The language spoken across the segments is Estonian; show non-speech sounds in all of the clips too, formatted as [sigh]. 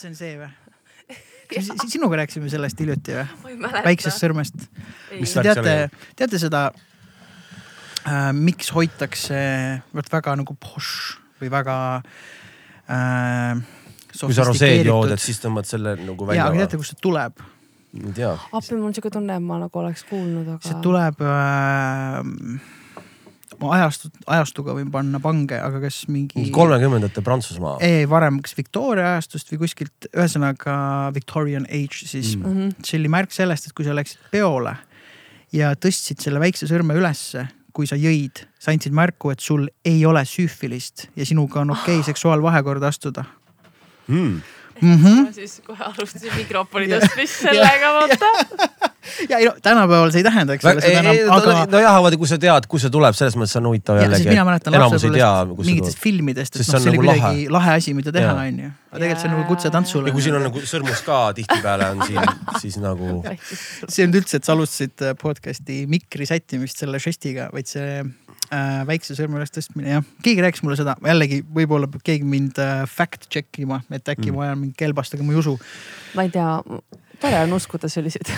see on see või? sinuga rääkisime sellest hiljuti või? väiksest sõrmest. Teate teate seda äh,, miks hoitakse vot väga nagu posh või väga äh,. kui sa roseed jood, et siis tõmbad selle nagu ja, välja aga. teate, kust see tuleb? ei tea. appi, mul on siuke tunne, et ma nagu oleks kuulnud, aga. see tuleb äh,, ma ajastut, ajastuga võin panna pange, aga kas mingi kolmekümnendate Prantsusmaa. ei, varem kas Victoria ajastust või kuskilt, ühesõnaga Victorian age, siis Mm. mm. Mhm. see oli märk sellest, et kui sa läksid peole ja tõstsid selle väikse sõrme ülesse, kui sa jõid, sa andsid märku, et sul ei ole süüfilist ja sinuga on okei okay seksuaalvahekorda astuda Mm. mm. -hmm. ma siis kohe alustasin [laughs] mikrofoni tõstmist sellega, vaata. [laughs] ja ei no tänapäeval see ei tähenda, eks ole, seda enam, aga nojah, vaata, kui sa tead, kust see tuleb, selles mõttes on huvitav ja, siis jällegi. mina mäletan lapsepõlvest mingitest filmidest, et noh, see oli nagu kuidagi lahe asi, mida teha, onju. aga tegelikult see on nagu kutse tantsule. ja kui siin on nagu sõrmus ka tihtipeale on siin, [laughs] siis nagu see ei olnud üldse, et sa alustasid podcast'i mikri sättimist selle žestiga, vaid see äh, väikse sõrme üles tõstmine, jah. keegi rääkis mulle seda, jällegi võib-olla peab keegi mind äh, fact check ima, et äkki Mm. mm. ma ajan mingi kelbast, aga ma ei usu. ma ei tea, tore on uskuda selliseid,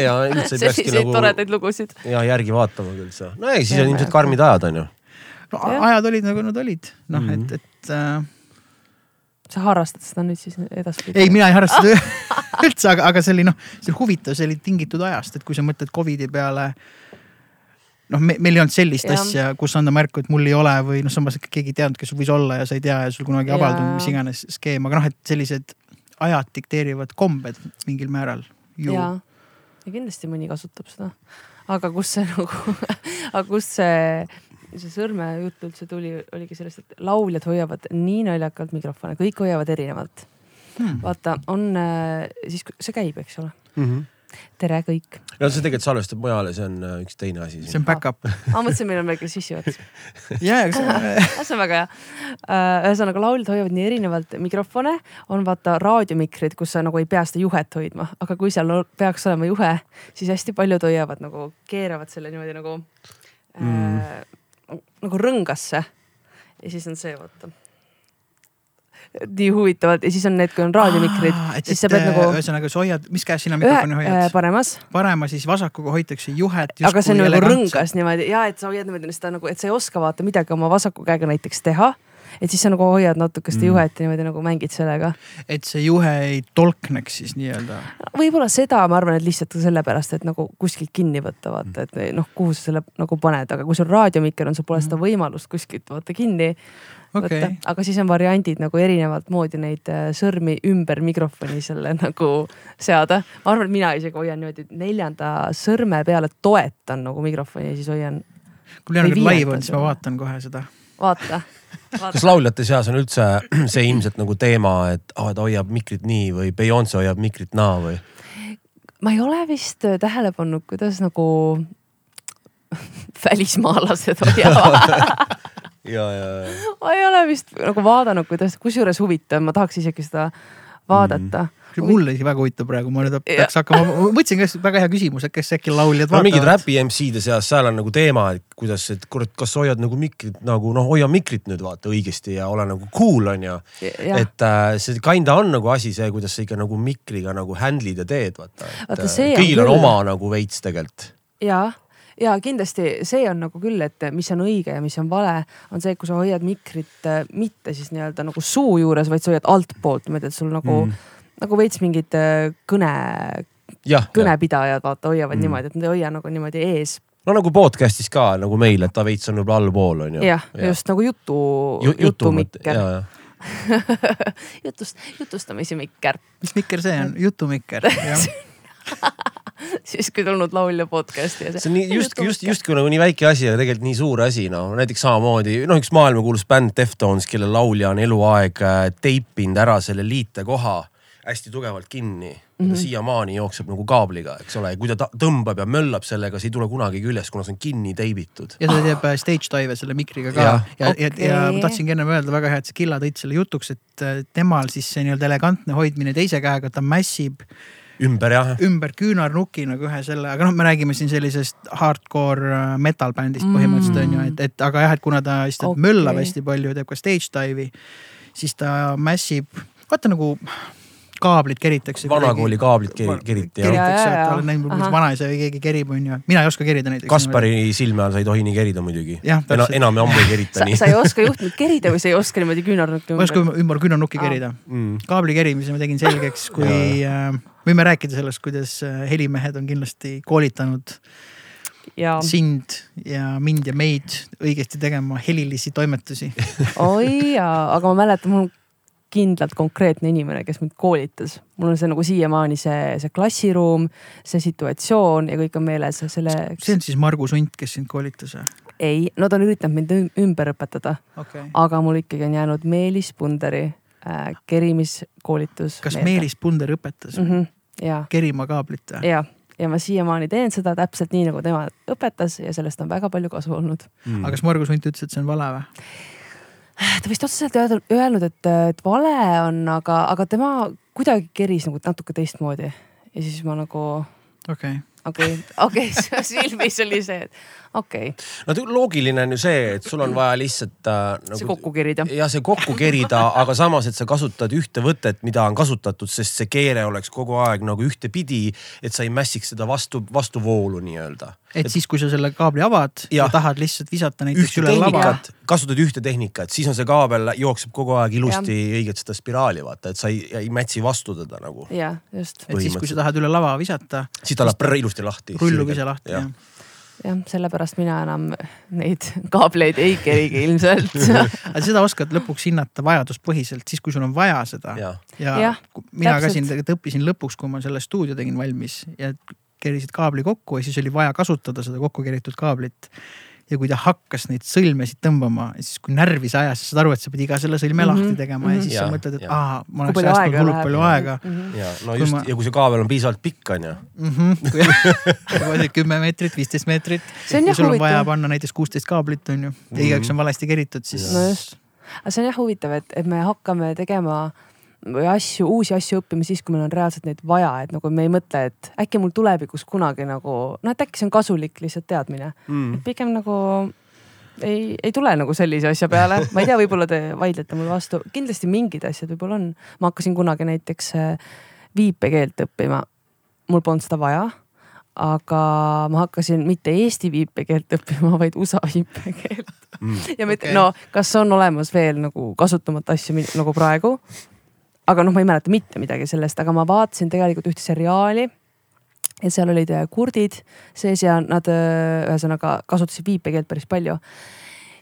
ja üldse ei [laughs] peakski nagu toredaid lugusid. ja järgi vaatama küll sa. no ei, siis on Jah, ilmselt karmid ajad on ju. no Jah. ajad olid nagu nad olid, noh Mhm. et, et äh, sa harrastad seda nüüd siis edaspidi? ei, mina ei harrasta seda [laughs] üldse, aga, aga see oli noh, see oli huvitav, see oli tingitud ajast, et kui sa mõtled Covidi peale. noh, me, meil ei olnud sellist ja. asja, kus anda märku, et mul ei ole või noh, samas keegi ei teadnud, kes sul võis olla ja sa ei tea ja sul kunagi ei avaldunud, mis iganes skeem, aga noh, et sellised ajad dikteerivad kombed mingil määral ju. ja, ja kindlasti mõni kasutab seda. aga kus see [laughs] nagu, aga kus see, see sõrmejutt üldse tuli, oligi sellest, et lauljad hoiavad nii naljakalt mikrofone, kõik hoiavad erinevalt. Hmm. vaata, on äh, siis, see käib, eks ole. Mhm. Tere kõik. no see tegelikult salvestab mujale, see on äh, üks teine asi see on back-up. ma mõtlesin, meil on väike sissejuhatus. [laughs] ja, aga see, [laughs] on väga hea. ühesõnaga lauljad hoiavad nii erinevalt mikrofone, on vaata raadiomikrid, kus sa nagu ei pea seda juhet hoidma, aga kui seal peaks olema juhe, siis hästi paljud hoiavad nagu, keeravad selle niimoodi nagu mm. äh,, nagu rõngasse. ja siis on see, vaata. Nii huvitavad ja siis on need, kui on raadiomikrid, siis sa pead nagu ühesõnaga sa hoiad, mis käes sina mikrofoni äh, hoiad? paremas, parema siis vasakuga hoitakse juhet. aga see on nagu rõngas niimoodi ja et sa hoiad niimoodi seda nagu, et sa ei oska vaata midagi oma vasaku käega näiteks teha. Et siis sa nagu hoiad natuke seda Mm. juhet ja niimoodi nagu mängid sellega. et see juhe ei tolkneks siis nii-öelda. võib-olla seda ma arvan, et lihtsalt sellepärast, et nagu kuskilt kinni võtta, vaata, et noh, kuhu sa selle nagu paned, aga kui sul raadiomikker on, sul pole seda võimalust kuskilt vaata kinni okei võtta, aga siis on variandid nagu erinevat moodi neid äh, sõrmi ümber mikrofoni selle [laughs] nagu seada. ma arvan, et mina isegi hoian niimoodi neljanda sõrme peale toetan nagu mikrofoni ja siis hoian, kui Leonard live on, siis ma vaatan kohe seda. vaata, kas lauljate seas on üldse [clears throat] see ilmselt nagu teema, et oh, ta hoiab mikrit nii või Beyonce hoiab mikrit naa või? ma ei ole vist äh, tähele pannud, kuidas nagu [laughs] välismaalased hoiavad ja, ja, ja. ma ei ole vist nagu vaadanud, kuidas, kusjuures huvitav, ma tahaks isegi seda vaadata mm.. see mulle isegi väga huvitav praegu, ma nüüd peaks hakkama, ma mõtlesin, kas väga hea küsimus, et kas äkki lauljad no mingid räpi MC-de seas, seal on nagu teema, et kuidas, et kurat, kas sa hoiad nagu mikrit nagu noh, hoia mikrit nüüd vaata õigesti ja ole nagu cool on ju. jah, et äh, see kinda on nagu asi see, kuidas sa ikka nagu mikriga nagu handle'id ja teed, vaata. On kõigil on oma nagu veits tegelikult. ja, ja kindlasti see on nagu küll, et mis on õige ja mis on vale, on see, kui sa hoiad mikrit äh, mitte siis nii-öelda nagu suu juures, vaid sa hoiad altpoolt niimoodi, et sul nagu mm., nagu veits mingid äh, kõne, kõnepidajad vaata hoiavad Mm. niimoodi, et nad ei hoia nagu niimoodi ees. no nagu podcast'is ka nagu meil, et ta veits on võib-olla allpool on ju. jah ja., just nagu jutu Ju,, jutumikker, [laughs] jutust, jutustamise mikker. mis mikker see on? [laughs] jutumikker, [laughs] siis kui tulnud laulja podcast'i ja see on nii justkui, just, justkui nagu nii väike asi, aga tegelikult nii suur asi, noh näiteks samamoodi noh, üks maailmakuulus bänd Deftones, kelle laulja on eluaeg äh, teipinud ära selle liitekoha hästi tugevalt kinni mm. -hmm. siiamaani jookseb nagu kaabliga, eks ole, kui ta tõmbab ja möllab sellega, see ei tule kunagi küljest, kuna see on kinni teibitud. ja ta teeb äh, stage dive selle mikriga ka ja, ja, ja, ja, ja ma tahtsingi ennem öelda, väga hea, et sa Killa tõid selle jutuks, et äh, temal siis see nii-öelda elegantne hoidmine teise käega, ta mässib ümber jah. ümber küünarnuki nagu ühe selle, aga noh, me räägime siin sellisest hardcore äh, metal bändist põhimõtteliselt on ju, et, et aga jah, et kuna ta lihtsalt Okei. okay. möllab hästi palju, teeb ka stage dive'i, siis ta mässib, vaata nagu kaablid keritakse. vanakooli kaablid keri- keriti keritakse, et oled näinud Ahah. vanaisa või keegi kerib, onju. mina ei oska kerida näiteks. Kaspari silme all sa ei tohi nii kerida muidugi. Jah, enam, ammu ei kerita sa, nii sa. ei oska juhtmeid kerida või sa ei oska niimoodi küünarnukki ma ei oska ümber küünarnukki kerida. Mm. kaabli kerimise ma tegin selgeks, kui äh, võime rääkida sellest, kuidas äh, helimehed on kindlasti koolitanud ja sind ja mind ja meid õigesti tegema helilisi toimetusi. oi jaa, aga ma mäletan, mul kindlalt konkreetne inimene, kes mind koolitas. mul on see nagu siiamaani see, see klassiruum, see situatsioon ja kõik on meeles, selle. see on siis Margus Unt, kes sind koolitas või? ei, no ta on üritanud mind üm- ümber õpetada, okei okay.. aga mul ikkagi on jäänud Meelis Punderi äh, kerimiskoolitus. kas Meelis Punder õpetas mm mm? -hmm. ja, kerima kaablit või? ja, ja ma siiamaani teen seda täpselt nii, nagu tema õpetas ja sellest on väga palju kasu olnud. Mm. aga kas Margus Unt ütles, et see on vale või? Ta vist otseselt öelnud- et, et vale on, aga, aga tema kuidagi keris nagu natuke teistmoodi ja siis ma nagu okei okay.. okei, okei, [laughs] silmis oli see, et okei okay,, no loogiline on ju see, et sul on vaja lihtsalt äh, nagu see kokku kerida. ja see kokku kerida, aga samas, et sa kasutad ühte võtet, mida on kasutatud, sest see keere oleks kogu aeg nagu ühtepidi, et sa ei mässiks seda vastu, vastuvoolu nii-öelda. et siis, kui sa selle kaabli avad ja, Jah. ja tahad lihtsalt visata näiteks ühte üle lava, kasutad ühte tehnikat, siis on see kaabel jookseb kogu aeg ilusti õiget seda spiraali vaata, et sa ei, ei mätsi vastu teda nagu. jah, just, et siis, kui sa tahad üle lava visata, siis ta läheb ilusti lahti. rullub ise lahti jah jah. jah, sellepärast mina enam neid kaableid ei kerigi ilmselt. [laughs] aga seda oskad lõpuks hinnata vajaduspõhiselt, siis kui sul on vaja seda ja. ja ku- mina ka täpselt. siin tegelikult õppisin lõpuks, kui ma selle stuudio tegin valmis ja kerisid kaabli kokku ja siis oli vaja kasutada seda kokku keritud kaablit. Ja kui ta hakkas neid sõlmesid tõmbama, siis kui närvi see ajas, sa saad aru, et sa pidid iga selle sõlme Mhm, lahti tegema ja mhm. siis Ja, sa mõtled, et ja. aa, ma oleks palju säästnud aega hullult palju aega. Ja no Kui just. ma- ja kui see kaabel on piisavalt pikk on ju. [laughs] kui kümme meetrit, viisteist meetrit ja sul on vaja panna näiteks kuusteist kaablit on ju ja igaüks on valesti keritud, siis no just, aga see on jah huvitav, et, et me hakkame tegema või asju, uusi asju õppima siis, kui meil on reaalselt neid vaja, et nagu me ei mõtle, et äkki mul tulevikus kunagi nagu noh, et äkki see on kasulik lihtsalt teadmine Mm. et pigem nagu ei, ei tule nagu sellise asja peale, [laughs] ma ei tea, võib-olla te vaidlete mulle vastu, kindlasti mingid asjad võib-olla on. ma hakkasin kunagi näiteks äh, viipekeelt õppima, mul polnud seda vaja. aga ma hakkasin mitte Eesti viipekeelt õppima, vaid USA viipekeelt Mm. ja Okei. okay., no kas on olemas veel nagu kasutamata asju nagu praegu. Aga noh, ma ei mäleta mitte midagi sellest, aga ma vaatasin tegelikult ühte seriaali ja seal olid äh, kurdid sees ja nad äh, ühesõnaga kasutasid viipekeelt päris palju.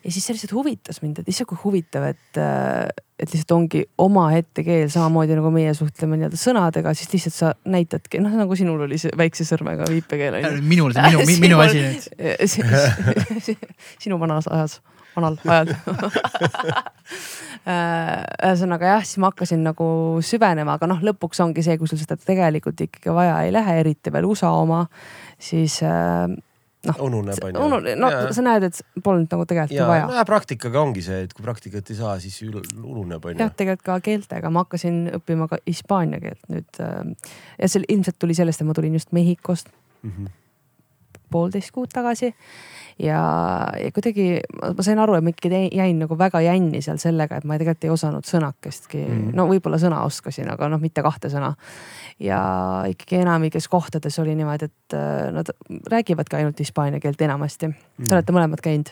ja siis see lihtsalt huvitas mind, et issand, kui huvitav, et, et lihtsalt ongi omaette keel, samamoodi nagu meie suhtleme nii-öelda sõnadega, siis lihtsalt sa näitadki, noh nagu sinul oli see väikse sõrmega viipekeel on ju. minul see minu, minu asi nüüd. [laughs] sinu vanas ajas, vanal ajal. [laughs] ühesõnaga jah, siis ma hakkasin nagu süvenema, aga noh, lõpuks ongi see, kui sul seda tegelikult ikkagi vaja ei lähe, eriti veel USA oma, siis äh, ununeb on ju. unu-, no sa näed, et polnud nagu tegelikult ja vaja. no, praktikaga ongi see, et kui praktikat ei saa, siis ununeb on jah ju., tegelikult ka keeltega, ma hakkasin õppima ka hispaania keelt nüüd äh, ja see ilmselt tuli sellest, et ma tulin just Mehhikost Mhm. poolteist kuud tagasi ja, ja kuidagi ma sain aru, et ma ikkagi jäin- nagu väga jänni seal sellega, et ma tegelikult ei osanud sõnakestki mm. Mhm., no võib-olla sõna oskasin, aga noh, mitte kahte sõna. ja ikkagi enamikes kohtades oli niimoodi, et äh, nad räägivadki ainult hispaania keelt enamasti mm.. Te olete mõlemad käinud,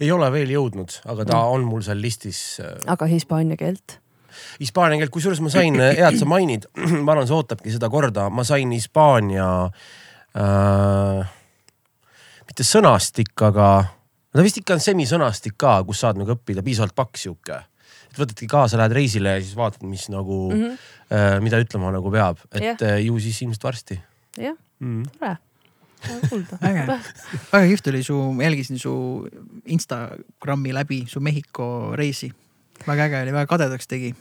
ei ole veel jõudnud, aga ta on mul seal listis. aga hispaania keelt Hispaania keelt, kusjuures ma sain, hea, et sa mainid, [clears throat] ma arvan, see ootabki seda korda, ma sain Hispaania äh,, mitte sõnastik, aga ta vist ikka on semisõnastik ka, kus saad nagu õppida, piisavalt paks sihuke. et võtadki kaasa, lähed reisile ja siis vaatad, mis nagu mm. -hmm. äh, mida ütlema nagu peab, et yeah. ju siis ilmselt varsti jah, mm.. tore, kuulda. äge, väga kihvt oli su, ma jälgisin su Instagrami läbi su Mehhiko reisi. väga äge oli, väga kadedaks tegi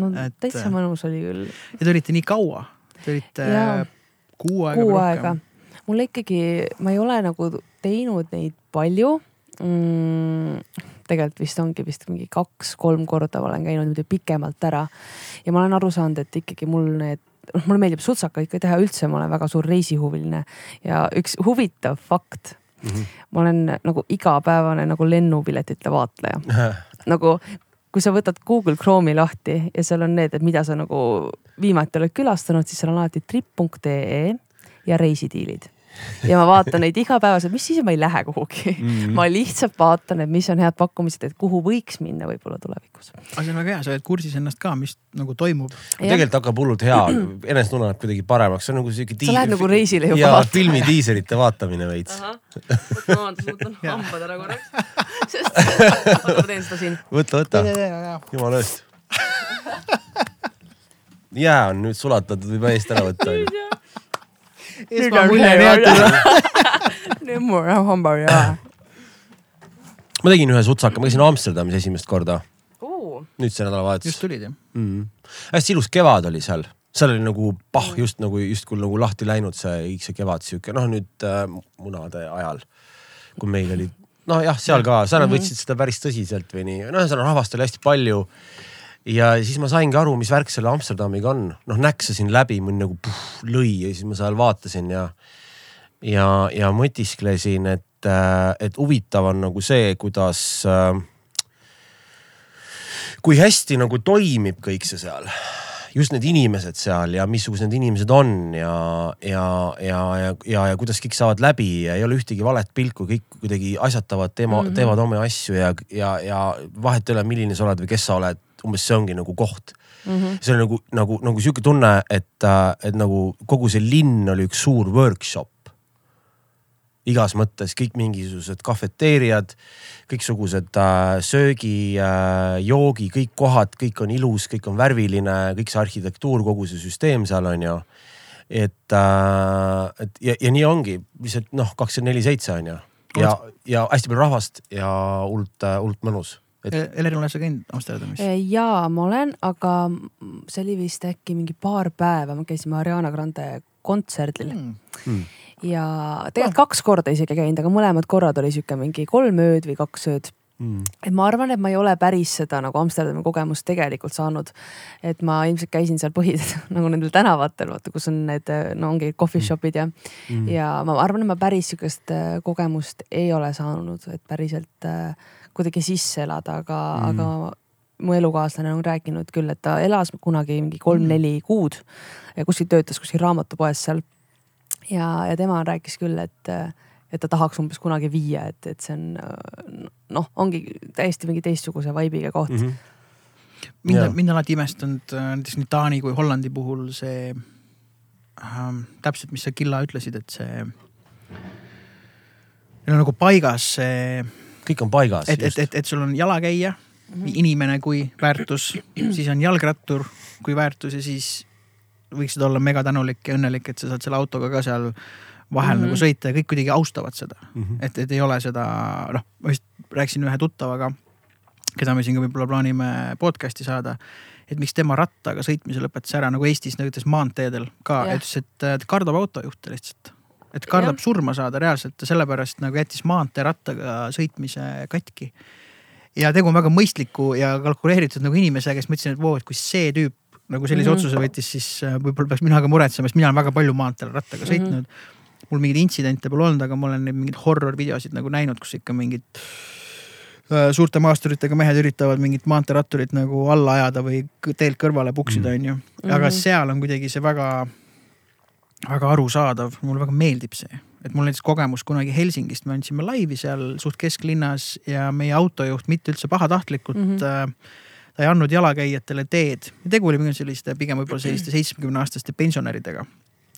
no Et- täitsa mõnus oli küll. ja te olite nii kaua, te olite äh, kuu aega. kuu aega. Mul ikkagi, ma ei ole nagu teinud neid palju mm,. tegelikult vist ongi vist mingi kaks-kolm korda olen käinud niimoodi pikemalt ära ja ma olen aru saanud, et ikkagi mul need noh, mulle meeldib sutsakaid ka teha üldse, ma olen väga suur reisihuviline ja üks huvitav fakt Mm -hmm. ma olen nagu igapäevane nagu lennupiletite vaatleja. [laughs] nagu kui sa võtad Google Chrome'i lahti ja seal on need, et mida sa nagu viimati oled külastanud, siis seal on alati trip.ee ja reisidiilid [laughs] ja ma vaatan neid igapäevaselt, mis siis, et ma ei lähe kuhugi mm. -hmm. ma lihtsalt vaatan, et mis on head pakkumised, et kuhu võiks minna võib-olla tulevikus. aga see on väga hea, sa oled kursis ennast ka, mis nagu toimub. tegelikult hakkab hullult hea, enesetunne läheb kuidagi paremaks, see on nagu siuke. sa lähed nagu reisile juba. ja filmi diiserite vaatamine veits. vabandust, võtan hambad ära korraks. [laughs] oota, ma teen seda siin. võta, võta. jumala eest. jää on nüüd sulatatud, võib eest ära võtta esmamulje näitada. nüüd mul on hambad ja. ma tegin ühe sutsaka, ma käisin Amsterdamis esimest korda uh.. nüüd see nädalavahetus. just tulid jah mm. -hmm. hästi ilus kevad oli seal, seal oli nagu pah, just nagu justkui nagu lahti läinud see kõik see kevad sihuke noh, nüüd äh, munade ajal, kui meil oli nojah, seal ka, seal nad mm -hmm. võtsid seda päris tõsiselt või nii, noh, ühesõnaga rahvast oli hästi palju ja siis ma saingi aru, mis värk selle Amsterdamiga on, noh näksasin läbi, mind nagu puh, lõi ja siis ma seal vaatasin ja, ja, ja mõtisklesin, et, äh, et huvitav on nagu see, kuidas äh,. kui hästi nagu toimib kõik see seal, just need inimesed seal ja missugused need inimesed on ja, ja, ja, ja, ja, ja kuidas kõik saavad läbi ja ei ole ühtegi valet pilku, kõik kuidagi asjatavad, teema mm, -hmm. teevad oma asju ja, ja, ja vahet ei ole, milline sa oled või kes sa oled umbes see ongi nagu koht mm. -hmm. see on nagu, nagu, nagu sihuke tunne, et, et nagu kogu see linn oli üks suur workshop. igas mõttes kõik mingisugused kafeteeriad, kõiksugused äh, söögi äh,, joogi, kõik kohad, kõik on ilus, kõik on värviline, kõik see arhitektuur, kogu see süsteem seal on ju. et äh,, et ja, ja nii ongi lihtsalt noh, kakskümmend neli seitse on ju ja, ja hästi palju rahvast ja hullult, hullult mõnus et.... Elerin, oled sa käinud Amsterdamis? Äh, jaa, ma olen, aga see oli vist äkki mingi paar päeva, me käisime Ariana Grande kontserdil mm.. Mm. ja tegelikult kaks korda isegi käinud, aga mõlemad korrad oli sihuke mingi kolm ööd või kaks ööd Mm. et ma arvan, et ma ei ole päris seda nagu Amsterdami kogemust tegelikult saanud. et ma ilmselt käisin seal põhi [laughs] nagu nendel tänavatel, vaata, kus on need, no ongi coffee mm. shop'id ja mm., ja ma arvan, et ma päris sihukest äh, kogemust ei ole saanud, et päriselt äh, kuidagi sisse elada, aga mm., aga mu elukaaslane on rääkinud küll, et ta elas kunagi mingi kolm-neli mm. kuud ja kuskil töötas kuskil raamatupoes seal. ja, ja tema rääkis küll, et, et ta tahaks umbes kunagi viia, et, et see on noh, ongi täiesti mingi teistsuguse vibe'iga koht mm. -hmm mind on, mind on alati imestanud äh, näiteks nii Taani kui Hollandi puhul see äh,, täpselt, mis sa Killa ütlesid, et see. Neil on nagu paigas see kõik on paigas. et, et, et, et sul on jalakäija inimene kui väärtus, siis on jalgrattur kui väärtus ja siis võiksid olla megatänulik ja õnnelik, et sa saad selle autoga ka seal vahel mm -hmm. nagu sõita ja kõik kuidagi austavad seda mm. -hmm. et, et ei ole seda, noh, ma just rääkisin ühe tuttavaga, keda me siin ka võib-olla plaanime podcast'i saada. et miks tema rattaga sõitmise lõpetas ära nagu Eestis näiteks maanteedel ka, ütles, et kardab autojuhte lihtsalt et kardab ja. surma saada reaalselt ja sellepärast nagu jättis maanteerattaga sõitmise katki. ja tegu on väga mõistliku ja kalkuleeritud nagu inimesega, kes ma ütlesin, et voo, et kui see tüüp nagu sellise mm -hmm. otsuse võttis, siis äh, võib-olla peaks mina ka muretsema, sest mina olen väga palju maanteel rattaga mm -hmm. sõitnud. mul mingeid intsidente pole olnud, aga ma olen neid mingeid horror videosid nagu näinud, kus ikka mingid äh, suurte maasturitega mehed üritavad mingit maanteeratturit nagu alla ajada või teelt kõrvale puksida, mhm. onju. aga mhm. seal on kuidagi see väga väga arusaadav, mulle väga meeldib see, et mul näiteks kogemus kunagi Helsingist, me andsime laivi seal suht kesklinnas ja meie autojuht mitte üldse pahatahtlikult mm. -hmm. ta ei andnud jalakäijatele teed. tegu oli selliste pigem võib-olla selliste seitsmekümne aastaste pensionäridega.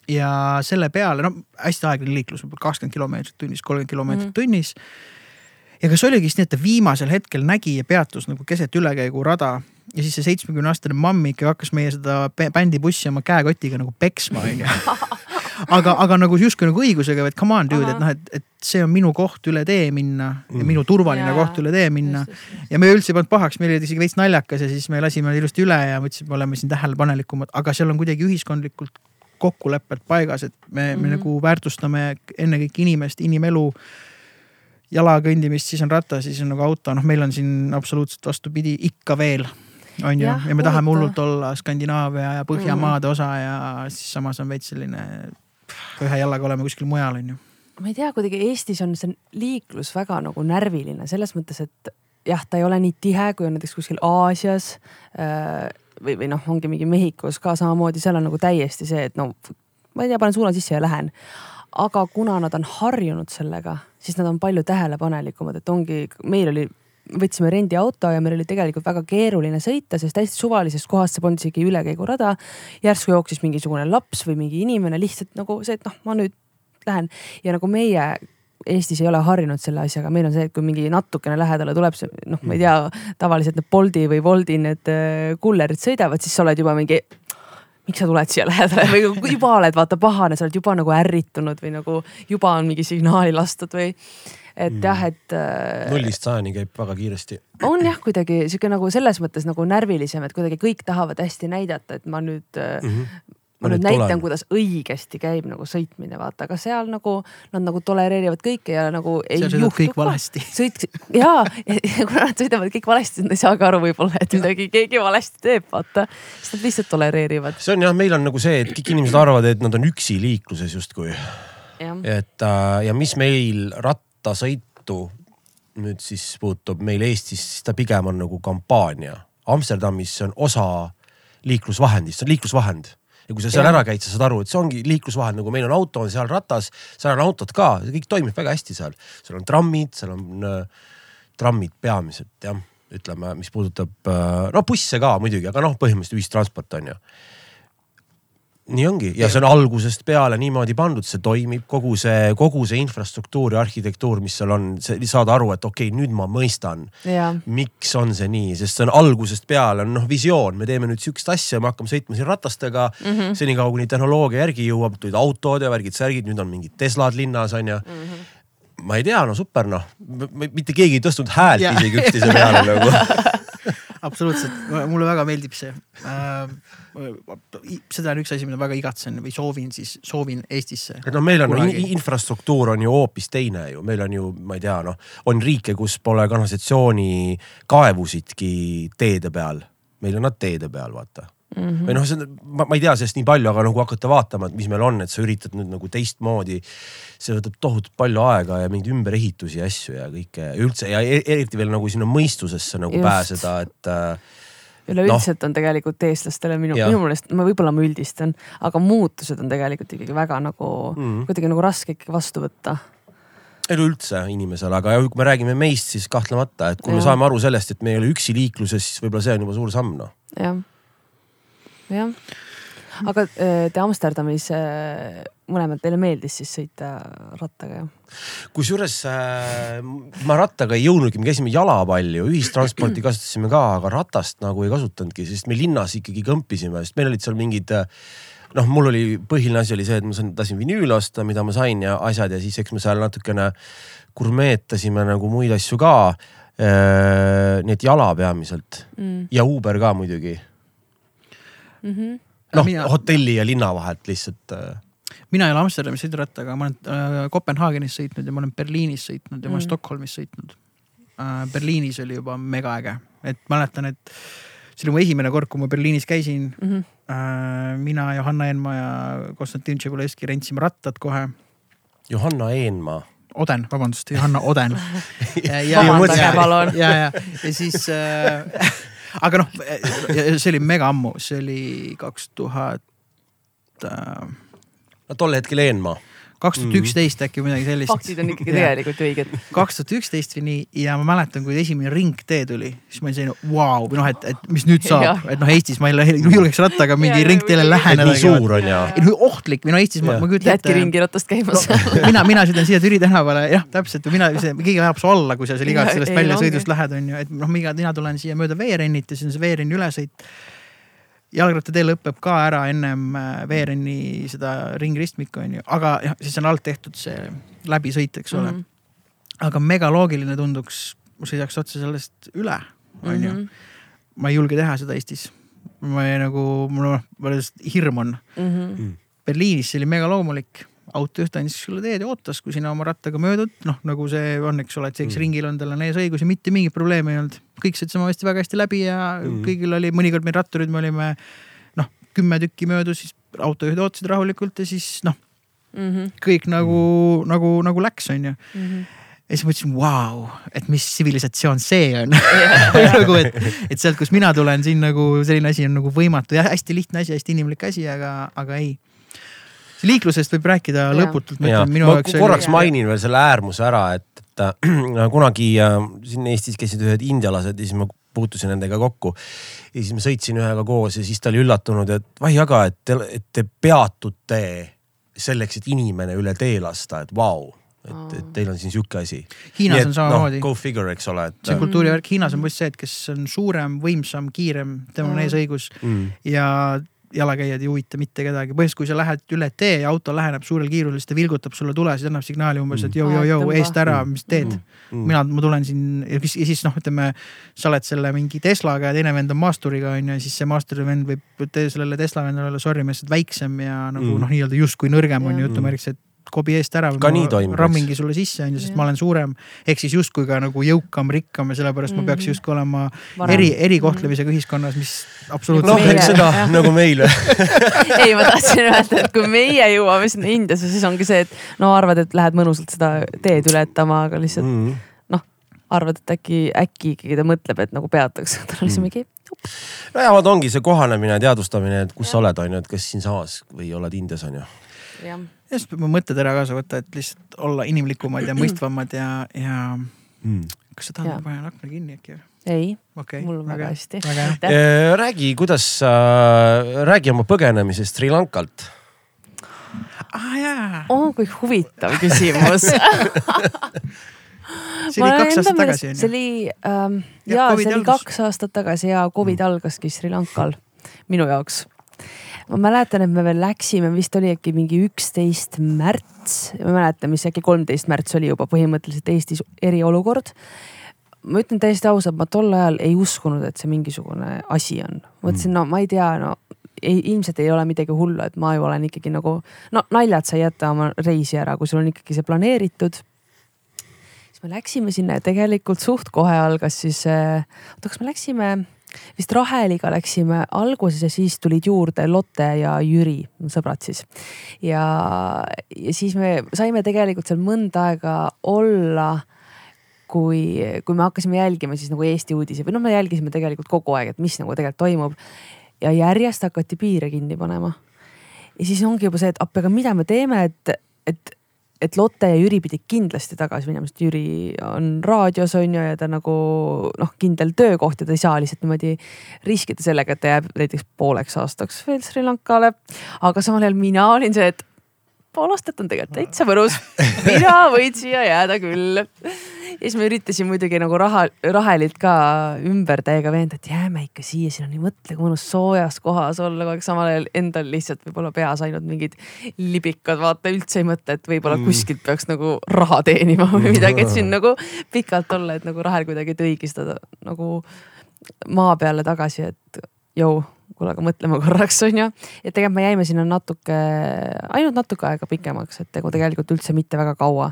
ja selle peale, no hästi aeglane liiklus, võib-olla kakskümmend kilomeetrit tunnis, kolmkümmend kilomeetrit mm tunnis. ja kas oligi siis nii, et ta viimasel hetkel nägi ja peatus nagu keset ülekäigurada ja siis see seitsmekümne aastane mamm ikka hakkas meie seda bändibussi oma käekotiga nagu peksma onju. [laughs] aga, aga nagu justkui nagu õigusega, et come on dude, et noh, et, et see on minu koht üle tee minna ja minu turvaline ja, koht üle tee minna. ja me üldse ei pannud pahaks, meil oli isegi veits naljakas ja siis me lasime ilusti üle ja mõtlesime, me oleme siin tähelepanelikumad, aga seal on kuidagi ühiskondlikult kokkulepped paigas, et me mm, -hmm. me mhm. nagu väärtustame ennekõike inimest, inimelu jala kõndimist, siis on ratas, siis on nagu auto, noh, meil on siin absoluutselt vastupidi ikka veel on ju, ja me tahame hullult olla Skandinaavia ja Põhjamaade mm. osa ja siis samas on veits selline, ühe jalaga oleme kuskil mujal, on ju. ma ei tea, kuidagi Eestis on see liiklus väga nagu närviline selles mõttes, et jah, ta ei ole nii tihe, kui on näiteks kuskil Aasias äh, või, või noh, ongi mingi Mehhikos ka samamoodi, seal on nagu täiesti see, et no ma ei tea, panen suuna sisse ja lähen. aga kuna nad on harjunud sellega, siis nad on palju tähelepanelikumad, et ongi, meil oli võtsime rendiauto ja meil oli tegelikult väga keeruline sõita, sest hästi suvalisest kohast, see polnud isegi ülekäigurada. järsku jooksis mingisugune laps või mingi inimene lihtsalt nagu see, et noh, ma nüüd lähen ja nagu meie Eestis ei ole harjunud selle asjaga, meil on see, et kui mingi natukene lähedale tuleb see, noh, ma ei tea, tavaliselt need Bolti või Woldi need äh, kullerid sõidavad, siis sa oled juba mingi miks sa tuled siia lähedale või juba oled vaata pahane, sa oled juba nagu ärritunud või nagu juba on mingi signaali lastud või. Et mm. jah, et. Äh, nullist sajani käib väga kiiresti. on jah, kuidagi sihuke nagu selles mõttes nagu närvilisem, et kuidagi kõik tahavad hästi näidata, et ma nüüd mm. -hmm ma nüüd näitan, kuidas õigesti käib nagu sõitmine, vaata, aga seal nagu nad nagu tolereerivad kõike ja nagu ei seal juhtu. kõik valesti. sõit ja, ja kuna nad sõidavad kõik valesti, nad ei saagi aru võib-olla, et midagi keegi valesti teeb, vaata. siis nad lihtsalt tolereerivad. see on jah, meil on nagu see, et kõik inimesed arvavad, et nad on üksi liikluses justkui. et äh, ja mis meil rattasõitu nüüd siis puutub meil Eestis, siis ta pigem on nagu kampaania. Amsterdamis see on osa liiklusvahendist, see on liiklusvahend ja kui sa seal ja. ära käid, sa saad aru, et see ongi liiklusvahend, nagu meil on auto, on seal ratas, seal on autod ka, kõik toimib väga hästi seal. seal on trammid, seal on äh, trammid peamiselt jah, ütleme, mis puudutab äh,, no busse ka muidugi, aga noh, põhimõtteliselt ühistransport on ju nii ongi. Ja see on algusest peale niimoodi pandud, see toimib, kogu see, kogu see infrastruktuur ja arhitektuur, mis seal on, saad aru, et okei okay,, nüüd ma mõistan, miks on see nii, sest see on algusest peale on noh, visioon, me teeme nüüd sihukest asja, me hakkame sõitma siin ratastega. Mm -hmm. senikaua kuni tehnoloogia järgi jõuab, tulid autod ja värgid-särgid, nüüd on mingid Teslad linnas on ju. Mm. -hmm ma ei tea, no super noh, mitte keegi ei tõstnud häält yeah. isegi üksteise peale nagu [laughs] absoluutselt, mulle väga meeldib see äh,. seda on üks asi, mida väga igatsen või soovin siis, soovin Eestisse. et noh, meil on Kunagi. infrastruktuur on ju hoopis teine ju, meil on ju, ma ei tea, noh, on riike, kus pole kanalisatsiooni kaevusidki teede peal. meil on nad teede peal, vaata Mm -hmm. või noh, see on, ma, ei tea sellest nii palju, aga nagu hakata vaatama, et mis meil on, et sa üritad nüüd nagu teistmoodi. see võtab tohutult palju aega ja mingeid ümberehitusi ja asju ja kõike ja üldse ja e-, eriti veel nagu sinna mõistusesse nagu Just. pääseda, et äh, üleüldiselt no. on tegelikult eestlastele minu, minu meelest, ma võib-olla ma üldistan, aga muutused on tegelikult ikkagi väga nagu mm. kuidagi nagu raske ikkagi vastu võtta üleüldse inimesele, aga kui me räägime meist, siis kahtlemata, et kui ja. me saame aru sellest, et me ei ole üksi liikluses, siis võib-olla see on juba suur samm noh. jah jah, aga äh, te Amsterdamis äh, mõlemad teile meeldis siis sõita rattaga jah? kusjuures äh, ma rattaga ei jõudnudki, me käisime jala palju, ühistransporti kasutasime ka, aga ratast nagu ei kasutanudki, sest me linnas ikkagi kõmpisime, sest meil olid seal mingid noh, mul oli põhiline asi oli see, et ma sain, tahtsin vinüüli osta, mida ma sain ja asjad ja siis eks me seal natukene gurmeetasime nagu muid asju ka. nii et jala peamiselt mm. ja Uber ka muidugi mm -hmm. noh mina..., hotelli ja linna vahelt lihtsalt äh.... mina ei ole Amsterdamis sõidurattaga, ma olen äh, Kopenhaagenis sõitnud ja ma olen Berliinis sõitnud ja mm -hmm. ma olen mhm. Stockholmis sõitnud äh,. Berliinis oli juba mega äge, et mäletan, et see oli mu esimene kord, kui ma Berliinis käisin mm. -hmm. Äh, mina, Johanna Eenmaa ja Konstantin Tšebuleski rentsime rattad kohe. Johanna Eenmaa Oden, vabandust, Johanna Oden. [laughs] ja, ja, ja, ja, ja, ja siis äh, [laughs] aga noh, see oli mega ammu, see oli kaks tuhat. Äh, no tol hetkel Eenmaa kaks tuhat üksteist äkki midagi sellist. faktid on ikkagi tegelikult õiged. kaks tuhat üksteist või nii ja ma mäletan, kui esimene ringtee tuli, siis ma olin selline vau, või noh, et, et mis nüüd saab, et noh, Eestis ma ei julgeks rattaga mingi ringteele läheneda. nii suur on ja. ohtlik või no Eestis ma, ma kujutan ette. jätki ringi ratast käimas no,. [laughs] mina, mina sõidan siia Türi tänavale, jah, täpselt, mina, keegi ajab su alla, kui sa seal igalt sellest väljasõidust lähed, on ju, et noh, mina, mina tulen siia mööda veerennit ja siis on see veerenni ülesõit jalgrattatee lõpeb ka ära ennem äh, Veereni seda ringristmikku onju, aga jah, siis on alt tehtud see läbisõit, eks ole mm. -hmm. aga megaloogiline tunduks, sõidaks otse sellest üle, onju. Mhm. ma ei julge teha seda Eestis. ma ei, nagu, mul on, hirm on mm. -hmm. Berliinis see oli megaloomulik autojuht andis sulle teed ja ootas, kui sina oma rattaga möödud, noh nagu see on, eks ole, et eks mm. ringil on tal on eesõigus ja mitte mingit probleemi ei olnud. kõik sõid sama hästi, väga hästi läbi ja mm. kõigil oli, mõnikord meil ratturid, me olime noh, kümme tükki möödus, siis autojuhid ootasid rahulikult ja siis noh mm -hmm., kõik nagu mm., nagu, nagu läks, onju mm. -hmm ja siis mõtlesin, vau, et mis tsivilisatsioon see on [laughs] [laughs] nagu, et, et sealt, kust mina tulen, siin nagu selline asi on nagu võimatu ja hästi lihtne asi, hästi inimlik asi, aga, aga ei. Liiklusest võib rääkida lõputult. ma korraks mainin veel selle äärmuse ära, et, et äh, [clears throat] kunagi äh, siin Eestis käisid ühed indialased ja siis ma puutusin nendega kokku. ja siis ma sõitsin ühega koos ja siis ta oli üllatunud, et vai aga, et te, et te peatute selleks, et inimene üle tee lasta, et vau et, et teil on siin sihuke asi. Hiinas on samamoodi. no, go figure, eks ole et.... see on kultuurivärk, Hiinas on põhimõtteliselt see, et kes on suurem, võimsam, kiirem, temal on Mm. eesõigus mm. ja jalakäijad ei huvita mitte kedagi. põhimõtteliselt, kui sa lähed üle tee ja auto läheneb suurel kiirusel, siis ta vilgutab sulle tule, siis annab signaali umbes, et jõu, jõu, jõu, Tõmba. eest ära, mis teed Mm. Mm. mina, ma tulen siin ja siis, ja siis noh, ütleme, sa oled selle mingi Teslaga ja teine vend on maasturiga on ju, ja siis see maasturi vend võib te- sellele Tesla vendale olla sorry, mees, et väiksem ja nagu Mm. noh, nii-öelda justkui nõrgem on ju Jah. jutumärgis, et kobi eest ära. Ka nii toimub, eks? rammingi sulle sisse on ju, sest Jah. ma olen suurem. ehk siis justkui ka nagu jõukam, rikkam ja sellepärast ma peaks Mhm. justkui olema Varem. eri, erikohtlemisega ühiskonnas, mis absoluutselt noh, Meie- eks seda jah. nagu meile [laughs] ei, ma tahtsin öelda, et kui meie jõuame sinna Indiasse, siis ongi see, et no arvad, et lähed mõnusalt seda teed ületama, aga lihtsalt mm. arvad, et äkki, äkki keegi ta mõtleb, et nagu peataks. [laughs] tal oli see mingi nojah, vot ongi see kohanemine ja teadvustamine, et kus sa oled, on ju, et kas siinsamas või oled Indias, on ju. Ja siis peab mõttetera kaasa võtta, et lihtsalt olla inimlikumad ja [clears throat] mõistvamad ja, ja Mm. kas sa tahad, Jaa. ma panen akna kinni äkki või? ei, okei okay, mul on väga hästi. väga. Aitäh. Eh, räägi, kuidas äh,, räägi oma põgenemisest Sri Lankalt. aa ah, jaa, oh kui huvitav küsimus [laughs] [laughs] see oli kaks aastat tagasi see on ju. oli ähm, Jah, ja Covidi see oli kaks aastat tagasi ja Covid algaski Sri Lankal minu jaoks. Ma mäletan, et me veel läksime, vist oli äkki mingi üksteist märts, ma ei mäleta, mis äkki kolmteist märts oli juba põhimõtteliselt Eestis eriolukord. ma ütlen täiesti ausalt, ma tol ajal ei uskunud, et see mingisugune asi on. mõtlesin, no ma ei tea, no ei, ilmselt ei ole midagi hullu, et ma ju olen ikkagi nagu, no naljad, sa ei jäta oma reisi ära, kui sul on ikkagi see planeeritud siis me läksime sinna ja tegelikult suht kohe algas siis, oota, kas me läksime, vist Raheliga läksime alguses ja siis tulid juurde Lotte ja Jüri, sõbrad siis. ja, ja siis me saime tegelikult seal mõnda aega olla kui, kui me hakkasime jälgima siis nagu Eesti uudiseid või noh, me jälgisime tegelikult kogu aeg, et mis nagu tegelikult toimub. ja järjest hakati piire kinni panema. ja siis ongi juba see, et appi, aga mida me teeme, et, et et Lotte ja Jüri pidid kindlasti tagasi minema, sest Jüri on raadios on ju ja ta nagu noh, kindel töökoht ja ta ei saa lihtsalt niimoodi riskida sellega, et ta jääb näiteks pooleks aastaks veel Sri Lankale. aga samal ajal mina olin see, et pool aastat on tegelikult täitsa mõnus. [laughs] mina võin siia jääda küll. [laughs] ja siis ma üritasin muidugi nagu raha, Rahelilt ka ümber täiega veenda, et jääme ikka siia, siin on nii mõtle, kui mõnus soojas kohas olla, aeg samal ajal endal lihtsalt võib-olla peas ainult mingid libikad, vaata üldse ei mõtle, et võib-olla Mm. kuskilt peaks nagu raha teenima või [laughs] midagi, et siin nagu pikalt olla, et nagu Rahel kuidagi tõigi seda nagu maa peale tagasi, et jõu, kuule, aga mõtleme korraks, on ju. ja tegelikult me jäime sinna natuke, ainult natuke aega pikemaks, et nagu tegelikult üldse mitte väga kaua.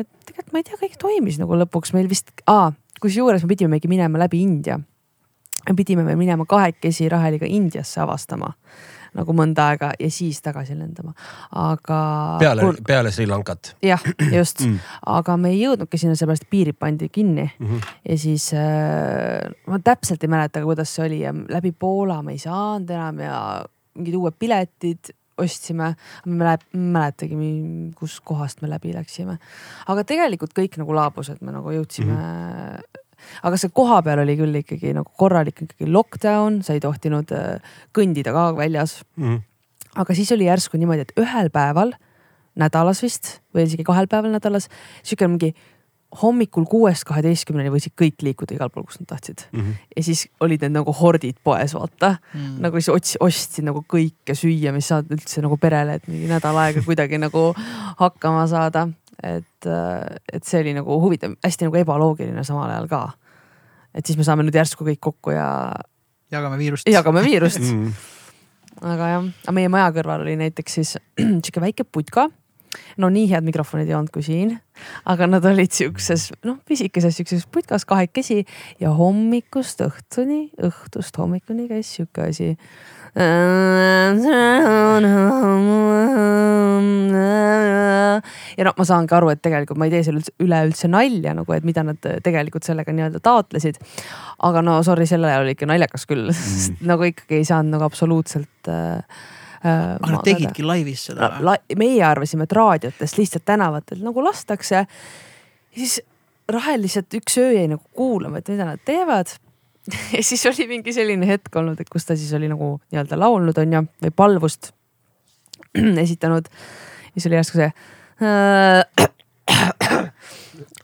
Ja tegelikult ma ei tea, kõik toimis nagu lõpuks meil vist, kusjuures me pidimegi minema läbi India. me pidime veel minema kahekesi Raheliga Indiasse avastama nagu mõnda aega ja siis tagasi lendama, aga. peale, peale Sri Lankat. jah, just mm., aga me ei jõudnudki sinna, sellepärast piirid pandi kinni Mm -hmm. ja siis äh, ma täpselt ei mäleta, kuidas see oli ja läbi Poola me ei saanud enam ja mingid uued piletid ostsime. ma ei mäletagi, kus kohast me läbi läksime. aga tegelikult kõik nagu laabus, et me nagu jõudsime mm. -hmm aga see koha peal oli küll ikkagi nagu korralik ikkagi lockdown, sa ei tohtinud äh, kõndida ka väljas mm. -hmm. aga siis oli järsku niimoodi, et ühel päeval nädalas vist või isegi kahel päeval nädalas sihuke mingi hommikul kuuest kaheteistkümneni võisid kõik liikuda igal pool, kus nad tahtsid mm. -hmm. ja siis olid need nagu hordid poes, vaata mm.. nagu siis ots-, ostsid nagu kõike süüa, mis saad üldse nagu perele, et mingi nädal aega kuidagi nagu hakkama saada. et, et see oli nagu huvitav, hästi nagu ebaloogiline samal ajal ka. et siis me saame nüüd järsku kõik kokku ja. jagame viirust. jagame [laughs] viirust mm. aga jah, aga meie maja kõrval oli näiteks siis [clears throat] sihuke väike putka no nii head mikrofonid ei olnud kui siin, aga nad olid siukses noh, pisikeses siukses putkas kahekesi ja hommikust õhtuni, õhtust hommikuni käis sihuke asi. ja ja no ma saangi aru, et tegelikult ma ei tee selle üleüldse nalja nagu, et mida nad tegelikult sellega nii-öelda taotlesid. aga no sorry, sel ajal oli ikka naljakas küll mm., nagu ikkagi ei saanud nagu absoluutselt Äh, aga nad tegidki laivis seda või la,? meie arvasime, et raadiotest lihtsalt tänavatelt nagu lastakse. siis Rahel lihtsalt üks öö jäi nagu kuulama, et mida nad teevad. [laughs] ja siis oli mingi selline hetk olnud, et kus ta siis oli nagu nii-öelda laulnud on ju, või palvust [clears throat] esitanud. ja siis oli järsku see [clears throat]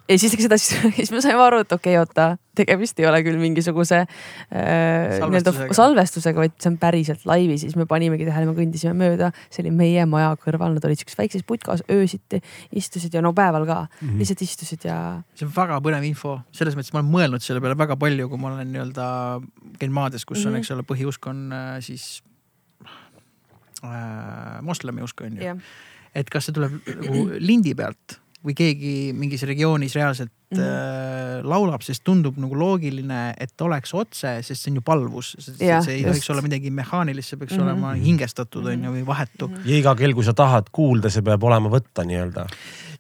ja siis läks edasi, siis [laughs] me saime aru, et okei okay,, oota, tegemist ei ole küll mingisuguse äh, nii-öelda salvestusega, vaid see on päriselt laivi, siis me panimegi tähele, me kõndisime mööda, see oli meie maja kõrval, nad olid siukses väikses putkas öösiti, istusid ja no päeval ka mm, -hmm. lihtsalt istusid ja. see on väga põnev info, selles mõttes ma olen mõelnud selle peale väga palju, kui ma olen nii-öelda käinud maades, kus mm -hmm. on, mhm. eks ole, põhiusk on äh, siis äh, moslemi usk on ju yeah.. et kas see tuleb nagu lindi pealt või keegi mingis regioonis reaalselt mm -hmm. äh, laulab, sest tundub nagu loogiline, et oleks otse, sest see on ju palvus. see ei tohiks olla midagi mehaanilist, see peaks mm -hmm. olema hingestatud on ju või vahetu mm. -hmm. ja iga kell, kui sa tahad kuulda, see peab olema võtta nii-öelda.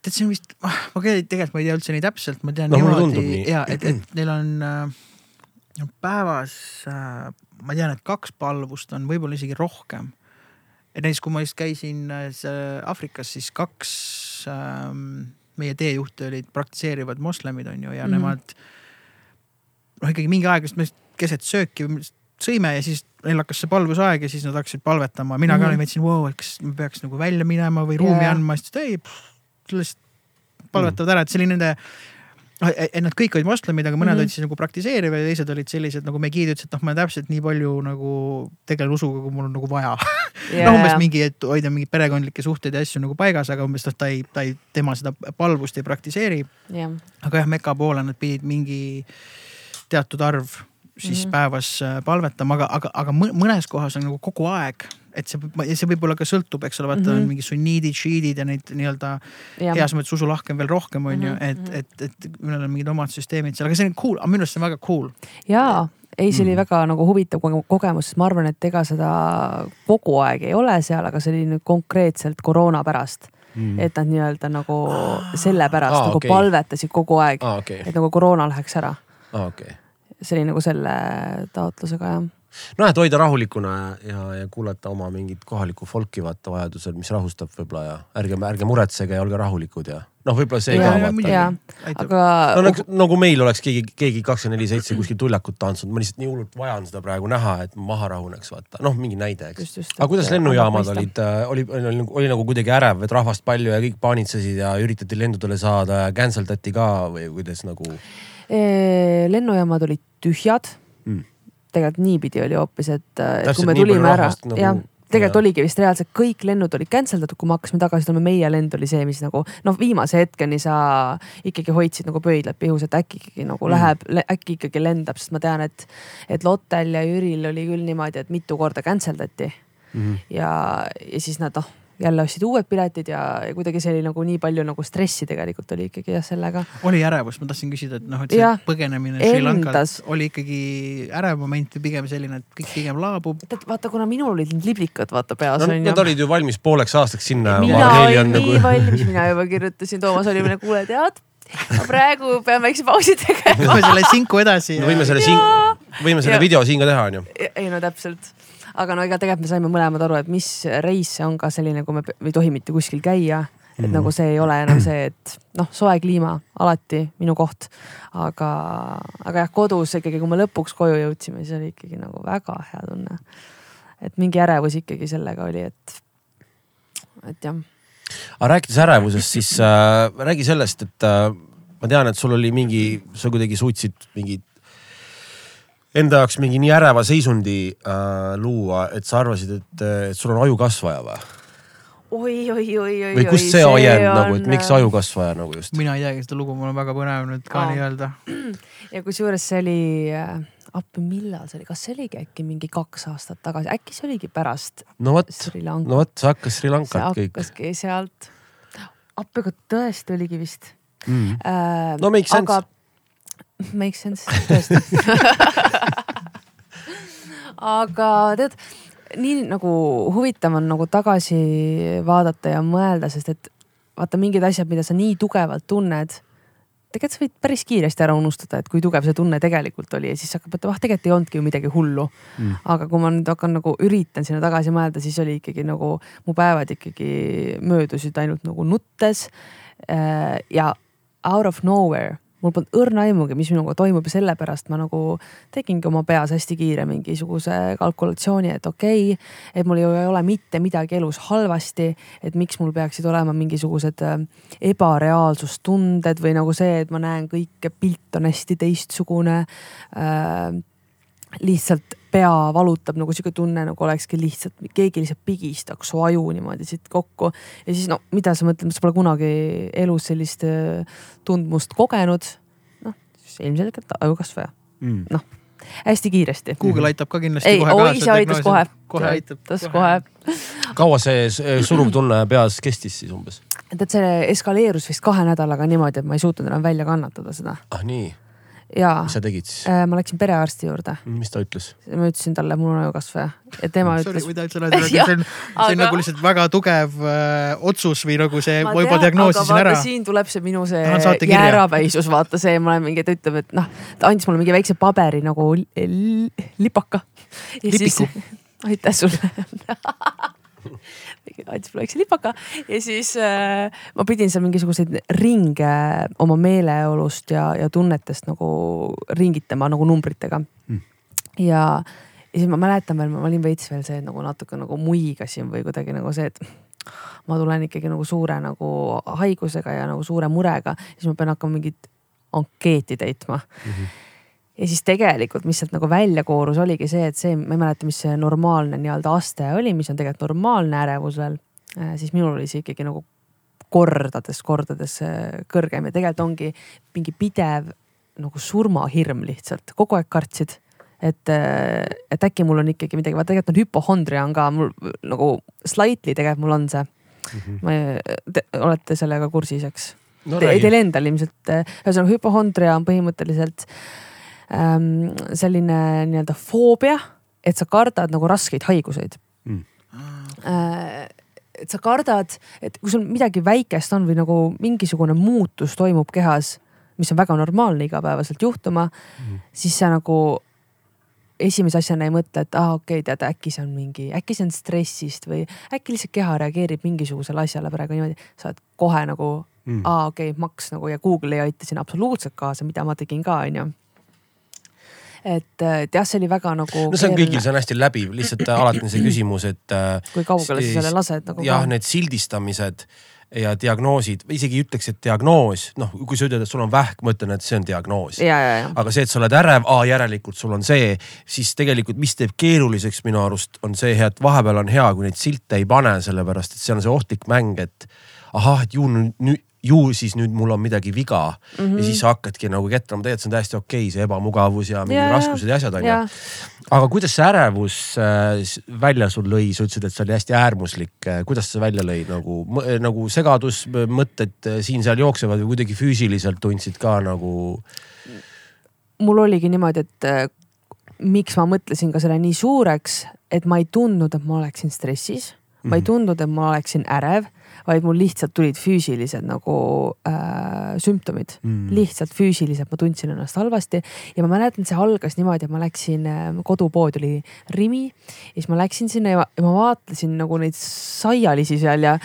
tead, see on vist, ah, ma tegelikult ma ei tea üldse nii täpselt, ma tean no, niimoodi ja et, et [clears throat] neil on äh, päevas äh,, ma tean, et kaks palvust on võib-olla isegi rohkem et näiteks, kui ma just käisin äh, Aafrikas, siis kaks meie teejuhte olid praktiseerivad moslemid, on ju, ja mm -hmm. nemad. noh, ikkagi mingi aeg vist me keset sööki sõime ja siis neil hakkas see palvusaeg ja siis nad hakkasid palvetama, mina mm -hmm. ka mhm. mõtlesin, vau, et kas me peaks nagu välja minema või ruumi yeah. andma, siis ta ei, sellest palvetavad ära, et see oli nende et nad kõik olid moslemid, aga mõned mm -hmm. olid siis nagu praktiseerivad ja teised olid sellised nagu Megid ütles, et noh, ma täpselt nii palju nagu tegelen usuga, kui mul on nagu vaja. [laughs] Yeah.. noh, umbes mingi, et hoida mingeid perekondlikke suhteid ja asju nagu paigas, aga umbes noh, ta ei, ta ei, tema seda palvust ei praktiseeri. Yeah.. aga jah, Meka poole nad pidid mingi teatud arv siis mm -hmm. päevas äh, palvetama, aga, aga, aga mõnes kohas on nagu kogu aeg et see, see võib-olla ka sõltub, eks ole, vaata mm -hmm. on mingi sunniidid, šiidid ja neid nii-öelda heas mõttes usulahke on veel rohkem, on ju, mhm, et, mhm. et, et mõnel on mingid omad süsteemid seal, aga see on cool, minu arust see on väga cool. jaa, ei, see oli mm. väga nagu huvitav kogemus, sest ma arvan, et ega seda kogu aeg ei ole seal, aga see oli nüüd konkreetselt koroona pärast mm.. et nad nii-öelda nagu sellepärast ah, nagu okay. palvetasid kogu aeg ah,, okay. et nagu koroona läheks ära ah,. Okay. See oli nagu selle taotlusega jah noh, et hoida rahulikuna ja, ja kuulata oma mingit kohalikku folki vaata vajadusel, mis rahustab võib-olla ja ärge, ärge muretsege ja olge rahulikud ja noh, võib-olla see ja, ka vaata. aga. no nagu, nagu meil oleks keegi, keegi kakskümmend neli seitse kuskil tuljakut tantsinud, ma lihtsalt nii hullult vajan seda praegu näha, et maha rahuneks vaata, noh, mingi näide, eks. aga kuidas lennujaamad olid, äh, oli, oli, oli, oli nagu kuidagi ärev, et rahvast palju ja kõik paanitsesid ja üritati lendudele saada ja cancel dati ka või kuidas nagu? Lennujaamad olid tühjad mm tegelikult niipidi oli hoopis, et, et kui me tulime ära, nagu... jah tegelikult ja. oligi vist reaalselt kõik lennud olid cancel datud, kui me hakkasime tagasi tulema, meie lend oli see, mis nagu noh, viimase hetkeni sa ikkagi hoidsid nagu pöidlad pihus, et äkki ikkagi nagu mm. läheb, äkki ikkagi lendab, sest ma tean, et, et Lottel ja Jüril oli küll niimoodi, et mitu korda cancel dati mm. -hmm. ja, ja siis nad noh jälle ostsid uued piletid ja, ja kuidagi see oli nagu nii palju nagu stressi tegelikult oli ikkagi jah sellega. oli ärevust, ma tahtsin küsida, et noh, et see ja, põgenemine Sri Lankalt oli ikkagi ärev moment või pigem selline, et kõik pigem laabub. tead, vaata, kuna minul olid need liblikad vaata peas no,. Nad olid ju valmis pooleks aastaks sinna. mina olin nii nagu... valmis, mina juba kirjutasin, Toomas oli meile, kuule tead ma praegu pean väikse pausi tegema. võime selle sinku edasi. no võime selle sink, võime selle ja. video siin ka teha, onju. ei no täpselt aga no ega tegelikult me saime mõlemad aru, et mis reis see on ka selline, kui me ei tohi mitte kuskil käia. et mm. nagu see ei ole enam see, et noh, soe kliima alati minu koht. aga, aga jah, kodus ikkagi, kui me lõpuks koju jõudsime, siis oli ikkagi nagu väga hea tunne. et mingi ärevus ikkagi sellega oli, et, et jah. aga rääkides ärevusest, siis äh, räägi sellest, et äh, ma tean, et sul oli mingi, sa kuidagi suutsid mingit enda jaoks mingi nii äreva seisundi äh, luua, et sa arvasid, et, et sul on ajukasvaja või? oi, oi, oi, oi. või kust see ajend on... nagu, et miks ajukasvaja nagu just? mina ei teagi seda lugu, mul on väga põnev nüüd ka nii-öelda. [clears throat] ja kusjuures see oli äh,, appi millal see oli, kas see oligi äkki mingi kaks aastat tagasi, äkki see oligi pärast. no vot, no vot, see hakkas Sri Lankalt kõik. hakkaski sealt. appi, aga tõesti oligi vist mm.. Äh, no make sense Makes sense, tõesti. Aga tead, nii nagu huvitav on nagu tagasi vaadata ja mõelda, sest et vaata mingid asjad, mida sa nii tugevalt tunned tegelikult sa võid päris kiiresti ära unustada, et kui tugev see tunne tegelikult oli ja siis hakkab mõtlema, ah tegelikult ei olnudki ju midagi hullu. Mm.. aga kui ma nüüd hakkan nagu üritan sinna tagasi mõelda, siis oli ikkagi nagu mu päevad ikkagi möödusid ainult nagu nuttes. Äh, ja out of nowhere mul polnud õrna aimugi, mis minuga toimub ja sellepärast ma nagu tegingi oma peas hästi kiire mingisuguse kalkulatsiooni, et okei okay,, et mul ei ole mitte midagi elus halvasti, et miks mul peaksid olema mingisugused äh, ebareaalsustunded või nagu see, et ma näen kõike, pilt on hästi teistsugune äh, lihtsalt pea valutab nagu sihuke tunne, nagu olekski lihtsalt, keegi lihtsalt pigistaks su aju niimoodi siit kokku. ja siis no mida sa mõtled, sa pole kunagi elus sellist äh, tundmust kogenud. noh, siis ilmselgelt ajukasvaja mm., noh hästi kiiresti. Google aitab ka kindlasti ei, kohe kaasa. ise aitas kohe. kohe aitab. aitas kohe. kaua see suruv tunne peas kestis siis umbes? et, et see eskaleerus vist kahe nädalaga niimoodi, et ma ei suutnud enam välja kannatada seda. ah nii jaa. mis sa tegid siis? Äh, ma läksin perearsti juurde. mis ta ütles? ma ütlesin talle, mul on ajukasvaja ja tema Sorry, ütles. või ta ütles, et see on, see on nagu lihtsalt väga tugev äh, otsus või nagu see, ma juba diagnoosisin ära. siin tuleb see minu see jäärapäisus, vaata see, ma olen mingi, ta ütleb, et noh, ta andis mulle mingi väikse paberi nagu lipaka. lipiku. [laughs] aitäh sulle [laughs] andis mulle väikse lipaka ja siis äh, ma pidin seal mingisuguseid ringe oma meeleolust ja, ja tunnetest nagu ringitama nagu numbritega. Mm.. ja, ja siis ma mäletan veel, ma olin veits veel see nagu natuke nagu muigasin või kuidagi nagu see, et ma tulen ikkagi nagu suure nagu haigusega ja nagu suure murega, siis ma pean hakkama mingit ankeeti täitma. Mm. -hmm ja siis tegelikult, mis sealt nagu välja koorus, oligi see, et see, ma ei mäleta, mis see normaalne nii-öelda aste oli, mis on tegelikult normaalne ärevusel. Äh, siis minul oli see ikkagi nagu kordades, kordades äh, kõrgem ja tegelikult ongi mingi pidev nagu surmahirm lihtsalt, kogu aeg kartsid et, äh, et äkki mul on ikkagi midagi, vaata tegelikult on hüpohondria on ka mul nagu slightly tegelikult mul on see mm. -hmm. ma, te olete sellega kursis, eks no,? Teil endal ilmselt, ühesõnaga hüpohondria on põhimõtteliselt äh, ähm, selline nii-öelda foobia, et sa kardad nagu raskeid haiguseid mm. Äh, et sa kardad, et kui sul midagi väikest on või nagu mingisugune muutus toimub kehas, mis on väga normaalne igapäevaselt juhtuma mm., siis sa nagu esimese asjana ei mõtle, et aa ah, okei okay,, tead äkki see on mingi, äkki see on stressist või äkki lihtsalt keha reageerib mingisugusele asjale praegu niimoodi. sa oled kohe nagu mm., aa okei okay,, maks nagu ja Google ei aita siin absoluutselt kaasa, mida ma tegin ka onju et, et jah, see oli väga nagu. no see on kõigil, see on hästi läbiv, lihtsalt alati on see küsimus, et. Äh, kui kaugele sa selle lased nagu. jah, need sildistamised ja diagnoosid, isegi ütleks, et diagnoos, noh, kui sa ütled, et sul on vähk, ma ütlen, et see on diagnoos. aga see, et sa oled ärev, järelikult sul on see, siis tegelikult, mis teeb keeruliseks minu arust, on see, et vahepeal on hea, kui neid silte ei pane, sellepärast et see on see ohtlik mäng, et ahah, et ju nüüd ju siis nüüd mul on midagi viga mm. -hmm. ja siis sa hakkadki nagu ketrama, tegelikult see on täiesti okei okay,, see ebamugavus ja mingid raskused ja asjad on ju. aga kuidas see ärevus äh, välja sul lõi, sa ütlesid, et see oli hästi äärmuslik, äh, kuidas see välja lõi nagu, nagu segadus, mõtted äh, siin-seal jooksevad või kuidagi füüsiliselt tundsid ka nagu? mul oligi niimoodi, et miks ma mõtlesin ka selle nii suureks, et ma ei tundnud, et ma oleksin stressis ma ei mhm. tundnud, et ma oleksin ärev vaid mul lihtsalt tulid füüsilised nagu äh, sümptomid mm., lihtsalt füüsiliselt ma tundsin ennast halvasti ja ma mäletan, see algas niimoodi, et ma läksin äh,, kodupood oli Rimi ja siis ma läksin sinna ja ma, ja ma vaatasin nagu neid saialisi seal ja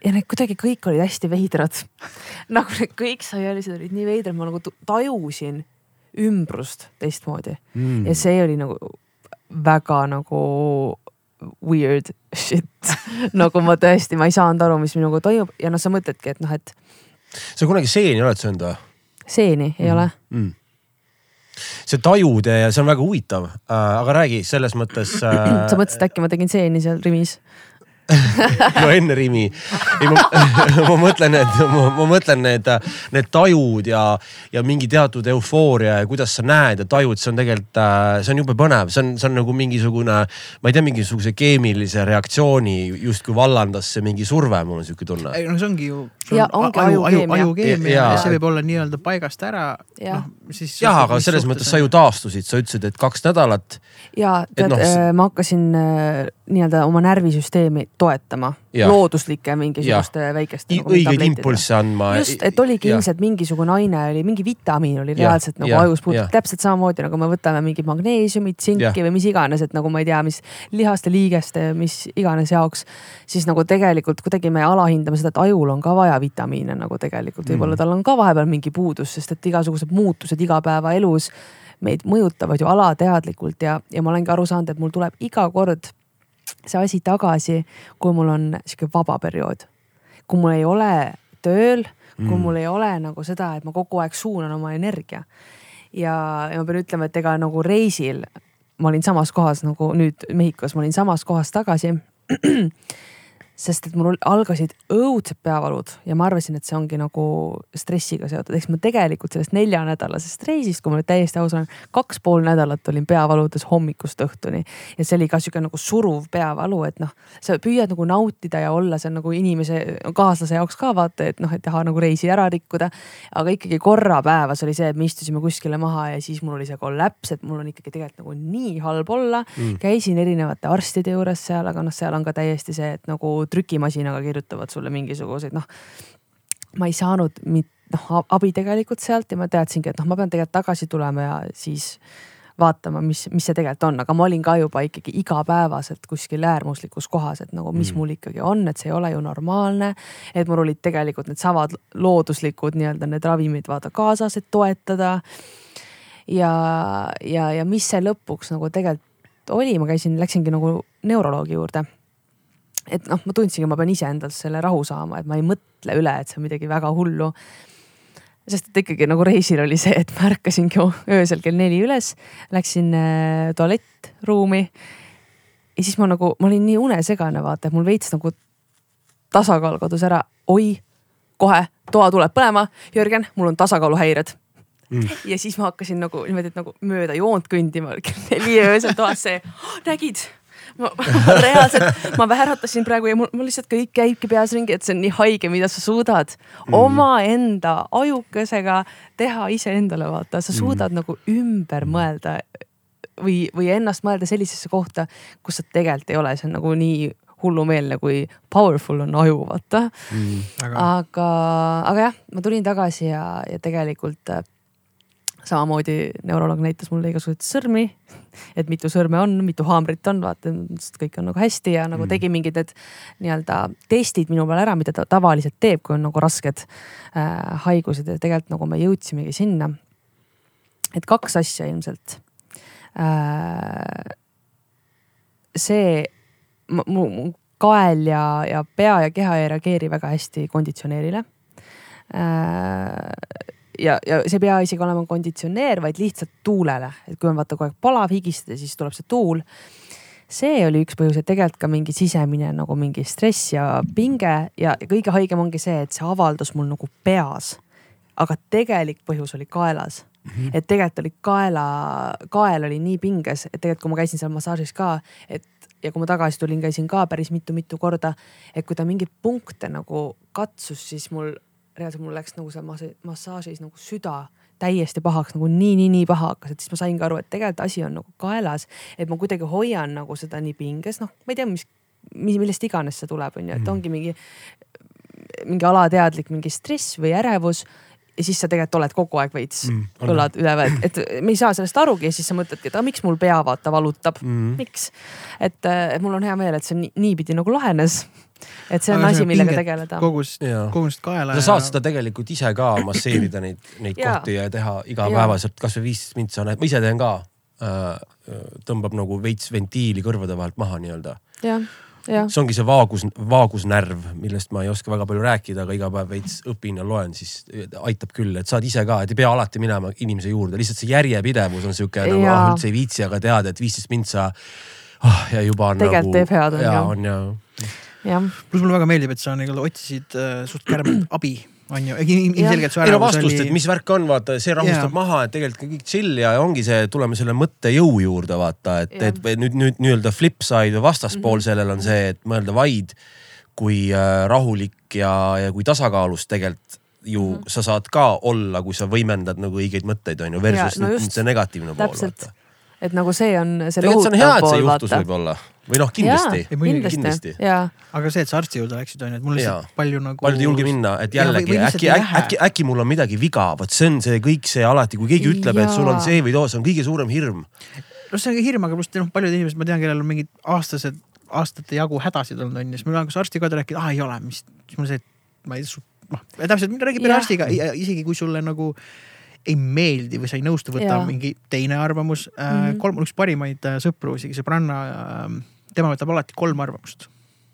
ja need kuidagi kõik olid hästi veidrad [laughs] nagu need kõik saialised olid nii veidrad, ma nagu tajusin ümbrust teistmoodi mm. ja see oli nagu väga nagu weird shit [laughs] nagu ma tõesti, ma ei saanud aru, mis minuga toimub ja noh, sa mõtledki, et noh, et. sa kunagi seeni oled söönud või? seeni ei mm. ole mm see tajude ja see on väga huvitav äh,, aga räägi selles mõttes äh.... [clears throat] sa mõtlesid äkki ma tegin seeni seal Rimis [laughs] no enne Rimi. ei ma, [laughs] ma mõtlen, et ma, ma mõtlen need, need tajud ja, ja mingi teatud eufooria ja kuidas sa näed ja tajud, see on tegelikult, see on jube põnev, see on, see on nagu mingisugune, ma ei tea, mingisuguse keemilise reaktsiooni justkui vallandas see mingi surve, mul on sihuke tunne. ei no see ongi ju. ja ongi ajukeemia. ajukeemia see võib olla nii-öelda paigast ära. noh, siis. jah, aga selles mõttes sa ju taastusid, sa ütlesid, et kaks nädalat. ja tead no,, äh, ma hakkasin äh, nii-öelda oma närvisüsteemi toetama Jah. looduslike mingisuguste väikeste nagu õigeid impulsse andma. just, et oligi Jah. ilmselt mingisugune aine oli, mingi vitamiin oli reaalselt nagu jah, ajus jah., täpselt samamoodi nagu me võtame mingit magneesiumit, tsinki või mis iganes, et nagu ma ei tea, mis lihaste, liigeste, mis iganes jaoks. siis nagu tegelikult kuidagi me alahindame seda, et ajul on ka vaja vitamiine nagu tegelikult, võib-olla Mm. tal on ka vahepeal mingi puudus, sest et igasugused muutused igapäevaelus meid mõjutavad ju alateadlikult ja, ja ma olengi aru saanud, et mul tuleb iga kord see asi tagasi, kui mul on sihuke vaba periood. kui mul ei ole tööl, kui Mm. mul ei ole nagu seda, et ma kogu aeg suunan oma energia. ja, ja ma pean ütlema, et ega nagu reisil ma olin samas kohas nagu nüüd Mehhikos, ma olin samas kohas tagasi. Sest et mul algasid õudsed peavalud ja ma arvasin, et see ongi nagu stressiga seotud, eks ma tegelikult sellest neljanädalasest reisist, kui ma nüüd täiesti aus olen, kaks pool nädalat olin peavaludes hommikust õhtuni ja see oli ka sihuke nagu suruv peavalu, et noh, sa püüad nagu nautida ja olla seal nagu inimese, kaaslase jaoks ka vaata, et noh, et taha nagu reisi ära rikkuda. aga ikkagi korra päevas oli see, et me istusime kuskile maha ja siis mul oli see kollaps, et mul on ikkagi tegelikult nagu nii halb olla mm.. käisin erinevate arstide juures seal, aga noh, seal on ka täiesti see, et nagu trükimasinaga kirjutavad sulle mingisuguseid noh. ma ei saanud noh abi tegelikult sealt ja ma teadsingi, et noh, ma pean tegelikult tagasi tulema ja siis vaatama, mis, mis see tegelikult on, aga ma olin ka juba ikkagi igapäevaselt kuskil äärmuslikus kohas, et nagu mis Mm. mul ikkagi on, et see ei ole ju normaalne. et mul olid tegelikult needsamad looduslikud nii-öelda need ravimid vaata kaasas, et toetada. ja, ja, ja mis see lõpuks nagu tegelikult oli, ma käisin, läksingi nagu neuroloogi juurde et noh, ma tundsingi, ma pean iseendalt selle rahu saama, et ma ei mõtle üle, et see on midagi väga hullu. sest et ikkagi nagu reisil oli see, et ma ärkasingi öösel kell neli üles, läksin äh, tualettruumi. ja siis ma nagu, ma olin nii unesegane, vaata, et mul veits nagu tasakaal kadus ära. oi, kohe toa tuleb põlema, Jörgen, mul on tasakaaluhäired Mm. ja siis ma hakkasin nagu niimoodi, et nagu mööda joont kõndima kell neli öösel toas see, nägid [laughs] reaalselt, ma vääratasin praegu ja mul, mul lihtsalt kõik käibki peas ringi, et see on nii haige, mida sa suudad mm. omaenda ajukesega teha iseendale, vaata, sa suudad mm. nagu ümber mõelda või, või ennast mõelda sellisesse kohta, kus sa tegelikult ei ole, see on nagu nii hullumeelne, kui powerful on aju, vaata Mm. aga, aga jah, ma tulin tagasi ja, ja tegelikult äh, samamoodi neuroloog näitas mulle igasuguseid sõrmi, et mitu sõrme on, mitu haamrit on, vaata, kõik on nagu hästi ja nagu Mm. tegi mingid need nii-öelda testid minu peal ära, mida ta tavaliselt teeb, kui on nagu rasked äh, haigused ja tegelikult nagu me jõudsimegi sinna. et kaks asja ilmselt äh,. see, mu kael ja, ja pea ja keha ei reageeri väga hästi konditsioneerile äh, ja, ja see ei pea isegi olema konditsioneer, vaid lihtsalt tuulele, et kui on vaata kogu aeg palav, higistada, siis tuleb see tuul. see oli üks põhjus, et tegelikult ka mingi sisemine nagu mingi stress ja pinge ja, ja kõige haigem ongi see, et see avaldus mul nagu peas. aga tegelik põhjus oli kaelas mm. -hmm. et tegelikult oli kaela, kael oli nii pinges, et tegelikult kui ma käisin seal massaažis ka, et ja kui ma tagasi tulin, käisin ka päris mitu-mitu korda, et kui ta mingeid punkte nagu katsus, siis mul reaalselt mul läks nagu seal massa- massaažis nagu süda täiesti pahaks nagu nii, nii, nii paha hakkas, et siis ma saingi aru, et tegelikult asi on nagu kaelas, et ma kuidagi hoian nagu seda nii pinges, noh, ma ei tea, mis, millest iganes see tuleb, on ju, et ongi mingi, mingi alateadlik mingi stress või ärevus ja siis sa tegelikult oled kogu aeg veits Mm, õlad üleval, et me ei saa sellest arugi ja siis sa mõtledki, et aga miks mul pea vaata valutab Mm. miks, et, et mul on hea meel, et see nii, niipidi nagu lahenes. Et see on asi, millega tegeleda. kogus, Jaa. kogus kaela. sa saad seda tegelikult ise ka masseerida neid, neid kohti ja teha igapäevaselt kasvõi viisteist mintsa, ma ise teen ka äh,. tõmbab nagu veits ventiili kõrvade vahelt maha nii-öelda. see ongi see vaagus, vaagusnärv, millest ma ei oska väga palju rääkida, aga iga päev veits õpin ja loen, siis aitab küll, et saad ise ka, et ei pea alati minema inimese juurde, lihtsalt see järjepidevus on sihuke nagu Jaa. ah, üldse ei viitsi, aga tead, et viisteist mintsa ah, ja juba on Tegelikult nagu. teeb head, on ja ju. Pluss mulle väga meeldib, et sa nagu otsisid äh, suht kärmelt [clears throat] abi, on ju, ilmselgelt su ei no ärevus vastust, et oli. mis värk on, vaata, see rahustab Jaa. maha, et tegelikult kõik chill ja ongi see, tuleme selle mõttejõu juurde, vaata, et, Jah. et nüüd, nüüd nii-öelda flip side või vastaspool mm -hmm. sellel on see, et mõelda vaid kui äh, rahulik ja, ja kui tasakaalus tegelikult ju mm -hmm. sa saad ka olla, kui sa võimendad nagu õigeid mõtteid, on ju, versus no ja, just. see negatiivne pool, vaata.. et nagu see on see tegelikult see on hea, lohutav et see pool, juhtus vaata. võib-olla. Või noh, kindlasti. Kindlasti, aga see, et sa arsti juurde läksid, on ju, et mul lihtsalt palju nagu. paljud ei julge minna, et jällegi lihtsalt äkki äkki, äkki, äkki mul on midagi viga, vot see on see kõik see alati, kui keegi ütleb, et sul on see või too, see on kõige suurem hirm. no see on ka hirm, aga pluss noh, paljud inimesed, ma tean, kellel on mingid aastased, aastate jagu hädasid olnud on ju, siis mul on kas arstiga ka rääkida, aa ei ole, mis, siis mul see, et ma ei, noh, täpselt räägi perearstiga, isegi kui sulle nagu ei meeldi või sa ei nõustu, võta Jaa. mingi teine arvamus mm. -hmm. Kolm, üks parimaid äh, sõpru, isegi sõbranna, tema võtab alati kolm arvamust,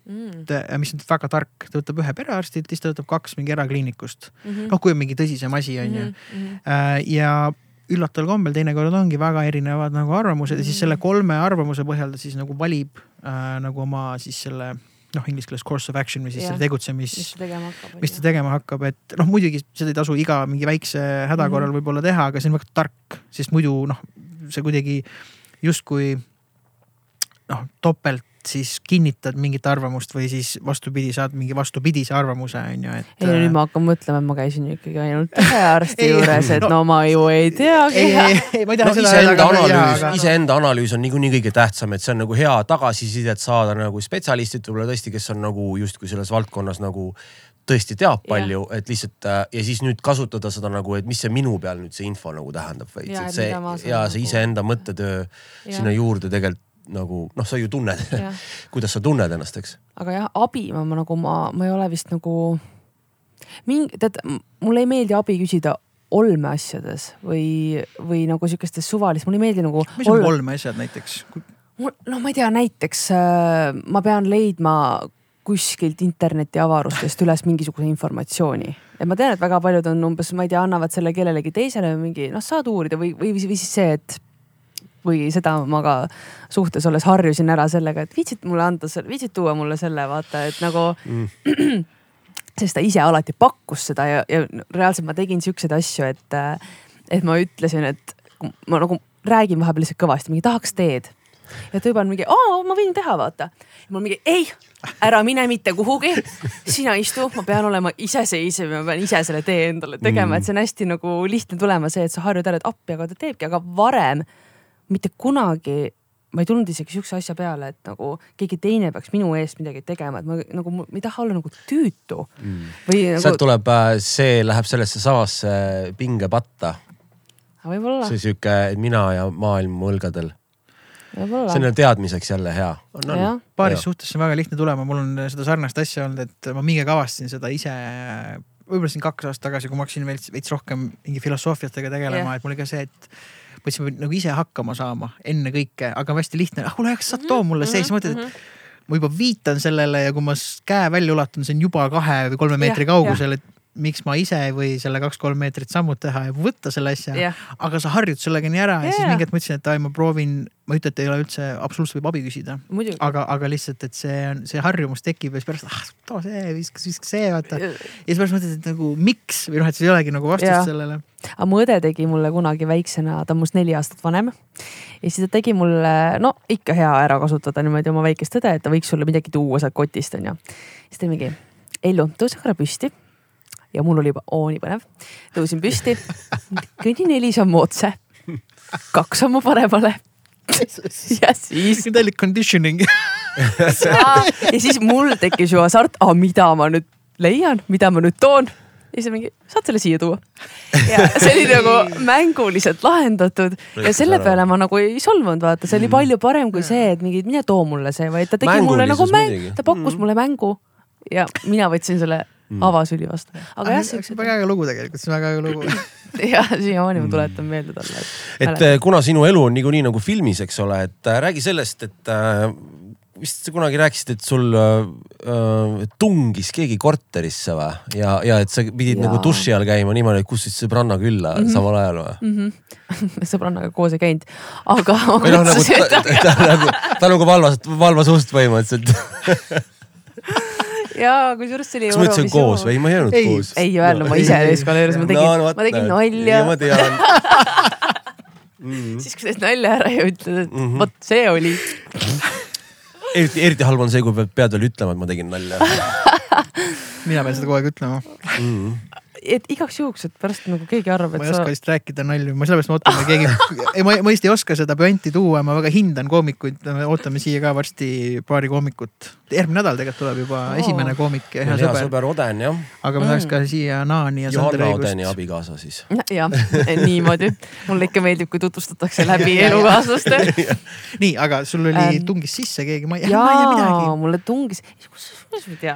mm.. mis on väga tark, ta võtab ühe perearstilt, siis ta võtab kaks mingi erakliinikust. Mhm. noh, kui on mingi tõsisem asi, on ju Mhm, mhm. Äh, ja üllataval kombel teinekord ongi väga erinevad nagu arvamused ja siis selle kolme arvamuse põhjal ta siis nagu valib äh, nagu oma siis selle noh, inglise keeles course of action või siis Jah. selle tegutsemis mis ta tegema hakkab? et noh, muidugi seda ei tasu iga mingi väikse häda Mhm. korral võib-olla teha, aga see on väga tark, sest muidu noh, see kuidagi justkui noh, topelt siis kinnitad mingit arvamust või siis vastupidi, saad mingi vastupidise arvamuse on ju, et. ei no nüüd ma hakkan mõtlema, et ma käisin ju ikkagi ainult [laughs] ühe arsti Ei, juures, et no- no ma ju ei teagi no iseenda analüüs iseenda analüüs on niikuinii kõige tähtsam, et see on nagu hea tagasisidet saada nagu spetsialistilt võib-olla tõesti, kes on nagu justkui selles valdkonnas nagu tõesti teab palju, et lihtsalt äh, ja siis nüüd kasutada seda nagu, et mis see minu peal nüüd see info nagu tähendab veits, et see ja see nagu- iseenda mõttetöö sinna juurde tegelikult nagu noh, sa ju tunned, [laughs] kuidas sa tunned ennast, eks. aga jah, abi ma, ma nagu ma, ma ei ole vist nagu mingi, tead, mulle ei meeldi abi küsida olmeasjades või, või nagu sihukestes suvalist, mulle ei meeldi nagu. mis on olmeasjad näiteks? no ma ei tea, näiteks äh, ma pean leidma kuskilt internetiavarustest üles mingisuguse informatsiooni. et ma tean, et väga paljud on umbes, ma ei tea, annavad selle kellelegi teisele või mingi noh, saad uurida või, või, või siis see, et või seda ma ka suhtes olles harjusin ära sellega, et viitsid mulle anda selle, viitsid tuua mulle selle, vaata, et nagu Mm. [clears throat] sest ta ise alati pakkus seda ja, ja reaalselt ma tegin siukseid asju, et, et ma ütlesin, et ma nagu räägin vahepeal lihtsalt kõvasti, mingi tahaks teed. ja ta juba on mingi, aa, ma võin teha, vaata. mul mingi ei, ära mine mitte kuhugi, sina istu, ma pean olema iseseisev ja ma pean ise selle tee endale tegema mm., et see on hästi nagu lihtne tulema see, et sa harjud ära, et appi, aga ta teebki, aga varem mitte kunagi ma ei tulnud isegi sihukese asja peale, et nagu keegi teine peaks minu eest midagi tegema, et ma nagu, ma ei taha olla nagu tüütu mm. või sealt nagu. tuleb, see läheb sellesse samasse pingepatta, see sihuke, et mina ja maailm mu õlgadel, see on teadmiseks jälle hea. paaris suhtes on väga lihtne tulema, mul on seda sarnast asja olnud, et ma mingi aeg avastasin seda ise. võib-olla siin kaks aastat tagasi, kui ma hakkasin veits, veits rohkem mingi filosoofiatega tegelema yeah., et mul oli ka see, et mõtlesin, et nagu ise hakkama saama ennekõike, aga hästi lihtne, ah kuule, kas sa too mulle? See, siis mõtled, Mhm. et ma juba viitan sellele ja kui ma käe välja ulatan, see on juba kahe või kolme meetri Jah, kaugusel, et miks ma ise ei või selle kaks-kolm meetrit sammud teha ja võtta selle asja jah, aga sa harjud sellega nii ära ja siis Jaa. mingi hetk mõtlesin, et ai, ma proovin, ma ei ütle, et ei ole üldse, absoluutselt võib abi küsida. aga, aga lihtsalt, et see on, see harjumus tekib ja siis pärast, ah too see, viska, viska see, vaata. ja siis pärast mõtled, et nagu miks või noh, et siis ei olegi nagu vastust Jaa. sellele. aga mu õde tegi mulle kunagi väiksena, ta on minust neli aastat vanem. ja siis ta tegi mulle, no ikka hea ära kasutada niimoodi oma väikest õde, et ta võiks sulle midagi tuua sealt kotist onju. siis ta mingi, Ellu, tõuse korra püsti. Ja mul oli juba, oo nii põnev. tõusin püsti, kõnni neli sammu otse, kaks sammu paremale. Ja siis täielik conditioning. ja siis mul tekkis ju hasart, mida ma nüüd leian, mida ma nüüd toon. ja siis mingi, saad selle siia tuua. ja see oli nagu mänguliselt lahendatud. Ja selle peale ma nagu ei solvunud, vaata, see oli palju parem kui see, et mingi mine too mulle see, vaid ta tegi mulle nagu mäng ta pakkus mulle mängu. Ja mina võtsin selle avasüli vastu. aga jah, see on siuksed väga hea lugu tegelikult, see on väga hea lugu. [laughs] jah, siiamaani ma tuletan meelde talle, et. et äh, kuna sinu elu on niikuinii nagu filmis, eks ole, et äh, räägi sellest, et äh, vist sa kunagi rääkisid, et sul äh, äh, tungis keegi korterisse või ja, ja et sa pidid Jaa. nagu duši all käima niimoodi, et kutsusid sõbranna külla mm -hmm. samal ajal või? Mhm. [laughs] sõbrannaga koos ei käinud, aga või noh, [laughs] nagu ta, ta, ta nagu, ta nagu valvas, valvas ust põhimõtteliselt. Ja kusjuures see oli. kas ma ütlesin koos või? ei, ma ei öelnud Ei. koos. ei öelnud, ma ise eskaleerusin, ma tegin, ma tegin nalja. ma tean. [laughs] siis, kui sa teed nalja ära ja ütled, et Mhm. vot see oli. eriti, eriti halb on see, kui pead veel ütlema, et ma tegin nalja [laughs] mina pean seda kogu aeg ütlema. mm.. Et igaks juhuks, et pärast nagu keegi arvab, ma et ei sa oska vist rääkida nalju, ma sellepärast ma ootan, keegi, [laughs] ei ma, ma just ei oska seda püanti tuua, ma väga hindan koomikuid, ootame siia ka varsti paari koomikut. järgmine nädal tegelikult tuleb juba Oo. esimene koomik ja hea hea sõber, sõber Oden jah, aga ma tahaks ka siia Naani ja Sander Johanna Odeni Õigust. abikaasa siis. jah, niimoodi. mulle ikka meeldib, kui tutvustatakse läbi [laughs] elukaaslaste. [laughs] nii, aga sul oli Ähm, tungis sisse keegi, ma ei, ma ei tea midagi. mulle tungis, kuidas ma ei tea,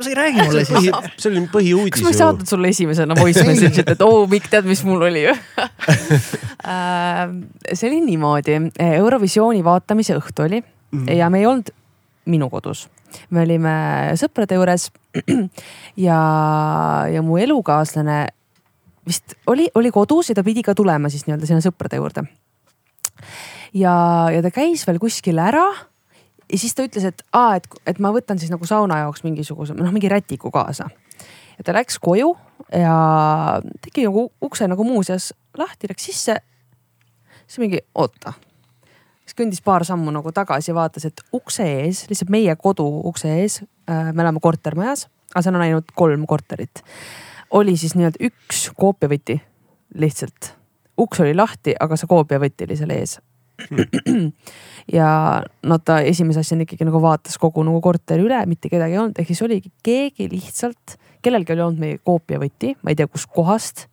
sa ei räägi mulle siis. see oli põhiuudis kas ma ei saatnud sulle esimesena voice message'it, et oo, Mikk, tead, mis mul oli ju? [laughs] see oli niimoodi, Eurovisiooni vaatamise õhtu oli Mhm. ja me ei olnud minu kodus, me olime sõprade juures [clears throat] ja, ja mu elukaaslane vist oli, oli kodus ja ta pidi ka tulema siis nii-öelda sinna sõprade juurde. ja, ja ta käis veel kuskil ära ja siis ta ütles, et aa, et, et ma võtan siis nagu sauna jaoks mingisuguse, noh mingi rätiku kaasa. ja ta läks koju ja tegi nagu ukse nagu muuseas lahti, läks sisse. siis mingi oota, siis kõndis paar sammu nagu tagasi vaatas, et ukse ees, lihtsalt meie kodu ukse ees äh,, me elame kortermajas, aga seal on ainult kolm korterit. oli siis nii-öelda üks koopiavõti lihtsalt, uks oli lahti, aga see koopiavõti oli seal ees [clears throat] ja no ta esimese asjana ikkagi nagu vaatas kogu nagu korteri üle, mitte kedagi ei olnud, ehk siis oligi keegi lihtsalt, kellelgi oli olnud meie koopiavõti, ma ei tea, kuskohast.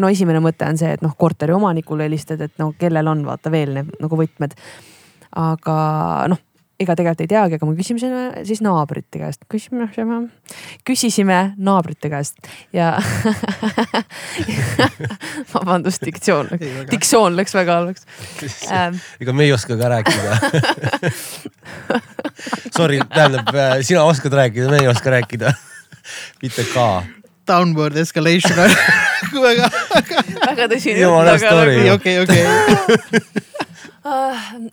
no esimene mõte on see, et noh, korteri omanikule helistad, et no kellel on vaata veel need nagu võtmed. aga noh, ega tegelikult ei teagi, aga me küsisime siis naabrite käest, küsisime, küsisime naabrite käest ja [laughs] vabandust, diktsioon, diktsioon läks väga halvaks ähm,. ega me ei oska ka rääkida. [laughs] Sorry, tähendab, sina oskad rääkida, me ei oska rääkida. [laughs] mitte ka. Downward escalation väga, [laughs] väga tõsine Jumala story. okei, okei, okei.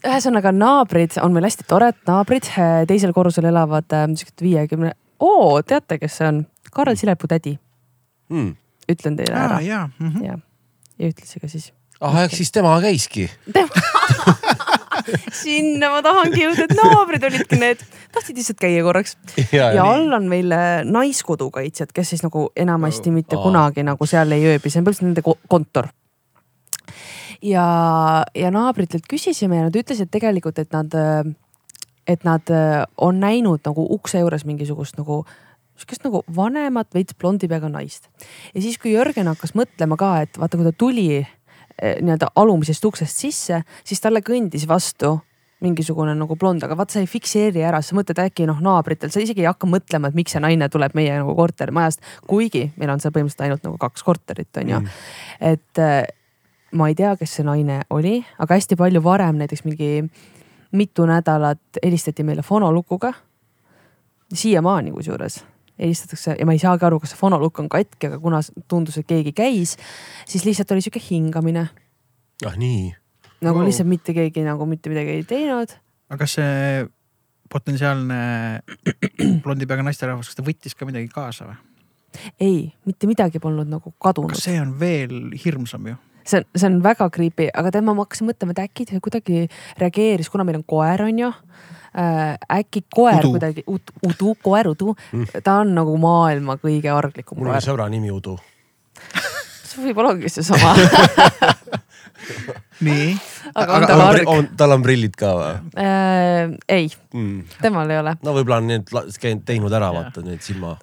ühesõnaga naabrid on meil hästi toredad naabrid, teisel korrusel elavad äh, siuksed viiekümne, oo, teate, kes see on? Karl Silepuu tädi, Hmm. ütlen teile ära jaa. mhm. ja, ja ütlesi ka siis. ah, ehk siis tema käiski. [laughs] sinna ma tahangi jõuda, et naabrid olidki need, tahtsid lihtsalt käia korraks ja, ja all on meil äh, naiskodukaitsjad, kes siis nagu enamasti mitte Aa. kunagi nagu seal ei ööbi, see on põhimõtteliselt nende ko- kontor. ja, ja naabritelt küsisime ja nad ütlesid tegelikult, et nad, et nad äh, on näinud nagu ukse juures mingisugust nagu sihukest nagu vanemat veits blondi peaga naist. ja siis, kui Jörgen hakkas mõtlema ka, et vaata, kui ta tuli nii-öelda alumisest uksest sisse, siis talle kõndis vastu mingisugune nagu blond, aga vaat sa ei fikseeri ära, sa mõtled äkki noh, naabritel, sa isegi ei hakka mõtlema, et miks see naine tuleb meie nagu kortermajast, kuigi meil on seal põhimõtteliselt ainult nagu kaks korterit on ju Mm. et äh, ma ei tea, kes see naine oli, aga hästi palju varem, näiteks mingi mitu nädalat helistati meile fonolukuga. siiamaani kusjuures helistatakse ja ma ei saagi aru, kas see fonolukk on katki, aga kuna tundus, et keegi käis, siis lihtsalt oli sihuke hingamine ah nii. nagu Wow. lihtsalt mitte keegi nagu mitte midagi ei teinud. aga kas see potentsiaalne blondi peaga naisterahvas, kas ta võttis ka midagi kaasa või? ei, mitte midagi polnud nagu kadunud see on veel hirmsam ju? see on, see on väga creepy, aga tema, ma hakkasin mõtlema, et äkki ta kuidagi reageeris, kuna meil on koer, on ju äh,. äkki koer Udu. Kuidagi, Udu, koer Udu mm., ta on nagu maailma kõige arglikum mul oli koer. sõbra nimi Udu. [laughs] see võib-olla ongi seesama, [laughs] [laughs] nii. aga on ta arg? tal on prillid ka või Äh, ei, mm.? temal ei ole. no võib-olla on need teinud ära, vaata need silma.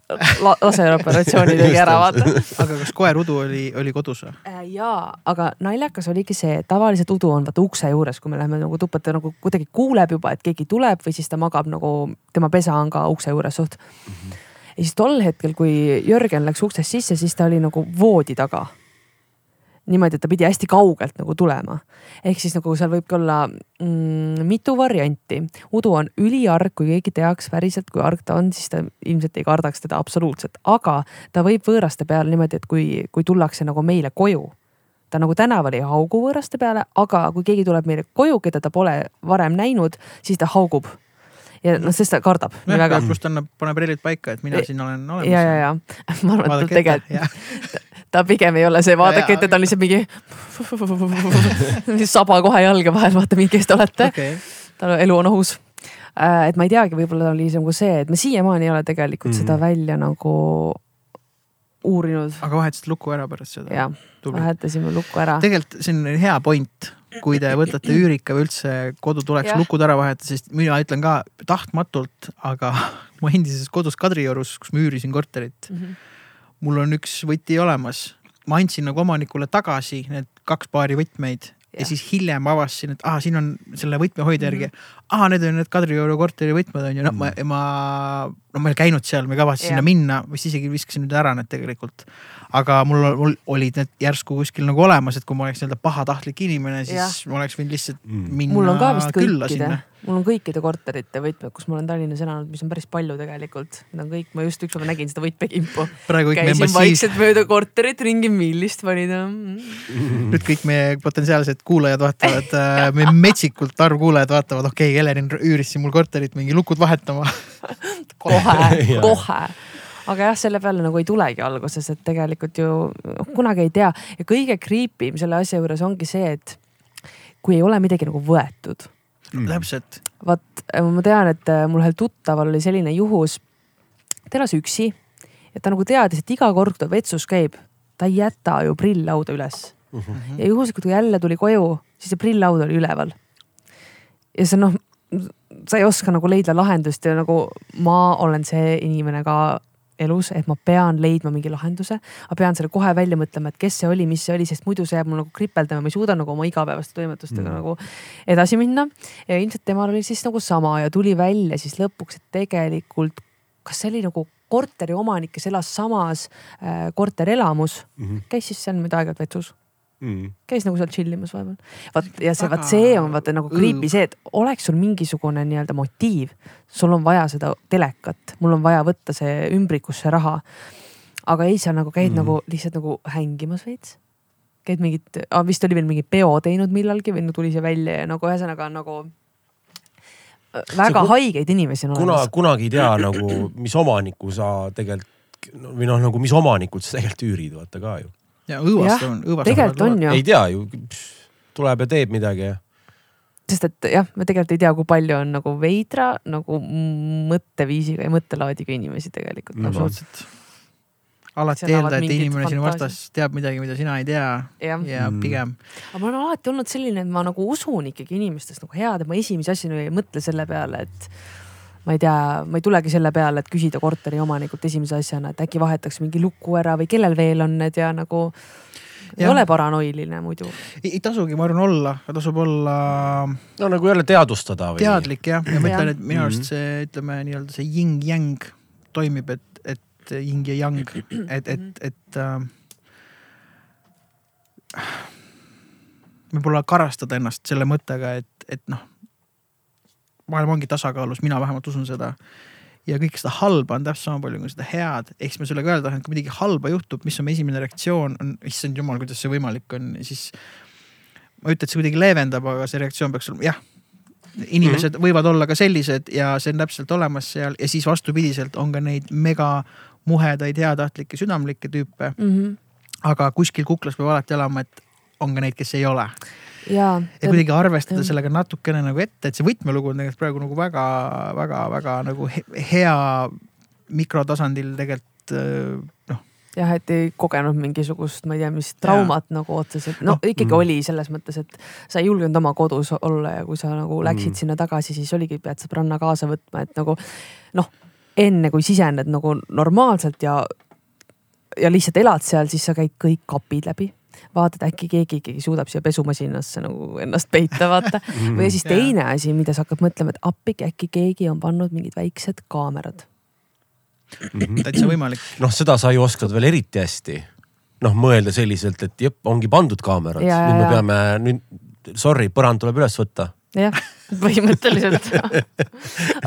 La, laseroperatsiooni tegi ära, vaata. aga kas koer Udu oli, oli kodus või? Äh, jaa, aga naljakas oligi see, tavaliselt udu on vaata ukse juures, kui me läheme nagu tuppa, ta nagu kuidagi kuuleb juba, et keegi tuleb või siis ta magab nagu, tema pesa on ka ukse juures suht mm. -hmm. ja siis tol hetkel, kui Jörgen läks uksest sisse, siis ta oli nagu voodi taga. niimoodi, et ta pidi hästi kaugelt nagu tulema. ehk siis nagu seal võibki olla mm, mitu varianti. udu on üliarg, kui keegi teaks päriselt, kui arg ta on, siis ta ilmselt ei kardaks teda absoluutselt, aga ta võib võõraste peale niimoodi, et kui, kui tullakse nagu meile koju ta nagu tänaval ei haugu võõraste peale, aga kui keegi tuleb meile koju, keda ta pole varem näinud, siis ta haugub. ja noh, sest ta kardab nii väga. ta annab, paneb relid paika, et mina siin olen olemas. ja, ja, [laughs] ja ma arvan, et ta tegelikult, [laughs] ta pigem ei ole see, vaadake Ja, ette, ta on lihtsalt mingi saba kohe jalge vahel, vaata, mingi, kes te olete. okei, tal elu on ohus. et ma ei teagi, võib-olla oli see nagu see, et me siiamaani ei ole tegelikult Mhm. mm. seda välja nagu uurinud aga vahetasid luku ära pärast seda? ja vahetasime lukku ära. tegelikult see on hea point, kui te võtate üürika või üldse kodu tuleks lukud ära vahetada, sest mina ütlen ka tahtmatult, aga [laughs] mu endises kodus Kadriorus, kus ma üürisin korterit mm, -hmm. Mul on üks võti olemas. ma andsin nagu omanikule tagasi need kaks paari võtmeid ja. ja siis hiljem avastasin, et aa, siin on selle võtmehoidja järgi mm. -hmm. aa, need on need Kadrioru korteri võtmed on ju, no ma, ma, no ma ei käinud seal, ma ei kavatse sinna minna, vist isegi viskasin nüüd ära need tegelikult aga mul, mul olid need järsku kuskil nagu olemas, et kui ma oleks nii-öelda pahatahtlik inimene, siis ja. ma oleks võinud lihtsalt mm. minna mul on ka vist kõikide, mul on kõikide korterite võtmed, kus ma olen Tallinnas elanud, mis on päris palju tegelikult. Need on kõik, ma just ükspäev nägin seda võtmekimpu. käisin vaikselt mööda korterit ringi, millist valida. Mm.. nüüd kõik meie potentsiaalsed kuulajad vaatavad äh, [laughs] meie metsikult arv kuulajad vaatavad, okei okay,, Helerin üüris siin mul korterit mingi lukud vahetama. [laughs] Kohe [laughs] kohe. Aga jah, selle peale nagu ei tulegi alguses, et tegelikult ju kunagi ei tea. Ja kõige creepy im selle asja juures ongi see, et kui ei ole midagi nagu võetud mm.. täpselt. vot ma tean, et äh, mul ühel tuttaval oli selline juhus, ta elas üksi ja ta nagu teadis, et iga kord, kui ta vetsus käib, ta ei jäta ju prilllauda üles mm. -hmm. ja juhuslikult, kui jälle tuli koju, siis see prilllaud oli üleval. ja see noh, sa ei oska nagu leida lahendust ja nagu ma olen see inimene ka elus, et ma pean leidma mingi lahenduse. ma pean selle kohe välja mõtlema, et kes see oli, mis see oli, sest muidu see jääb mul nagu kripeldama, ma ei suuda nagu oma igapäevaste toimetustega mm. nagu edasi minna. ja ilmselt temal oli siis nagu sama ja tuli välja siis lõpuks, et tegelikult kas see oli nagu korteriomanik, kes elas samas äh, korterelamus mm, -hmm. käis siis seal nüüd aeg-ajalt vetsus mm.. käis nagu seal chill imas vahepeal. vaat ja see, vaat see on vaata nagu creepy see, et oleks sul mingisugune nii-öelda motiiv, sul on vaja seda telekat, mul on vaja võtta see ümbrikusse raha. aga ei, sa nagu käid mm. nagu lihtsalt nagu hängimas veits. käid mingit ah,, vist oli veel mingi peo teinud millalgi või no tuli see välja ja nagu ühesõnaga nagu äh, väga see, haigeid inimesi on kuna, olemas. kunagi ei tea nagu, mis omanikku sa tegelikult või noh, nagu mis omanikult sa tegelikult üürid, vaata ka ju ja õõvast on, õõvast tegelikult on ju. ei tea ju, tuleb ja teeb midagi ja. sest et jah, me tegelikult ei tea, kui palju on nagu veidra nagu mõtteviisiga ja mõttelaadiga inimesi tegelikult mm. nagu. absoluutselt. alati eelda, et inimene sinu vastas teab midagi, mida sina ei tea ja, ja mm. pigem. aga ma olen alati olnud selline, et ma nagu usun ikkagi inimestest nagu head, et ma esimese asjana ei mõtle selle peale, et ma ei tea, ma ei tulegi selle peale, et küsida korteri omanikult esimese asjana, et äkki vahetaks mingi luku ära või kellel veel on need ja nagu ei ja. ole paranoiline muidu. ei tasugi, ma arvan, olla, tasub olla. no nagu jälle teadvustada või? teadlik jah, ja ma ütlen, et minu arust see, ütleme nii-öelda see yin-yang toimib, et, et yin ja yang, et, et, et äh, võib-olla karastada ennast selle mõttega, et, et noh maailm ongi tasakaalus, mina vähemalt usun seda. ja kõike seda halba on täpselt sama palju kui seda head, ehk siis ma sellega öelda tahan, et kui midagi halba juhtub, mis on mu esimene reaktsioon, on issand jumal, kuidas see võimalik on, siis. ma ei ütle, et see kuidagi leevendab, aga see reaktsioon peaks olema jah inimesed mm -hmm. võivad olla ka sellised ja see on täpselt olemas seal ja siis vastupidiselt on ka neid mega muhedaid, heatahtlikke, südamlikke tüüpe mm. -hmm. aga kuskil kuklas peab alati olema, et on ka neid, kes ei ole ja, ja kuidagi arvestada sellega natukene nagu ette, et see võtmelugu on tegelikult praegu nagu väga-väga-väga nagu hea mikrotasandil tegelikult noh jah, et ei kogenud mingisugust, ma ei tea, mis traumat ja. nagu otseselt, no, no ikkagi mm. oli selles mõttes, et sa ei julgenud oma kodus olla ja kui sa nagu läksid mm. sinna tagasi, siis oligi, pead sõbranna kaasa võtma, et nagu noh, enne kui sisened nagu normaalselt ja, ja lihtsalt elad seal, siis sa käid kõik kapid läbi vaatad, äkki keegi ikkagi suudab siia pesumasinasse nagu ennast peita, vaata. või siis teine asi, mida sa hakkad mõtlema, et appigi äkki keegi on pannud mingid väiksed kaamerad. Mm -hmm.. täitsa võimalik. noh, seda sa ju oskad veel eriti hästi. noh, mõelda selliselt, et jep, ongi pandud kaamerad, nüüd me peame, nüüd sorry, põrand tuleb üles võtta. Jah, põhimõtteliselt.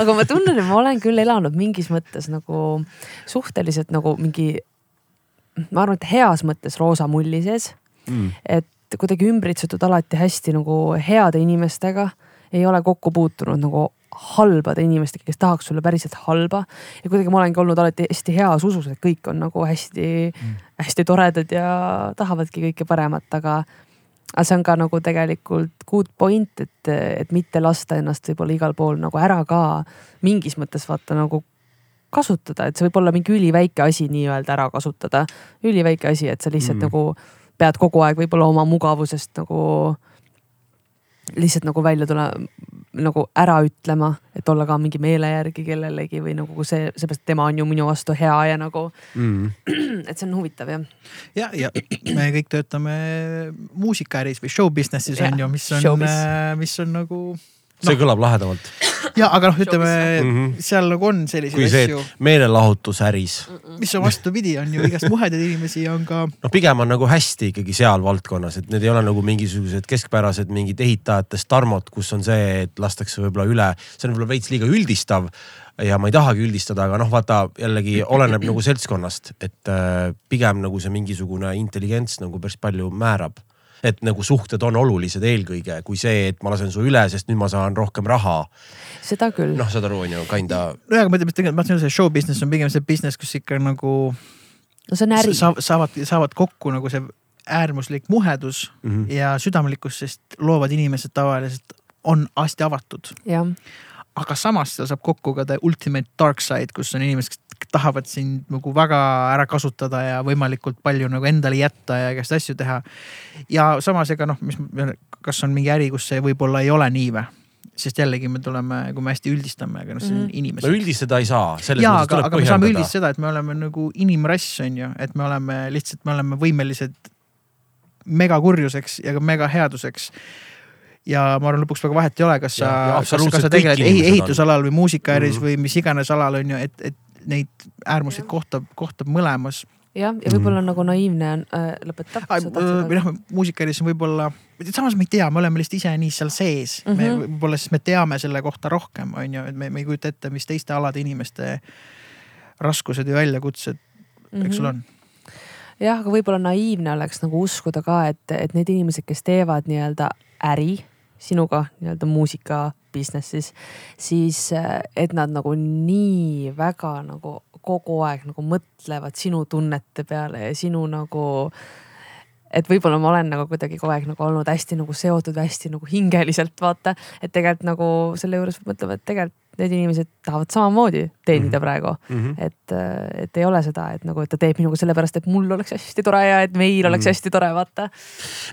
Aga ma tunnen, et ma olen küll elanud mingis mõttes nagu suhteliselt nagu mingi, ma arvan, et heas mõttes roosa mulli sees mm.. et kuidagi ümbritsetud alati hästi nagu heade inimestega, ei ole kokku puutunud nagu halbade inimestega, kes tahaks sulle päriselt halba. ja kuidagi ma olengi olnud alati hästi heas usus, et kõik on nagu hästi mm., hästi toredad ja tahavadki kõike paremat, aga. aga see on ka nagu tegelikult good point, et, et mitte lasta ennast võib-olla igal pool nagu ära ka mingis mõttes vaata nagu kasutada, et see võib olla mingi üliväike asi nii-öelda ära kasutada. üliväike asi, et sa lihtsalt mm. nagu pead kogu aeg võib-olla oma mugavusest nagu lihtsalt nagu välja tule, nagu ära ütlema, et olla ka mingi meele järgi kellelegi või nagu see, seepärast, tema on ju minu vastu hea ja nagu mm. [clears throat] et see on huvitav jah. ja, ja me kõik töötame muusikaäris või show business'is on ju, mis on, mis on nagu no.. see kõlab lahedamalt. ja aga noh, ütleme mm -hmm. seal nagu on selliseid Kui see, asju. meelelahutusäris. mis on vastupidi, on ju igast muhedaid inimesi on ka. noh, pigem on nagu hästi ikkagi seal valdkonnas, et need ei ole nagu mingisugused keskpärased mingid ehitajatest tarmod, kus on see, et lastakse võib-olla üle, see on võib-olla veits liiga üldistav ja ma ei tahagi üldistada, aga noh, vaata jällegi oleneb nagu seltskonnast, et äh, pigem nagu see mingisugune intelligents nagu päris palju määrab et nagu suhted on olulised eelkõige kui see, et ma lasen su üle, sest nüüd ma saan rohkem raha. seda küll. noh, saad aru, on ju, kinda. nojah, aga ma ütlen, et tegelikult ma ütlen, see show business on pigem see business, kus ikka nagu. no see on äri sa,. saavad, saavad kokku nagu see äärmuslik muhedus mm -hmm. ja südamlikkus, sest loovad inimesed tavaliselt on hästi avatud. Aga samas seal saab kokku ka the ultimate dark side, kus on inimesed, kes tahavad sind nagu väga ära kasutada ja võimalikult palju nagu endale jätta ja igast asju teha. ja samas ega noh, mis, kas on mingi äri, kus see võib-olla ei ole nii või? sest jällegi me tuleme, kui me hästi üldistame, aga noh, see on mm -hmm. inimesed. no üldistada ei saa. jaa, aga, aga me saame üldistada, et me oleme nagu inimrass on ju, et me oleme lihtsalt, me oleme võimelised megakurjuseks ja ka megaheaduseks ja ma arvan, lõpuks väga vahet ei ole, kas sa, kas, kas sa tegeled ehitusalal või muusikaäris mm -hmm. või mis iganes alal on ju, et, et neid äärmuseid kohtab, kohtab mõlemas jah, ja võib-olla mm. nagu naiivne on äh,, lõpetab. või noh, muusikaäris on võib-olla, samas me ei tea, me oleme lihtsalt ise nii seal sees mm, -hmm. me võib-olla siis me teame selle kohta rohkem, on ju, et me, me ei kujuta ette, mis teiste alade inimeste raskused ja väljakutsed mm, -hmm. eks sul mhm. on jah, aga võib-olla naiivne oleks nagu uskuda ka, et, et need inimesed, kes teevad nii-öelda äri sinuga nii-öelda muusika business'is, siis äh, et nad nagu nii väga nagu kogu aeg nagu mõtlevad sinu tunnete peale ja sinu nagu et võib-olla ma olen nagu kuidagi kogu aeg nagu olnud hästi nagu seotud hästi nagu hingeliselt vaata, et tegelikult nagu selle juures mõtlevad, et tegelikult need inimesed tahavad samamoodi teenida mm -hmm. praegu mm. -hmm. et, et ei ole seda, et nagu, et ta teeb minuga sellepärast, et mul oleks hästi tore ja et meil oleks mm -hmm. hästi tore, vaata.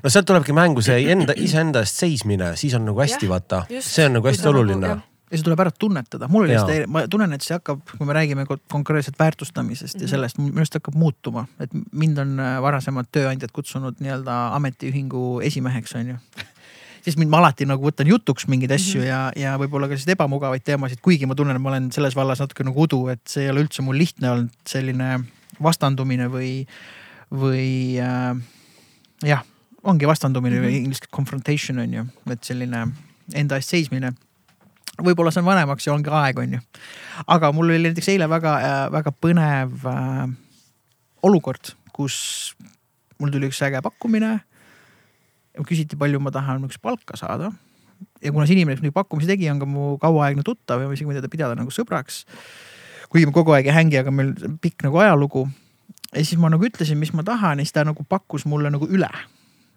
no sealt tulebki mängu see enda, iseenda eest seismine, siis on nagu hästi, vaata, see on nagu hästi oluline nagu, ja see tuleb ära tunnetada, mul oli lihtsalt, ma tunnen, et see hakkab, kui me räägime konkreetselt väärtustamisest mm -hmm. ja mhm. sellest, minu arust hakkab muutuma, et mind on äh, varasemad tööandjad kutsunud nii-öelda ametiühingu esimeheks, on ju siis mind ma alati nagu võtan jutuks mingeid asju mm -hmm. ja, ja võib-olla ka selliseid ebamugavaid teemasid, kuigi ma tunnen, et ma olen selles vallas natuke nagu udu, et see ei ole üldse mul lihtne olnud selline vastandumine või, või äh, jah, ongi vastandumine mm -hmm. või inglise keeles confrontation on ju, et selline enda eest seismine võib-olla saan vanemaks ja ongi aeg, on ju. aga mul oli näiteks eile väga äh,, väga põnev äh, olukord, kus mul tuli üks äge pakkumine küsiti, palju ma tahan niisugust palka saada. ja kuna see inimene, kes muidugi pakkumise tegi, on ka mu kauaaegne tuttav ja ma isegi võin teda pidada nagu sõbraks. kuigi me kogu aeg ei hängi, aga meil pikk nagu ajalugu. ja siis ma nagu ütlesin, mis ma tahan ja siis ta nagu pakkus mulle nagu üle.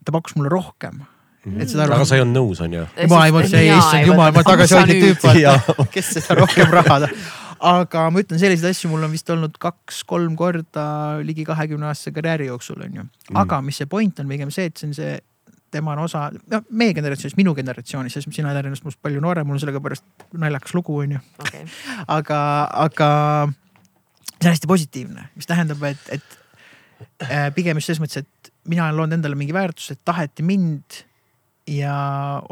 ta pakkus mulle rohkem Mm. et seda. aga sa ei olnud nõus, on ju? ma ei mõelnud, issand jumal, ma tagasihoidlik tüüp, kes seda rohkem raha tahab. aga ma ütlen selliseid asju, mul on vist olnud kaks-kolm korda ligi kahekümne aastase karjääri jooksul on ju. Mm. aga mis see point on pigem see, et see on see tema on osa, noh meie generatsioonis, minu generatsioonis, sest sina oled ennast minust palju noorem, mul on sellega pärast naljakas lugu, on ju okay.. [laughs] aga, aga see on hästi positiivne, mis tähendab, et, et äh, pigem just selles mõttes, et mina olen loonud endale mingi väärtuse, et taheti mind ja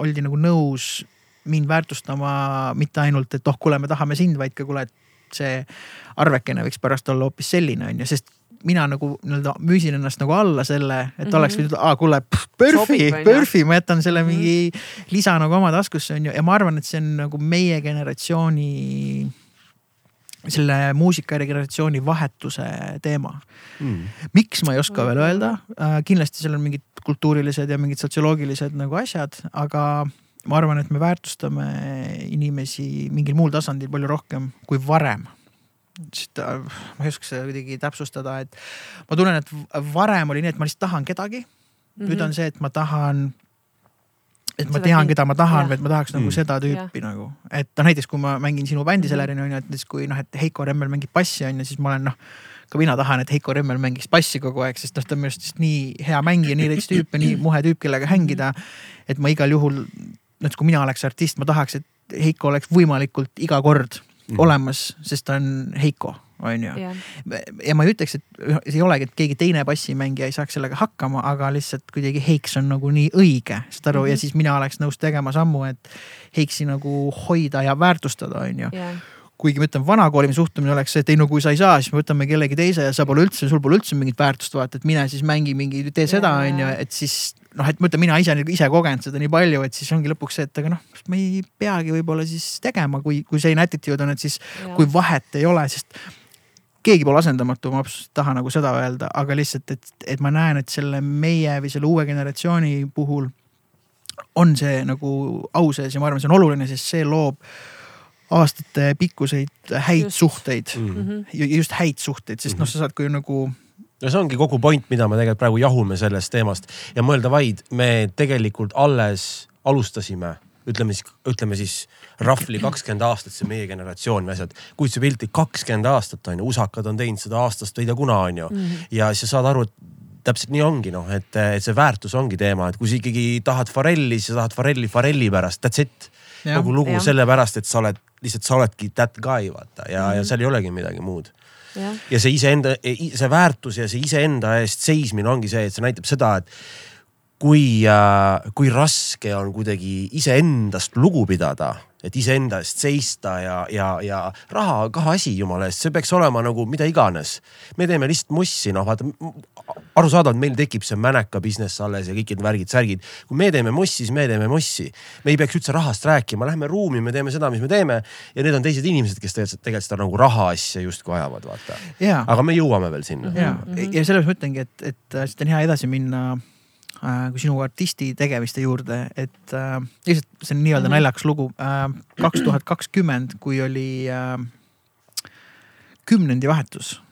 oldi nagu nõus mind väärtustama mitte ainult, et oh, kuule, me tahame sind, vaid ka kuule, et see arvekene võiks pärast olla hoopis selline on ju, sest mina nagu nii-öelda müüsin ennast nagu alla selle, et mm -hmm. oleks võinud, aa kuule, Perfi, Perfi, ma jätan selle mm -hmm. mingi lisa nagu oma taskusse on ju ja ma arvan, et see on nagu meie generatsiooni selle muusikaäri generatsiooni vahetuse teema. Mm.. miks ma ei oska veel öelda. Äh,, kindlasti seal on mingid kultuurilised ja mingid sotsioloogilised nagu asjad, aga ma arvan, et me väärtustame inimesi mingil muul tasandil palju rohkem kui varem ma ei oska seda kuidagi täpsustada, et ma tunnen, et varem oli nii, et ma lihtsalt tahan kedagi mm. -hmm. nüüd mhm. on see, et ma tahan et ma Seda tean, keda ma tahan või et ma tahaks nagu Mm. seda tüüpi nagu, et noh, näiteks kui ma mängin sinu bändi Celerina on ju, et näiteks kui noh, et Heiko Remmel mängib bassi on ju, siis ma olen noh. ka mina tahan, et Heiko Remmel mängiks bassi kogu aeg, sest noh, ta on minu arust nii hea mängija, nii rets tüüp ja nii muhe tüüp, kellega hängida. et ma igal juhul, näiteks kui mina oleks artist, ma tahaks, et Heiko oleks võimalikult iga kord Mhm. olemas, sest ta on Heiko, on ju ja ma ei ütleks, et see ei olegi, et keegi teine bassimängija ei saaks sellega hakkama, aga lihtsalt kuidagi Heiks on nagu nii õige, saad aru mm, -hmm. ja Mhm. siis mina oleks nõus tegema sammu, et Heiksi nagu hoida ja väärtustada, on ju. jah, kuigi ma ütlen, vanakooli suhtumine oleks see, et ei no kui sa ei saa, siis me võtame kellegi teise ja sa pole üldse, sul pole üldse mingit väärtust, vaata, et mine siis mängi mingi, tee seda, on ju, et siis noh, et ma ütlen, mina ise, ise kogenud seda nii palju, et siis ongi lõpuks see, et aga noh, ma ei peagi võib-olla siis tegema, kui, kui see attitude on, et siis kui vahet ei ole, sest keegi pole asendamatu, ma absoluutselt ei taha nagu seda öelda, aga lihtsalt, et, et ma näen, et selle meie või selle uue generatsiooni puhul on see nagu au sees ja ma arvan, see on oluline, sest see loob aastate pikkuseid häid Just. suhteid Mm. Mhm. ja ja just häid suhteid, sest noh, sa saad kui nagu no see ongi kogu point, mida me tegelikult praegu jahume sellest teemast. Ja mõelda vaid, me tegelikult alles alustasime, ütleme siis, ütleme siis rahvli kakskümmend aastat, see meie generatsioon või asjad. kuid see pilti kakskümmend aastat on ju, usakad on teinud seda aastast või ei tea kuna on ju. Ja sa saad aru, et täpselt nii ongi noh, et, et see väärtus ongi teema, et kui sa ikkagi tahad Farelli, siis sa tahad Farelli Farelli pärast, that's it. Kogu lugu sellepärast, et sa oled lihtsalt, sa oledki that guy vaata. Ja mm, -hmm. ja Mhm. seal ei olegi midagi muud jah, ja see iseenda, see väärtus ja see iseenda eest seismine ongi see, et see näitab seda, et kui, kui raske on kuidagi iseendast lugu pidada, et iseenda eest seista ja, ja, ja raha on kah asi jumala eest, see peaks olema nagu mida iganes. me teeme lihtsalt mussi, noh vaata, arusaadavalt meil tekib see mäneka business alles ja kõik need värgid-särgid. kui me teeme mussi, siis me teeme mussi. me ei peaks üldse rahast rääkima, lähme ruumi, me teeme seda, mis me teeme ja need on teised inimesed, kes tegelikult, tegelikult seda nagu raha asja justkui ajavad, vaata. aga me jõuame veel sinna. ja ja sellepärast ma ütlengi, et, et siit on hea edasi minna kui sinu artisti tegemiste juurde, et äh, lihtsalt see on nii-öelda Mhm. naljakas lugu äh,. kaks tuhat kakskümmend, kui oli äh, kümnendivahetus,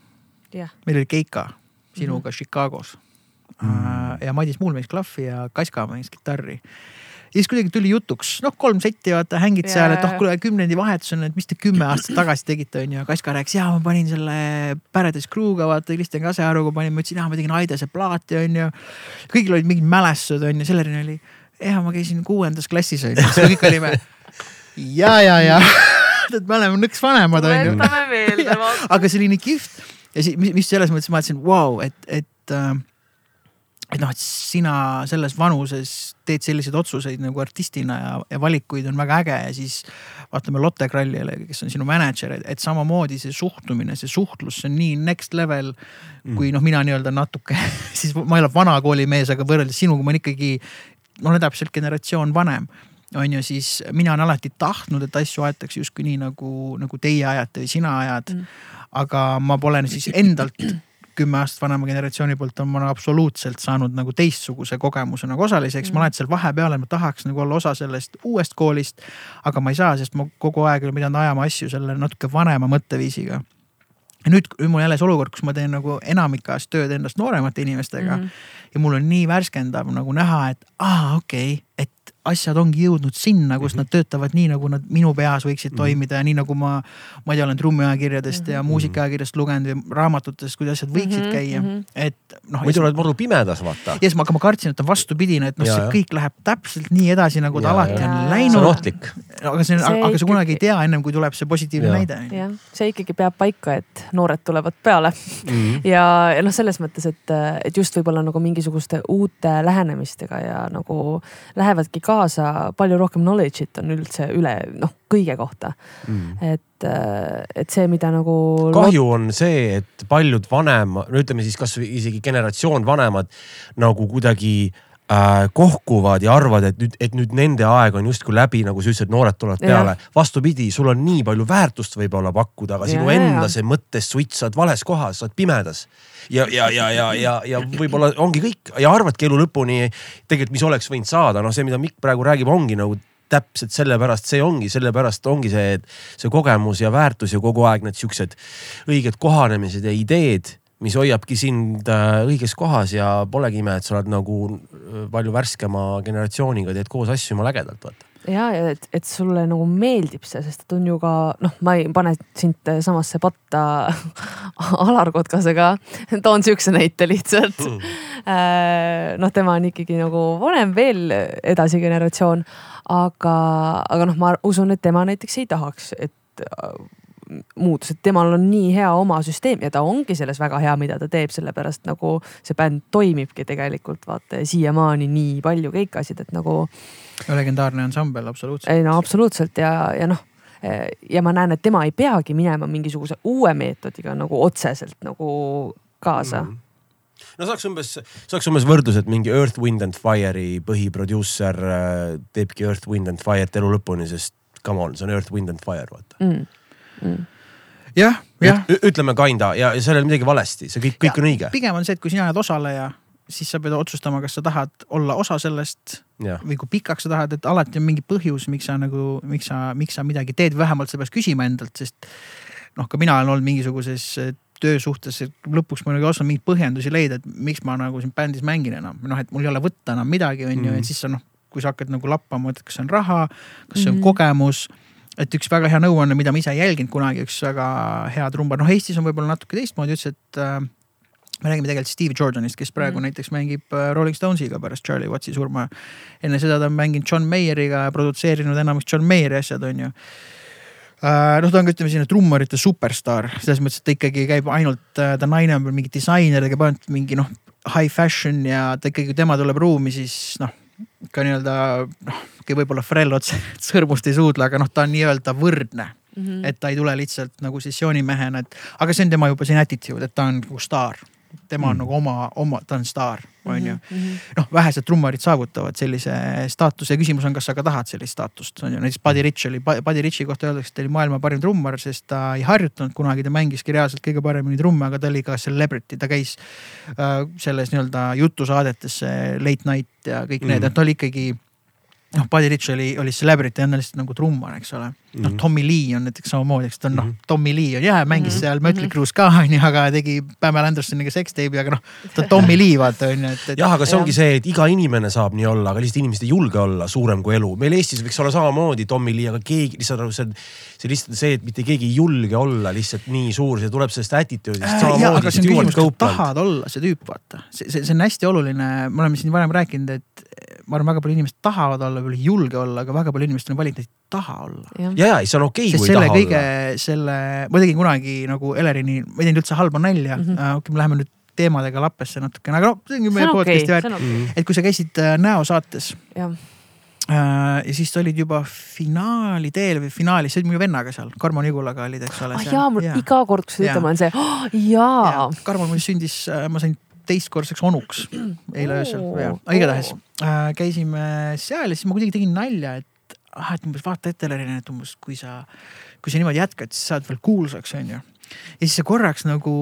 jah, meil oli Keika sinuga Mhm. Chicagos äh, ja Madis Muul mängis klahvi ja Kaska mängis kitarri ja siis kuidagi tuli jutuks, noh, kolm setti vaata, hängid Jaa, seal, et oh jaa. kuule kümnendivahetus on, et mis te kümme aastat tagasi tegite, onju. Kaska rääkis, jaa, ma panin selle Paradise Crew'ga vaata, Kristjan Kasearuga panin, ma ütlesin, jaa, ma tegin Aidase plaati, onju. kõigil olid mingid mälestused, onju, Sellerin oli, jaa, ma käisin kuuendas klassis, onju. siis me kõik olime ja, ja, ja, et me oleme nõks vanemad, onju tuletame meelde, [laughs] aga see oli nii kihvt ja siis, mis, mis selles mõttes ma mõtlesin, vau, et, et äh, et noh, et sina selles vanuses teed selliseid otsuseid nagu artistina ja, ja valikuid on väga äge ja siis vaatame Lotte Kralljale, kes on sinu mänedžer, et, samamoodi see suhtumine, see suhtlus, see on nii next level. kui noh, mina nii-öelda natuke, [laughs] siis ma ei ole vanakooli mees, aga võrreldes sinuga ma olen ikkagi, ma olen täpselt generatsioon vanem on ju, siis mina olen alati tahtnud, et asju aetakse justkui nii nagu, nagu teie ajate või sina ajad Mm. aga ma pole siis endalt kümme aastat vanema generatsiooni poolt on ma absoluutselt saanud nagu teistsuguse kogemuse nagu osaliseks mm., ma olen seal vahepeal, et ma tahaks nagu olla osa sellest uuest koolist. aga ma ei saa, sest ma kogu aeg olen pidanud ajama asju selle natuke vanema mõtteviisiga. ja nüüd, nüüd mul jälle see olukord, kus ma teen nagu enamik ajast tööd endast nooremate inimestega mm. -hmm. ja mul on nii värskendav nagu näha, et aa, okei okay,, et asjad ongi jõudnud sinna, kus nad töötavad nii, nagu nad minu peas võiksid Mhm. toimida ja nii nagu ma, ma ei tea, olen trummiajakirjadest ja muusikaajakirjadest lugenud ja raamatutest, kuidas asjad võiksid Mhm, käia mhm., et noh. muidu oled muidu pimedas, vaata. ja siis ma, aga ma kartsin, et on vastupidine, et noh, Ja, see ja. kõik läheb täpselt nii edasi, nagu ta Ja, alati ja. on Jaa. see on läinud. ohtlik. aga see See aga sa kunagi ei tea ennem kui tuleb see positiivne Jaa. näide. jah, see ikkagi peab paika, et noored tulevad peale Mhm. [laughs] ja, ja noh, selles mõttes, et, et just võib-olla nagu mingisuguste uute lähenemistega ja nagu lähevadki kaasa, palju rohkem knowledge'it on üldse üle noh, kõige kohta. et, et see, mida nagu. kahju on see, et paljud vanem, no ütleme siis kasvõi isegi generatsioon vanemad nagu kuidagi äh, kohkuvad ja arvavad, et nüüd, et nüüd nende aeg on justkui läbi, nagu sa ütlesid, noored tulevad peale. vastupidi, sul on nii palju väärtust võib-olla pakkuda, aga sinu Ja, ja, enda see mõtteswitch, sa oled vales kohas, sa oled pimedas. ja, ja, ja, ja, ja, ja võib-olla ongi kõik. Ja arvadki elu lõpuni tegelikult, mis oleks võinud saada, noh, see, mida Mikk praegu räägib, ongi nagu täpselt sellepärast see ongi, sellepärast ongi see, et see kogemus ja väärtus ja kogu aeg need siuksed õiged kohanemised ja ideed mis hoiabki sind äh, õiges kohas ja polegi ime, et sa oled nagu äh, palju värskema generatsiooniga, teed koos asju jumala ägedalt, vaata. Ja, ja et, et sulle nagu meeldib see, sest et on ju ka noh, ma ei pane sind samasse patta [laughs] Alar Kotkasega, toon sihukese näite lihtsalt. Mm.. noh, tema on ikkagi nagu vanem veel edasi generatsioon, aga, aga noh, ma usun, et tema näiteks ei tahaks, et muutus, et temal on nii hea oma süsteem ja ta ongi selles väga hea, mida ta teeb, sellepärast nagu see bänd toimibki tegelikult vaata ja siiamaani nii palju keikasid, et nagu. legendaarne ansambel, absoluutselt. ei no absoluutselt ja, ja noh ja ma näen, et tema ei peagi minema mingisuguse uue meetodiga nagu otseselt nagu kaasa mm no saaks umbes, saaks umbes võrdlus, et mingi Earth, Wind and Fire'i põhiproduusser äh, teebki Earth, Wind and Fire'it elu lõpuni, sest come on, see on Earth, Wind and Fire vaata mm mm.. jah, jah. ütleme kinda ja, ja seal ei ole midagi valesti, see kõik, kõik ja, on õige. pigem on see, et kui sina oled osaleja, siis sa pead otsustama, kas sa tahad olla osa sellest ja. või kui pikaks sa tahad, et alati on mingi põhjus, miks sa nagu, miks sa, miks sa midagi teed, vähemalt sa peaks küsima endalt, sest noh, ka mina olen olnud mingisuguses töösuhtes, lõpuks ma nagu ei osanud mingeid põhjendusi leida, et miks ma nagu siin bändis mängin enam, noh, et mul ei ole võtta enam midagi, on ju, et mm. siis sa noh, kui sa hakkad nagu lappama, et kas see on raha, kas see on mm. kogemus et üks väga hea nõuanne, mida ma ise ei jälginud kunagi, üks väga hea trummar, noh Eestis on võib-olla natuke teistmoodi, ütles, et äh, me räägime tegelikult Steve Jordanist, kes praegu mm. näiteks mängib äh, Rolling Stonesiga pärast Charlie Watsi surma. enne seda ta on mänginud John Mayeriga ja produtseerinud enamik John Mayeri asjad, on ju uh,. noh, ta on ka ütleme selline trummarite superstaar, selles mõttes, et ta ikkagi käib ainult, äh, ta naine on mingi disainer, ta käib ainult mingi noh, high fashion ja ta ikkagi, kui tema tuleb ruumi, siis noh ka nii-öelda noh, võib-olla Frell otse sõrmust ei suudle, aga noh, ta on nii-öelda võrdne mm. -hmm. et ta ei tule lihtsalt nagu sessioonimehena, et aga see on tema juba siin attitude, et ta on nagu staar tema on mm. nagu oma, oma, ta on staar, on ju. Mhm, mhm. noh, vähesed trummarid saavutavad sellise staatuse ja küsimus on, kas sa ka tahad sellist staatust, on ju. näiteks Buddy Rich oli, Buddy Richi kohta öeldakse, et ta oli maailma parim trummar, sest ta ei harjutanud kunagi, ta mängiski reaalselt kõige paremini trumme, aga ta oli ka celebrity, ta käis äh, selles nii-öelda jutusaadetes Late Night ja kõik mm. need, et ta oli ikkagi noh, Buddy Rich oli, oli celebrity, on lihtsalt nagu trummar, eks ole. Noh, mhm. Tommy Lee on näiteks samamoodi, eks ta on noh, mhm. Tommy Lee on jah, mängis mm -hmm. seal Mötley Crue's ka [laughs] on ju, aga tegi Pamela Andersoniga sex tape'i, aga noh, ta on Tommy Lee vaata on ju, et, et. jah, aga see ongi see, et iga inimene saab nii olla, aga lihtsalt inimesed ei julge olla suurem kui elu. meil Eestis võiks olla samamoodi Tommy Lee, aga keegi lihtsalt nagu see, see lihtsalt see, et mitte keegi ei julge olla lihtsalt nii suur, see tuleb sellest attitude'ist äh,. jaa, aga see on küsimus, kas tahad olla see tüüp, vaata. see, see, see on hästi oluline, me oleme siin varem rääkinud, et ma arvan, väga palju inimesed tahavad olla, võib-olla ei julge olla, aga väga palju inimestel on valik, nad ei taha olla. ja, ja, ja see on okei okay,, kui ei taha kõige, olla. selle, ma tegin kunagi nagu Elerini, ma ei teinud üldse halba nalja mm, -hmm. okei okay,, me läheme nüüd teemadega lappesse natukene, aga noh, see ongi meie podcast'i väärt okay,. et kui sa käisid uh, Näo saates. Uh, ja siis sa olid juba finaali teel või finaalis, sa olid minu vennaga seal, Karmo Nigulaga olid, eks ole. ah jaa, mul iga kord, kui sa ütled, ma olen see oh,, jaa ja.. Karmo mul sündis, ma sain teistkordseks onuks eile öösel, igatahes äh, käisime seal ja siis ma kuidagi tegin nalja, et ah, et umbes vaata ette, Elerin, et umbes kui sa, kui sa niimoodi jätkad, siis saad veel kuulsaks, onju. ja siis sa korraks nagu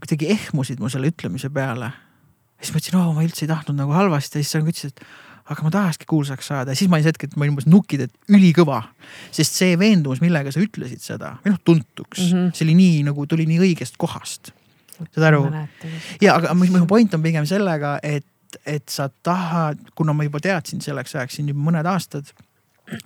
kuidagi ehmusid mu selle ütlemise peale. siis ma ütlesin, oo, ma üldse ei tahtnud nagu halvasti ja siis sa nagu ütlesid, et aga ma tahakski kuulsaks saada ja siis ma olin see hetk, et ma olin umbes nukid, et ülikõva. sest see veendumus, millega sa ütlesid seda, või noh, tuntuks mm, -hmm. see oli nii nagu tuli nii õigest kohast saad aru? ja, aga minu point on pigem sellega, et, et sa tahad, kuna ma juba teadsin selleks ajaks siin juba mõned aastad.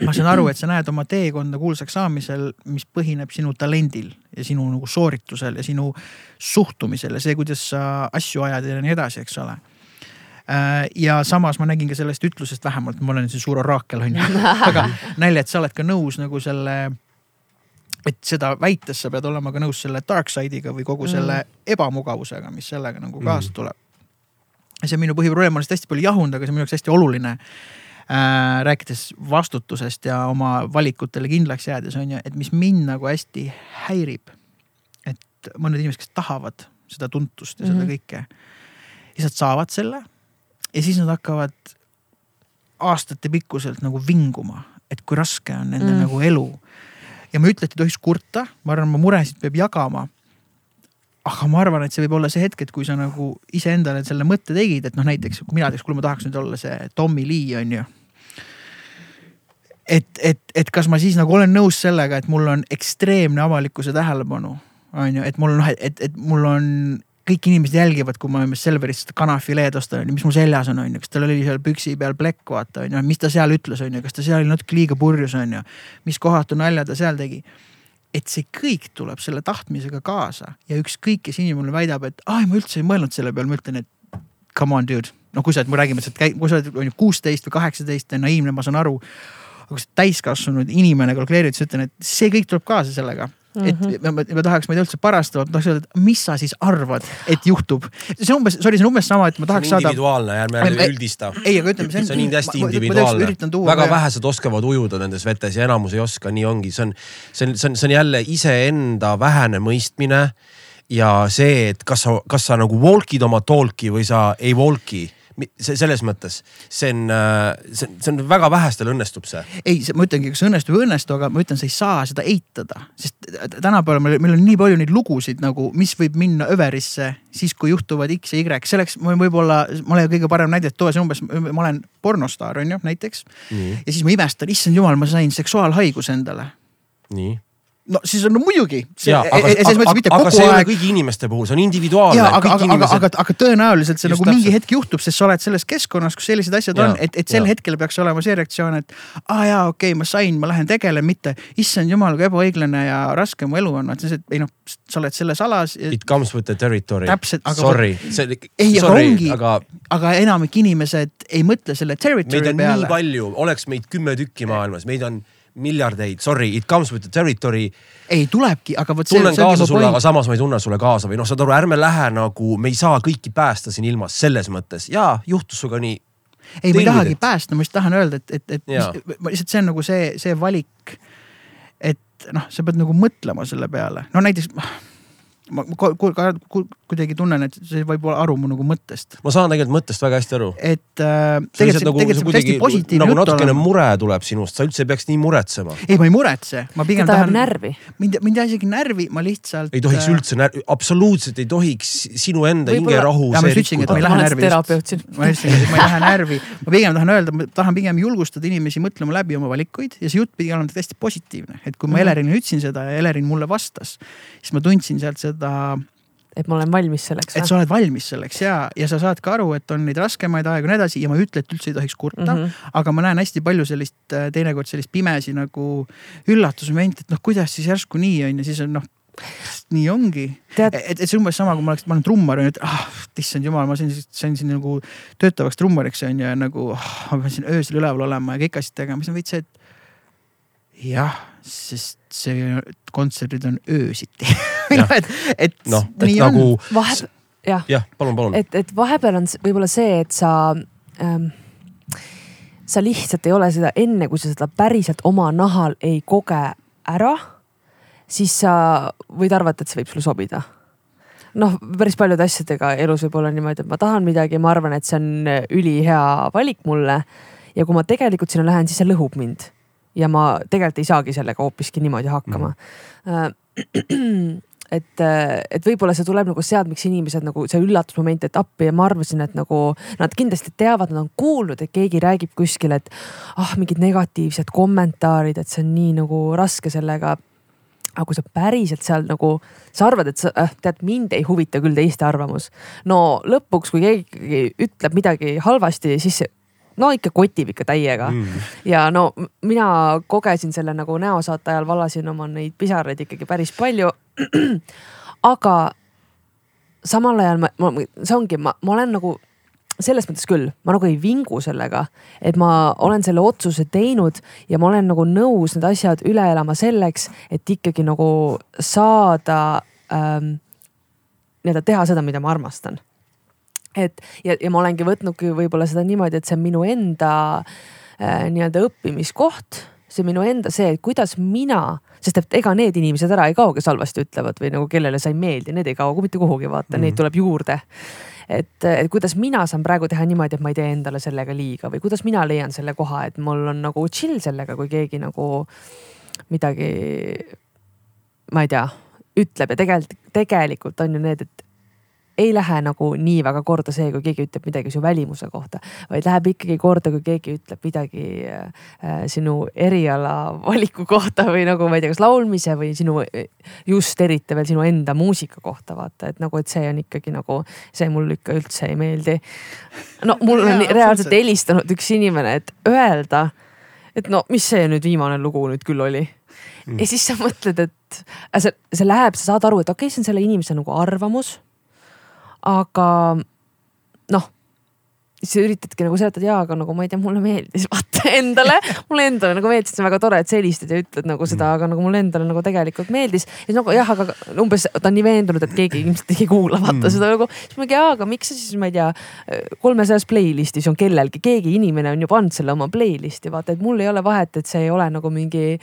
Ma saan aru, et sa näed oma teekonda kuulsaks saamisel, mis põhineb sinu talendil ja sinu nagu sooritusel ja sinu suhtumisel ja see, kuidas sa asju ajad ja nii edasi, eks ole äh, ja samas ma nägin ka sellest ütlusest vähemalt, ma olen see suur oraakel on ju, [laughs] aga nalja, et sa oled ka nõus nagu selle et seda väites sa pead olema ka nõus selle dark side'iga või kogu selle mm. ebamugavusega, mis sellega nagu kaasa mm. tuleb. see on minu põhiprobleem, ma olen seda hästi palju jahunud, aga see on minu jaoks hästi oluline äh,. rääkides vastutusest ja oma valikutele kindlaks jäädes on ju, et mis mind nagu hästi häirib. et mõned inimesed, kes tahavad seda tuntust ja mm -hmm. seda kõike. lihtsalt saavad selle ja siis nad hakkavad aastate pikkuselt nagu vinguma, et kui raske on nende mm. nagu elu ja ma ei ütle, et ei tohiks kurta, ma arvan, oma muresid peab jagama. aga ma arvan, et see võib olla see hetk, et kui sa nagu iseendale selle mõtte tegid, et noh, näiteks mina näiteks, kuule, ma tahaks nüüd olla see Tommy Lee on ju. Et, et, et kas ma siis nagu olen nõus sellega, et mul on ekstreemne avalikkuse tähelepanu, on ju, et mul noh, et, et mul on kõik inimesed jälgivad, kui ma umbes Selverist seda kanafileed ostan, onju, mis mul seljas on, onju, kas tal oli seal püksi peal plekk, vaata onju, mis ta seal ütles, onju, kas ta seal oli natuke liiga purjus, onju. mis kohatu nalja ta seal tegi et see kõik tuleb selle tahtmisega kaasa ja ükskõik, kes inimene väidab, et aa, ma üldse ei mõelnud selle peale, ma ütlen, et come on dude. no kui sa, me räägime, et kui sa oled kuusteist või kaheksateist naiivne, ma saan aru. Aga kui sa täiskasvanud inimene kalkuleerid, siis ütlen, et see kõik tuleb kaasa sellega. et Mhm. ma, ma, ma tahaks, ma ei tea üldse parastada, ma tahaks öelda, et mis sa siis arvad, et juhtub. see on umbes, sorry, see on umbes sama, et ma tahaks saada. individuaalne, ärme Ei, üldista. ei, aga ütleme, see on. see on nii hästi individuaalne, väga. vähesed oskavad ujuda nendes vetes ja enamus ei oska, nii ongi, see on, see on, see on, see on jälle iseenda vähene mõistmine. ja see, et kas sa, kas sa nagu walk'id oma talk'i või sa ei walk'i, selles mõttes, see on, see on, see on väga vähestel õnnestub see. ei, ma ütlengi, kas õnnestub või ei õnnestu, aga ma ütlen, sa ei saa seda eitada, sest tänapäeval meil, meil on nii palju neid lugusid nagu, mis võib minna överisse siis, kui juhtuvad X ja Y, selleks ma võib-olla, ma olen kõige parem näide tuua, see umbes, ma olen pornostaar on ju näiteks. nii, ja siis ma imestan, issand jumal, ma sain seksuaalhaiguse endale. nii. No siis on no muidugi. ja, aga, aga, aga, aga see ei ole kõigi inimeste puhul, see on individuaalne. ja aga, aga, aga, inimesed... aga, aga tõenäoliselt see Just nagu mingi hetk juhtub, sest sa oled selles keskkonnas, kus sellised asjad Jaa, on, et, et sel jaa. hetkel peaks olema see reaktsioon, et aa jaa, okei okay,, ma sain, ma lähen tegelen, mitte issand jumal, kui ebaõiglane ja raske mu elu on, et see, ei noh, sa oled selles alas. It comes with the territory. Täpselt, aga- Sorry, see, Ei, aga ongi-, aga aga enamik inimesed ei mõtle selle territory meid on peale nii. palju, oleks meid kümme tükki maailmas, meid on miljardeid, sorry, it comes with the territory. ei tulebki, aga vot see. tunnen kaasa sulle, aga samas ma ei tunne sulle kaasa või noh, saad aru, ärme lähe nagu, me ei saa kõiki päästa siin ilmas selles mõttes ja juhtus sinuga nii. ei, ma ei tahagi et- päästa, ma lihtsalt tahan öelda, et, et, et mis- ma lihtsalt see on nagu see, see valik. et noh, sa pead nagu mõtlema selle peale, no näiteks ma ma ku- ku- ka- ku- kuidagi tunnen, et see võib olla aru mu nagu mõttest, ma saan tegelikult mõttest väga hästi aru. et äh, tegelikult see, nagu, tegelikult see see peab hästi kuidagi positiivne nagu jutt natukene olema. mure tuleb sinust, sa üldse ei peaks nii muretsema. ei, ma ei muretse, ma pigem ta tahan, närvi. mind, mind ei aja isegi närvi, ma lihtsalt. ei tohiks üldse, absoluutselt ei tohiks sinu enda hingerahu ma just ütlesingi, et ma ei lähe ma olen närvi terapeut siin. ma ütlesin, et ma ei lähe närvi, ma pigem tahan öelda, ma tahan pigem julgustada inimesi mõtlema läbi oma valikuid ja see jutt pidi olema hästi positiivne, et kui ma Mhm. Elerile ütlesin seda ja Elerin mulle vastas, siis ma tundsin sealt seda et ma olen valmis selleks et sa oled valmis selleks ja, ja sa saad ka aru, et on neid raskemaid aegu ja nii edasi ja ma ei ütle, et üldse ei tohiks kurta mm. -hmm. aga ma näen hästi palju sellist äh, teinekord sellist pimesi nagu üllatusmomenti, et noh, kuidas siis järsku nii on ja siis on noh, nii ongi. et, et see on umbes sama, kui ma oleks, ma olen trummar on ju, et ah, issand jumal, ma sain, sain siin nagu töötavaks trummariks on ju ja nagu ah, ma pean siin öösel üleval olema ja kõik asjad tegema, siis on veits see, et jah, sest see kontserdid on öösiti. [laughs] [laughs] et, et et nii nagu on. vahe, jah, jah, palun, palun. et, et vahepeal on võib-olla see, et sa ähm,, sa lihtsalt ei ole seda enne, kui sa seda päriselt oma nahal ei koge ära, siis sa võid arvata, et see võib sulle sobida noh, päris paljude asjadega elus võib olla niimoodi, et ma tahan midagi, ma arvan, et see on ülihea valik mulle. ja kui ma tegelikult sinna lähen, siis see lõhub mind ja ma tegelikult ei saagi sellega hoopiski niimoodi hakkama mm.. [clears throat] et, et võib-olla see tuleb nagu sealt, miks inimesed nagu see üllatusmoment, et appi ja ma arvasin, et nagu nad kindlasti teavad, nad on kuulnud, et keegi räägib kuskil, et ah, mingid negatiivsed kommentaarid, et see on nii nagu raske sellega aga kui sa päriselt seal nagu, sa arvad, et sa äh, tead, mind ei huvita küll teiste arvamus. no lõpuks, kui keegi ütleb midagi halvasti, siis no ikka kotib ikka täiega mm. ja no mina kogesin selle nagu näosaate ajal, valasin oma neid pisaraid ikkagi päris palju. [clears throat] aga samal ajal ma, ma, see ongi, ma, ma olen nagu selles mõttes küll, ma nagu ei vingu sellega, et ma olen selle otsuse teinud ja ma olen nagu nõus need asjad üle elama selleks, et ikkagi nagu saada ähm, nii-öelda teha seda, mida ma armastan. et ja, ja ma olengi võtnudki võib-olla seda niimoodi, et see on minu enda äh, nii-öelda õppimiskoht, see minu enda see, et kuidas mina, sest et ega need inimesed ära ei kao, kes halvasti ütlevad või nagu kellele sa ei meeldi, need ei kao ka mitte kuhugi, vaata mm, -hmm. neid tuleb juurde et, et kuidas mina saan praegu teha niimoodi, et ma ei tee endale sellega liiga või kuidas mina leian selle koha, et mul on nagu chill sellega, kui keegi nagu midagi, ma ei tea, ütleb ja tegelikult, tegelikult on ju need, et ei lähe nagu nii väga korda see, kui keegi ütleb midagi su välimuse kohta, vaid läheb ikkagi korda, kui keegi ütleb midagi äh, sinu eriala valiku kohta või nagu ma ei tea, kas laulmise või sinu just eriti veel sinu enda muusika kohta vaata, et nagu, et see on ikkagi nagu, see mulle ikka üldse ei meeldi. no mul on reaalselt helistanud üks inimene, et öelda, et no mis see nüüd viimane lugu nüüd küll oli ja siis sa mõtled, et see, see läheb, sa saad aru, et okei okay,, see on selle inimese nagu arvamus. Aga noh, siis üritadki nagu seletada, jaa, aga nagu ma ei tea, mulle meeldis vaata endale, mulle endale nagu meeldis, see on väga tore, et sa helistad ja ütled nagu seda, aga nagu mulle endale nagu tegelikult meeldis. ja siis nagu jah, aga umbes ta on nii veendunud, et keegi ilmselt ei kuula vaata mm. seda nagu. siis ma mingi, jaa, aga miks sa siis, ma ei tea, kolmesajas playlist'is on kellelgi, keegi inimene on ju pannud selle oma playlist'i, vaata, et mul ei ole vahet, et see ei ole nagu mingi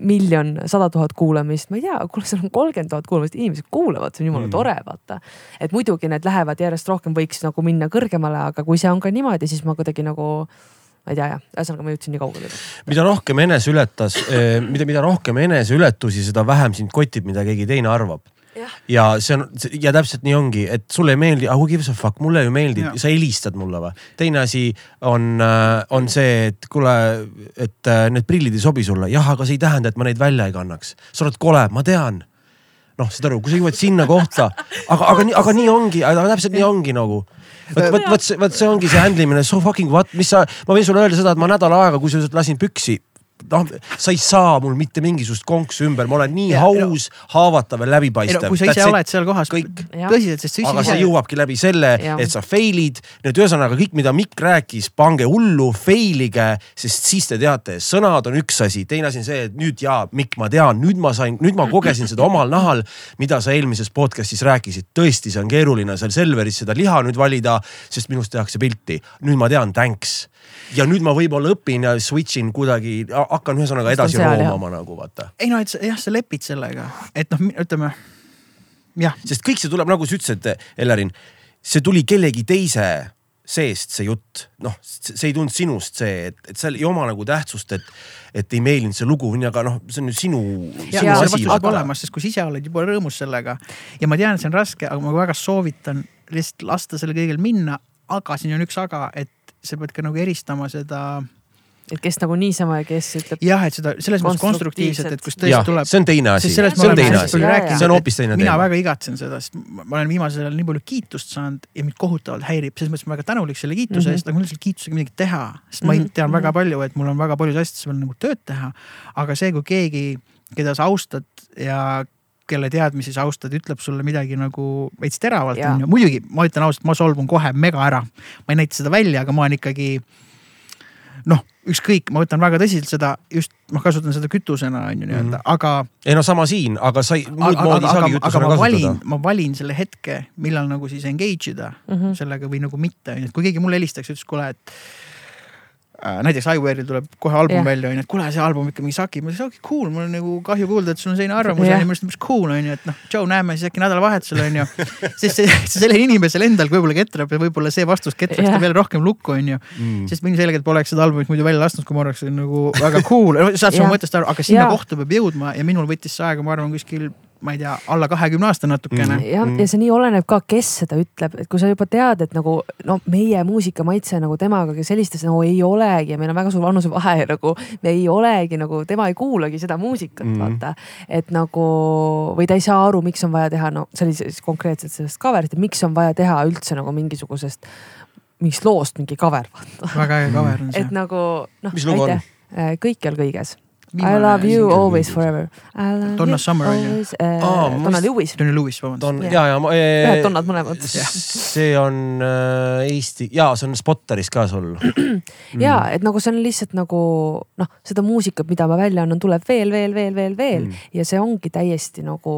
miljon, sada tuhat kuulamist, ma ei tea, kuule, seal on kolmkümmend tuhat kuulamist, inimesed kuulavad, see on jumala mm. tore, vaata. et muidugi need lähevad järjest rohkem, võiks nagu minna kõrgemale, aga kui see on ka niimoodi, siis ma kuidagi nagu ma ei tea jah, ühesõnaga ma jõudsin nii kaugele. mida rohkem eneseületas, mida, mida rohkem eneseületusi, seda vähem sind kotib, mida keegi teine arvab. ja see on ja täpselt nii ongi, et sulle ei meeldi, who gives a fuck, mulle ju meeldib, sa helistad mulle või. teine asi on, on see, et kuule, et äh, need prillid ei sobi sulle, jah, aga see ei tähenda, et ma neid välja ei kannaks. sa oled kole, ma tean noh, saad aru, kui sa jõuad sinna kohta, aga, aga nii, aga nii ongi, täpselt nii ongi nagu vot, vot, vot see, vot see ongi see handle imine, so fucking what, mis sa, ma võin sulle öelda seda, et ma nädal aega, sa lasin püksi noh, sa ei saa mul mitte mingisugust konksu ümber, ma olen nii ja, haus no., haavatav ja läbipaistev no,. kui sa ise That's oled seal kohas, tõsiselt, sest aga see jõuabki läbi selle, et sa fail'id. nüüd ühesõnaga kõik, mida Mikk rääkis, pange hullu, fail ige, sest siis te teate, sõnad on üks asi, teine asi on see, et nüüd jaa, Mikk, ma tean, nüüd ma sain, nüüd ma kogesin seda omal nahal, mida sa eelmises podcast'is rääkisid. tõesti, see on keeruline seal Selveris seda liha nüüd valida, sest minust tehakse pilti. nüüd ma tean, thanks ja nüüd ma võib-olla õpin ja switch in kuidagi, hakkan ühesõnaga edasi roomama nagu vaata. ei no, et sa, jah, sa lepid sellega, et noh, ütleme jah. sest kõik see tuleb, nagu sa ütlesid, Ellerin, see tuli kellegi teise seest, see jutt, noh, see ei tulnud sinust, see, et, et seal ei oma nagu tähtsust, et, et ei meeldinud see lugu, aga noh, see on ju sinu, sinu asi. olemas, sest kui sa ise oled juba rõõmus sellega ja ma tean, see on raske, aga ma väga soovitan lihtsalt lasta sellel kõigel minna. aga siin on üks aga, et sa pead ka nagu eristama seda et kes nagu niisama ja kes ütleb. jah, et seda selles mõttes konstruktiivselt, et kus tõesti ja, tuleb. see on teine asi, see on teine asi, see on hoopis teine teema. mina väga igatsen seda, sest ma olen viimasel ajal nii palju kiitust saanud ja mind kohutavalt häirib, selles mõttes ma väga tänulik selle kiituse mm -hmm. eest, aga mul ei ole selle kiitusega midagi teha. sest ma mm -hmm. tean väga palju, et mul on väga paljus asjades veel nagu tööd teha. aga see, kui keegi, keda sa austad ja kelle teadmisi sa austad, ütleb sulle midagi nagu veits teravalt onju. muidugi ma ütlen ausalt, ma solvun kohe mega ära. ma ei näita seda välja, aga ma olen ikkagi noh, ükskõik, ma võtan väga tõsiselt seda, just ma kasutan seda kütusena on ju nii-öelda mm, -hmm. aga. ei no sama siin, aga sa ei, muud moodi ei saagi kütusena kasutada. valin, ma valin selle hetke, millal nagu siis engage ida mm -hmm. sellega või nagu mitte, on ju, et kui keegi mulle helistaks, ütles kuule, et näiteks iWare'il tuleb kohe album yeah. välja onju, et kuule, see album ikka mingi sakib, ma ütlesin, okei okay, cool, mul on nagu kahju kuulda, et sul on selline arvamus yeah. onju, arust on päris cool onju, et noh, tšau, näeme siis äkki nädalavahetusel onju. sest [laughs] see, see sellel inimesel endal võib-olla ketrab ja võib-olla see vastus ketraks yeah. ta veel rohkem lukku onju mm.. sest ma ilmselgelt poleks seda albumit muidu välja lasknud, kui ma oleks nagu väga cool, saad sa mu mõttest aru, aga sinna yeah. kohta peab jõudma ja minul võttis see aega, ma arvan, kuskil ma ei tea, alla kahekümne aasta natukene mm.. jah, ja see nii oleneb ka, kes seda ütleb, et kui sa juba tead, et nagu no meie muusikamaitse nagu temaga sellistes nagu ei olegi ja meil on väga suur vanusevahe nagu. me ei olegi nagu, tema ei kuulagi seda muusikat mm., vaata. et nagu või ta ei saa aru, miks on vaja teha, no see oli siis konkreetselt sellest cover'ist, et miks on vaja teha üldse nagu mingisugusest, mingist loost mingi cover. väga äge cover on [laughs] see. et nagu noh. mis lugu on? kõikjal kõiges I love you always forever. Donna Summer on ju. Donna Lewis. Donna Lewis, vabandust. ja, ja ma. ühed Donnad mõlemad. see on äh, Eesti ja see on Spotteris ka sul [clears throat] ja et nagu see on lihtsalt nagu noh, seda muusikat, mida ma välja annan, tuleb veel, veel, veel, veel, veel mm. ja see ongi täiesti nagu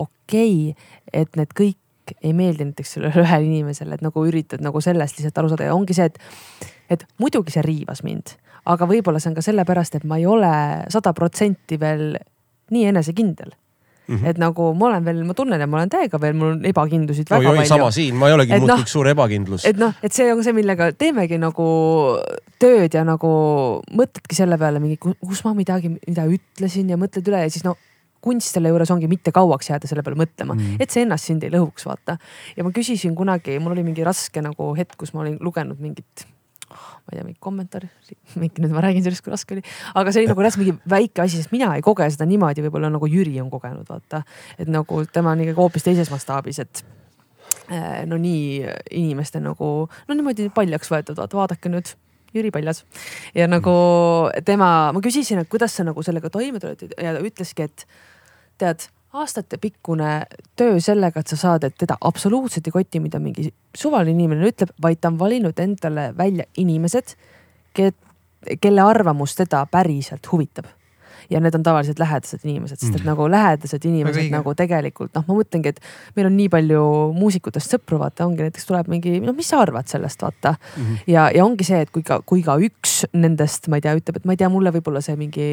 okei okay,, et need kõik ei meeldi näiteks sellele [laughs] ühele inimesele, et nagu üritad nagu sellest lihtsalt aru saada ja ongi see, et, et muidugi see riivas mind aga võib-olla see on ka sellepärast, et ma ei ole sada protsenti veel nii enesekindel Mm -hmm. et nagu ma olen veel, ma tunnen, et ma olen täiega veel, mul on ebakindlusid väga oi, oi, palju. sama siin, ma ei olegi muudkui no, üks suur ebakindlus. et noh, et see on see, millega teemegi nagu tööd ja nagu mõtledki selle peale mingi, kus ma midagi, mida ütlesin ja mõtled üle ja siis no kunst selle juures ongi mitte kauaks jääda selle peale mõtlema mm., et see ennast sind ei lõhuks, vaata. ja ma küsisin kunagi, mul oli mingi raske nagu hetk, kus ma olin lugenud mingit ma ei tea, mingi kommentaar, mingi nüüd ma räägin sellest, kui raske oli, aga see oli nagu reaalselt mingi väike asi, sest mina ei koge seda niimoodi, võib-olla nagu Jüri on kogenud, vaata. et nagu tema on ikkagi hoopis teises mastaabis, et eh, no nii inimeste nagu, no niimoodi paljaks võetud, vaata vaadake nüüd Jüri Paljas. ja nagu tema, ma küsisin, et kuidas sa nagu sellega toime tuled ja ta ütleski, et tead, aastatepikkune töö sellega, et sa saad, et teda absoluutselt ei koti, mida mingi suvaline inimene ütleb, vaid ta on valinud endale välja inimesed, kelle arvamus teda päriselt huvitab ja need on tavaliselt lähedased inimesed, sest et mm. nagu lähedased inimesed nagu tegelikult noh, ma mõtlengi, et meil on nii palju muusikutest sõpru, vaata ongi näiteks tuleb mingi, no mis sa arvad sellest, vaata mm. -hmm. ja, ja ongi see, et kui ka, kui ka üks nendest, ma ei tea, ütleb, et ma ei tea, mulle võib-olla see mingi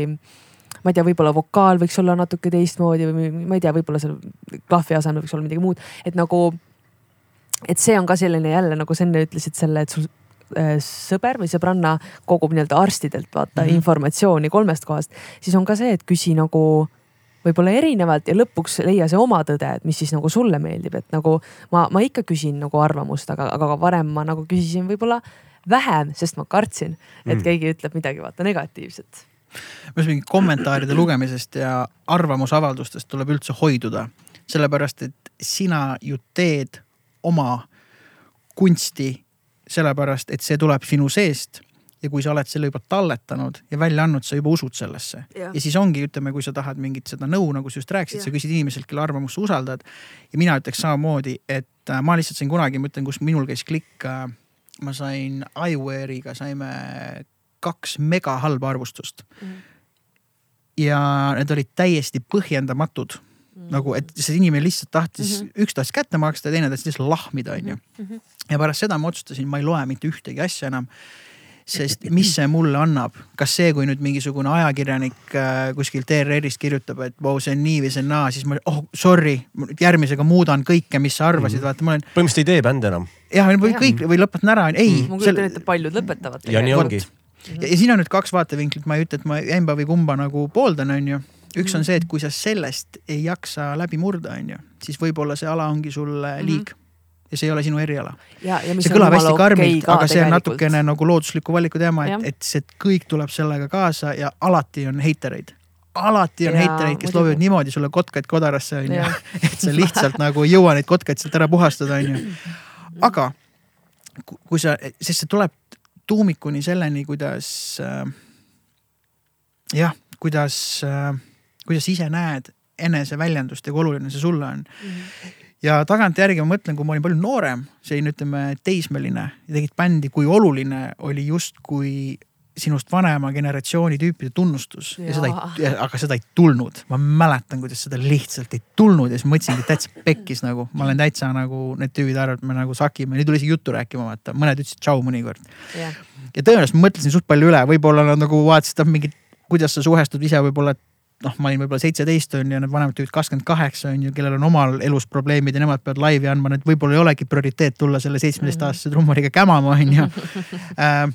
ma ei tea, võib-olla vokaal võiks olla natuke teistmoodi või ma ei tea, võib-olla seal klahvi asemel võiks olla midagi muud, et nagu. et see on ka selline jälle nagu sa enne ütlesid selle, et sul Äh, sõber või sõbranna kogub nii-öelda arstidelt vaata mm -hmm. informatsiooni kolmest kohast, siis on ka see, et küsi nagu võib-olla erinevalt ja lõpuks leia see oma tõde, et mis siis nagu sulle meeldib, et nagu ma, ma ikka küsin nagu arvamust, aga, aga varem ma nagu küsisin võib-olla vähem, sest ma kartsin, et mm. keegi ütleb midagi vaata negatiivset. Minu arust mingi kommentaaride lugemisest ja arvamusavaldustest tuleb üldse hoiduda, sellepärast et sina ju teed oma kunsti sellepärast et see tuleb sinu seest ja kui sa oled selle juba talletanud ja välja andnud, sa juba usud sellesse. ja siis ongi, ütleme, kui sa tahad mingit seda nõu, nagu sa just rääkisid, sa küsid inimeselt, kelle arvamust sa usaldad. ja mina ütleks samamoodi, et äh, ma lihtsalt sain kunagi, ma ütlen, kus minul käis klikk. Äh, ma sain iWare'iga saime kaks mega halba arvustust mm. -hmm. ja need olid täiesti põhjendamatud Mm -hmm. nagu, et see inimene lihtsalt tahtis mm, -hmm. üks tahtis kätte maksta ja teine tahtis lihtsalt lahmida, onju. Mhm. ja pärast seda ma otsustasin, ma ei loe mitte ühtegi asja enam. sest mis see mulle annab, kas see, kui nüüd mingisugune ajakirjanik äh, kuskilt ERR-ist kirjutab, et vau, see on nii või see on naa, siis ma, oh sorry, järgmisega muudan kõike, mis sa arvasid mm, -hmm. vaata ma olen. põhimõtteliselt ei tee bände enam. jah, või kõik või lõpetan ära, ei mm.. ma kujutan ette, et paljud lõpetavad. ja nii ongi. Ja, ja siin on nüüd kaks vaatevinklit, ma ei ütle, et ma emba või kumba nagu pooldan, onju. Üks on see, et kui sa sellest ei jaksa läbi murda, on ju, siis võib-olla see ala ongi sulle mhm. liig. Ja see ei ole sinu eriala. see kõlab hästi karmilt, aga see on natukene nagu loodusliku valiku teema, et, et see kõik tuleb sellega kaasa ja alati on heitereid. Alati on heitereid, kes loobivad niimoodi sulle kotkaid kodarasse onju, [laughs] et sa [laughs] lihtsalt nagu ei jõua neid kotkaid sealt ära puhastada onju. aga kui sa, sest see tuleb tuumikuni selleni, kuidas äh, jah, kuidas äh, kuidas ise näed eneseväljendust ja kui oluline see sulle on mm. -hmm. ja tagantjärgi ma mõtlen, kui ma olin palju noorem, selline ütleme teismeline ja tegid bändi, kui oluline oli justkui sinust vanema generatsiooni tüüpide tunnustus ja, ja seda ei, aga seda ei tulnud. ma mäletan, kuidas seda lihtsalt ei tulnud ja siis mõtlesingi täitsa pekkis nagu, ma olen täitsa nagu need tüübid arvavad, me nagu sakime, nüüd tuli isegi juttu rääkima, vaata, mõned ütlesid tšau mõnikord. Yeah.. ja tõenäoliselt mõtlesin suht palju üle, võib-olla nad nagu vaatasid mingit, kuidas sa suhestud ise võib-olla noh, ma olin võib-olla seitseteist on ju, need vanemad tüübid kakskümmend kaheksa on ju, kellel on omal elus probleemid ja nemad peavad laivi andma, need võib-olla ei olegi prioriteet tulla selle seitsmeteistaastase trummariga kämama on ju. [laughs] Äh,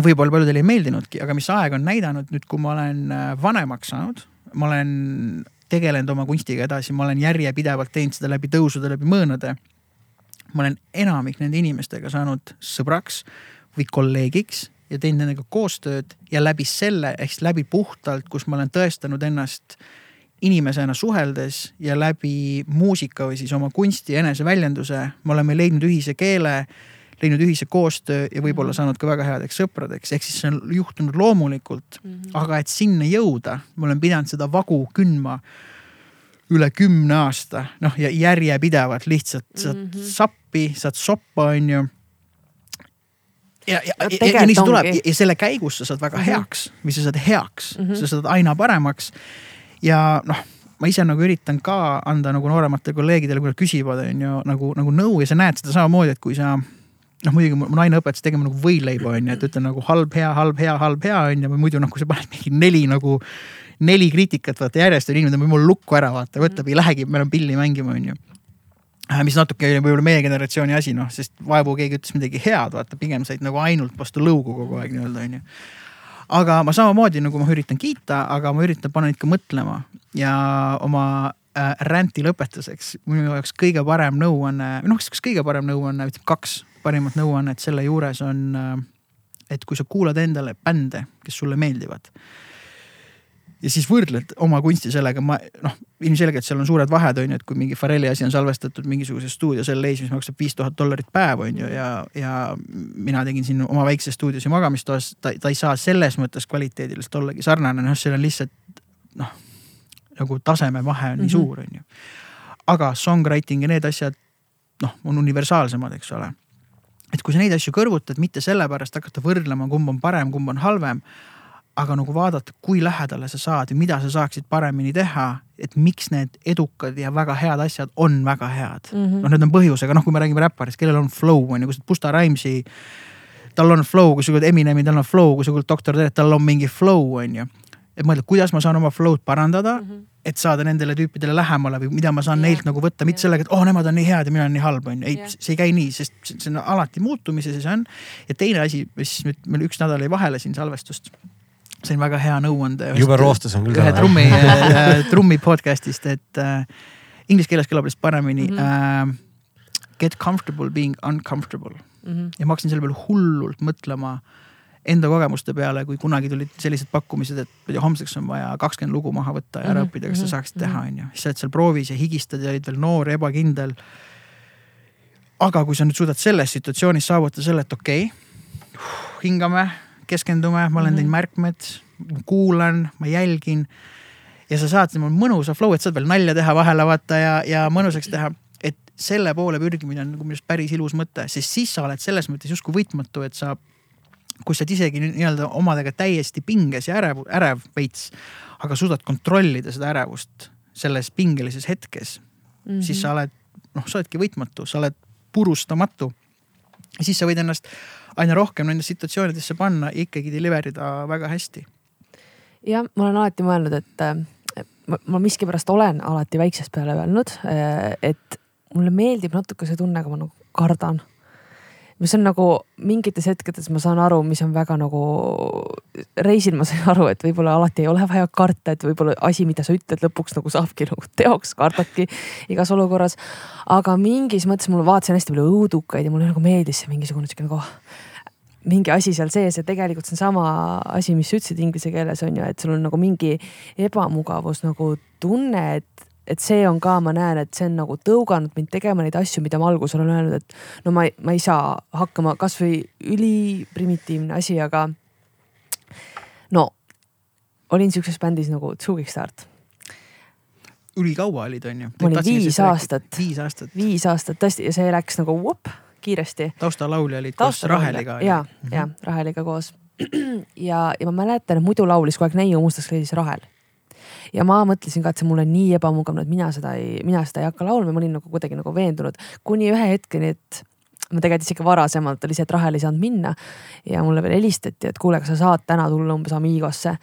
võib-olla paljudele ei meeldinudki, aga mis aeg on näidanud nüüd, kui ma olen äh, vanemaks saanud, ma olen tegelenud oma kunstiga edasi, ma olen järjepidevalt teinud seda läbi tõusude, läbi mõõnade. ma olen enamik nende inimestega saanud sõbraks või kolleegiks ja teinud nendega koostööd ja läbi selle ehk siis läbi puhtalt, kus ma olen tõestanud ennast inimesena suheldes ja läbi muusika või siis oma kunsti eneseväljenduse, me oleme leidnud ühise keele, leidnud ühise koostöö ja võib-olla mhm. saanud ka väga headeks sõpradeks, ehk siis see on juhtunud loomulikult mm. -hmm. aga et sinna jõuda, ma olen pidanud seda vagu kündma üle kümne aasta, noh ja järjepidevalt lihtsalt saad mm -hmm. sappi, saad soppa, onju ja, ja, ja, ja nii see tuleb ja, ja selle käigus sa saad väga mm -hmm. heaks või sa saad heaks mm, -hmm. sa saad aina paremaks. ja noh, ma ise nagu üritan ka anda nagu noorematele kolleegidele, kui nad küsivad, on ju nagu, nagu nõu ja sa näed seda samamoodi, et kui sa noh, muidugi mu naine õpetas tegema nagu võileiba on ju, et ütle nagu halb, hea, halb, hea, halb, hea on ju, muidu noh, kui sa paned mingi neli nagu, neli kriitikat vaata järjest on inimene, võib mul lukku ära vaata, võtab, ei lähegi, me oleme pilli mängima, on ju. Äh, mis natuke võib-olla meie generatsiooni asi, noh, sest vaevu keegi ütles midagi head, vaata, pigem said nagu ainult vastu lõugu kogu aeg nii-öelda, onju. aga ma samamoodi nagu ma üritan kiita, aga ma üritan panna ikka mõtlema ja oma äh, ränti lõpetuseks. Minu jaoks kõige parem nõuanne, noh, kas kõige parem nõuanne, ütleme kaks parimat nõuannet selle juures on äh,, et kui sa kuulad endale bände, kes sulle meeldivad ja siis võrdled oma kunsti sellega, ma noh, ilmselgelt seal on suured vahed, on ju, et kui mingi Farelli asi on salvestatud mingisuguses stuudios LA-s, mis maksab viis tuhat dollarit päev, on ju, ja, ja mina tegin siin oma väikses stuudios ja magamistoas, ta, ta ei saa selles mõttes kvaliteediliselt ollagi sarnane, noh, seal on lihtsalt noh, nagu tasemevahe on nii mm -hmm. suur, on ju. aga songwriting ja need asjad, noh, on universaalsemad, eks ole. Et kui sa neid asju kõrvutad, mitte sellepärast hakata võrdlema, kumb on parem, kumb on halvem aga nagu vaadata, kui lähedale sa saad ja mida sa saaksid paremini teha, et miks need edukad ja väga head asjad on väga head mm. -hmm. noh, need on põhjusega, noh, kui me räägime räpparist, kellel on flow on ju, kui sa Busta Rhymesi, tal on flow, kui sa kuulad Eminemi, tal on flow, kui sa kuulad Doktor Dret, tal on mingi flow on ju. Et mõelda, kuidas ma saan oma flow'd parandada mm, -hmm. et saada nendele tüüpidele lähemale või mida ma saan yeah. neilt nagu võtta, mitte yeah. sellega, et oh, nemad on nii head ja mina olen nii halb, on ju. ei yeah., see ei käi nii, sest see on alati muutumises ja see on. ja teine asi, mis nüüd meil üks nädal jäi vahele siin salvestust sain väga hea nõuande. jube roostes on küll. ühe trummi [laughs] äh, trummi podcast'ist, et äh, inglise keeles kõlab lihtsalt paremini mm. -hmm. Uh, get comfortable being uncomfortable mm. -hmm. ja ma hakkasin selle peale hullult mõtlema enda kogemuste peale, kui kunagi tulid sellised pakkumised, et homseks on vaja kakskümmend lugu maha võtta ja ära mm -hmm. õppida, kas sa mhm. saaksid -hmm. teha, on ju. siis sa oled seal proovis ja higistad ja olid veel noor ebakindel. aga kui sa nüüd suudad selles situatsioonis saavutada selle, et okei okay,, hingame keskendume, ma olen mm -hmm. teinud märkmed, kuulan, ma jälgin. ja sa saad niimoodi mõnusa flow, et saad veel nalja teha vahele vaata ja, ja mõnusaks teha. et selle poole pürgimine on nagu minu arust päris ilus mõte, sest siis sa oled selles mõttes justkui võitmatu, et sa kus sa oled isegi nii-öelda omadega täiesti pinges ja ärev, ärev veits, aga suudad kontrollida seda ärevust selles pingelises hetkes mm, -hmm. siis sa oled, noh, sa oledki võitmatu, sa oled purustamatu. siis sa võid ennast aina rohkem nendesse situatsioonidesse panna ja ikkagi deliver ida väga hästi. jah, ma olen alati mõelnud, et ma, ma miskipärast olen alati väiksest peale öelnud, et mulle meeldib natuke see tunne, kui ma nagu kardan mis on nagu mingites hetkedes ma saan aru, mis on väga nagu, reisil ma sain [laughs] aru, et võib-olla alati ei ole vaja karta, et võib-olla asi, mida sa ütled, lõpuks nagu saabki nagu [laughs] teoks, kardadki igas olukorras. aga mingis mõttes mul vaatasin hästi palju õudukaid ja mulle nagu meeldis see mingisugune sihuke nagu mingi asi seal sees ja tegelikult see on sama asi, mis sa ütlesid inglise keeles on ju, et sul on nagu mingi ebamugavus nagu tunne, et et see on ka, ma näen, et see on nagu tõuganud mind tegema neid asju, mida ma alguses olen öelnud, et no ma, ma ei saa hakkama, kasvõi üliprimitiivne asi, aga no olin siukses bändis nagu Zugistart. ülikaua olid, on ju? ma olin viis aastat. viis aastat. viis aastat tõesti ja see läks nagu vup, kiiresti. taustalaulja olid koos Raheliga. ja, ja Raheliga koos. [clears throat] ja, ja ma mäletan, et muidu laulis kogu aeg Neiu Mustas kleidis Rahel ja ma mõtlesin ka, et see mulle nii ebamugav, et mina seda ei, mina seda ei hakka laulma, ma olin nagu kuidagi nagu veendunud. Kuni ühe hetkeni, et ma tegelikult isegi varasemalt oli see, et Rahel ei saanud minna. Ja mulle veel helistati, et kuule, kas sa saad täna tulla umbes Amigosse?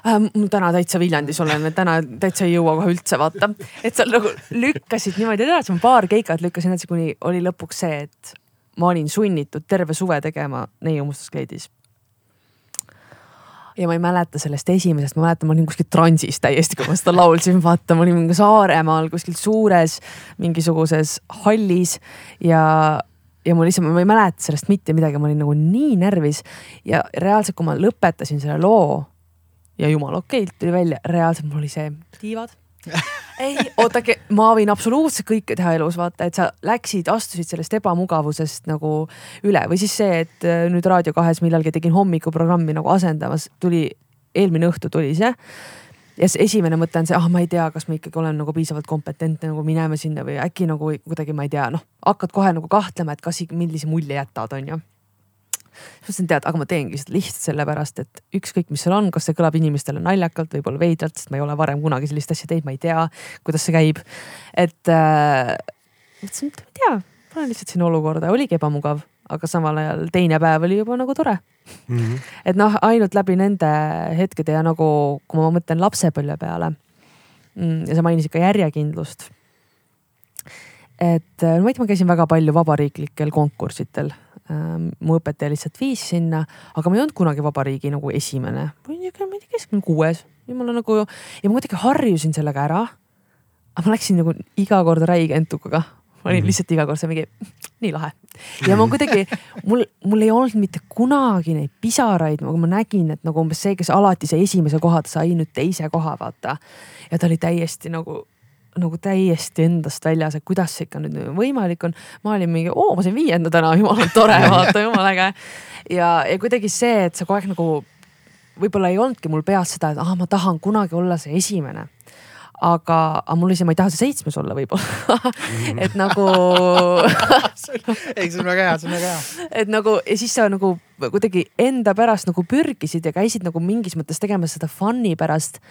Äh,. mul täna täitsa Viljandis olen, et täna täitsa ei jõua kohe üldse vaata, et seal nagu lükkasid niimoodi edasi, ma paar keikat lükkasin edasi, kuni oli lõpuks see, et ma olin sunnitud terve suve tegema neiu mustas kleidis ja ma ei mäleta sellest esimesest, ma mäletan, ma olin kuskil transis täiesti, kui ma seda laulsin, vaata, ma olin Saaremaal kuskil suures mingisuguses hallis ja ja mul lihtsalt, ma ei mäleta sellest mitte midagi, ma olin nagu nii närvis. Ja reaalselt, kui ma lõpetasin selle loo ja jumala okeilt tuli välja, reaalselt mul oli see tiivad [laughs] ei, oodake, ma võin absoluutselt kõike teha elus, vaata, et sa läksid, astusid sellest ebamugavusest nagu üle. Või siis see, et äh, nüüd Raadio kahes millalgi tegin hommikuprogrammi nagu asendamas, tuli, eelmine õhtu tuli see. Ja siis esimene mõte on see, ah, ma ei tea, kas ma ikkagi olen nagu piisavalt kompetentne nagu minema sinna või äkki nagu kuidagi, ma ei tea, noh, hakkad kohe nagu kahtlema, et kas, millise mulje jätad, on ju siis mõtlesin, tead, aga ma teengi seda lihtsalt sellepärast, et ükskõik, mis seal on, kas see kõlab inimestele naljakalt, võib-olla veidralt, sest ma ei ole varem kunagi sellist asja teinud, ma ei tea, kuidas see käib. et äh, mõtlesin, et ma ei tea, panen lihtsalt sinna olukorda, oligi ebamugav, aga samal ajal teine päev oli juba nagu tore mm. -hmm. et noh, ainult läbi nende hetkede ja nagu, kui ma mõtlen lapsepõlve peale mm, ja sa mainisid ka järjekindlust et no ma ei tea, ma käisin väga palju vabariiklikel konkursitel mu õpetaja lihtsalt viis sinna, aga ma ei olnud kunagi vabariigi nagu esimene, ma olin niisugune, ma ei tea, keskmine kuues, jumala nagu ja ma kuidagi harjusin sellega ära. aga ma läksin nagu iga kord räige entukaga, ma olin mm -hmm. lihtsalt iga kord see mingi nii lahe ja ma kuidagi, mul, mul ei olnud mitte kunagi neid pisaraid, aga ma nägin, et nagu umbes see, kes alati sai esimese koha, sai nüüd teise koha, vaata. ja ta oli täiesti nagu nagu täiesti endast väljas, et kuidas see ikka nüüd võimalik on. ma olin mingi, oo, ma sain viienda täna, jumala tore, [laughs] vaata, jumala äge. ja, ja kuidagi see, et sa kogu aeg nagu võib-olla ei olnudki mul peas seda, et ah, ma tahan kunagi olla see esimene aga, aga mul oli see, ma ei taha see seitsmes olla võib-olla [laughs] et nagu [laughs] ei, see on väga hea, see on väga hea. et nagu ja siis sa nagu kuidagi enda pärast nagu pürgisid ja käisid nagu mingis mõttes tegemas seda fun'i pärast.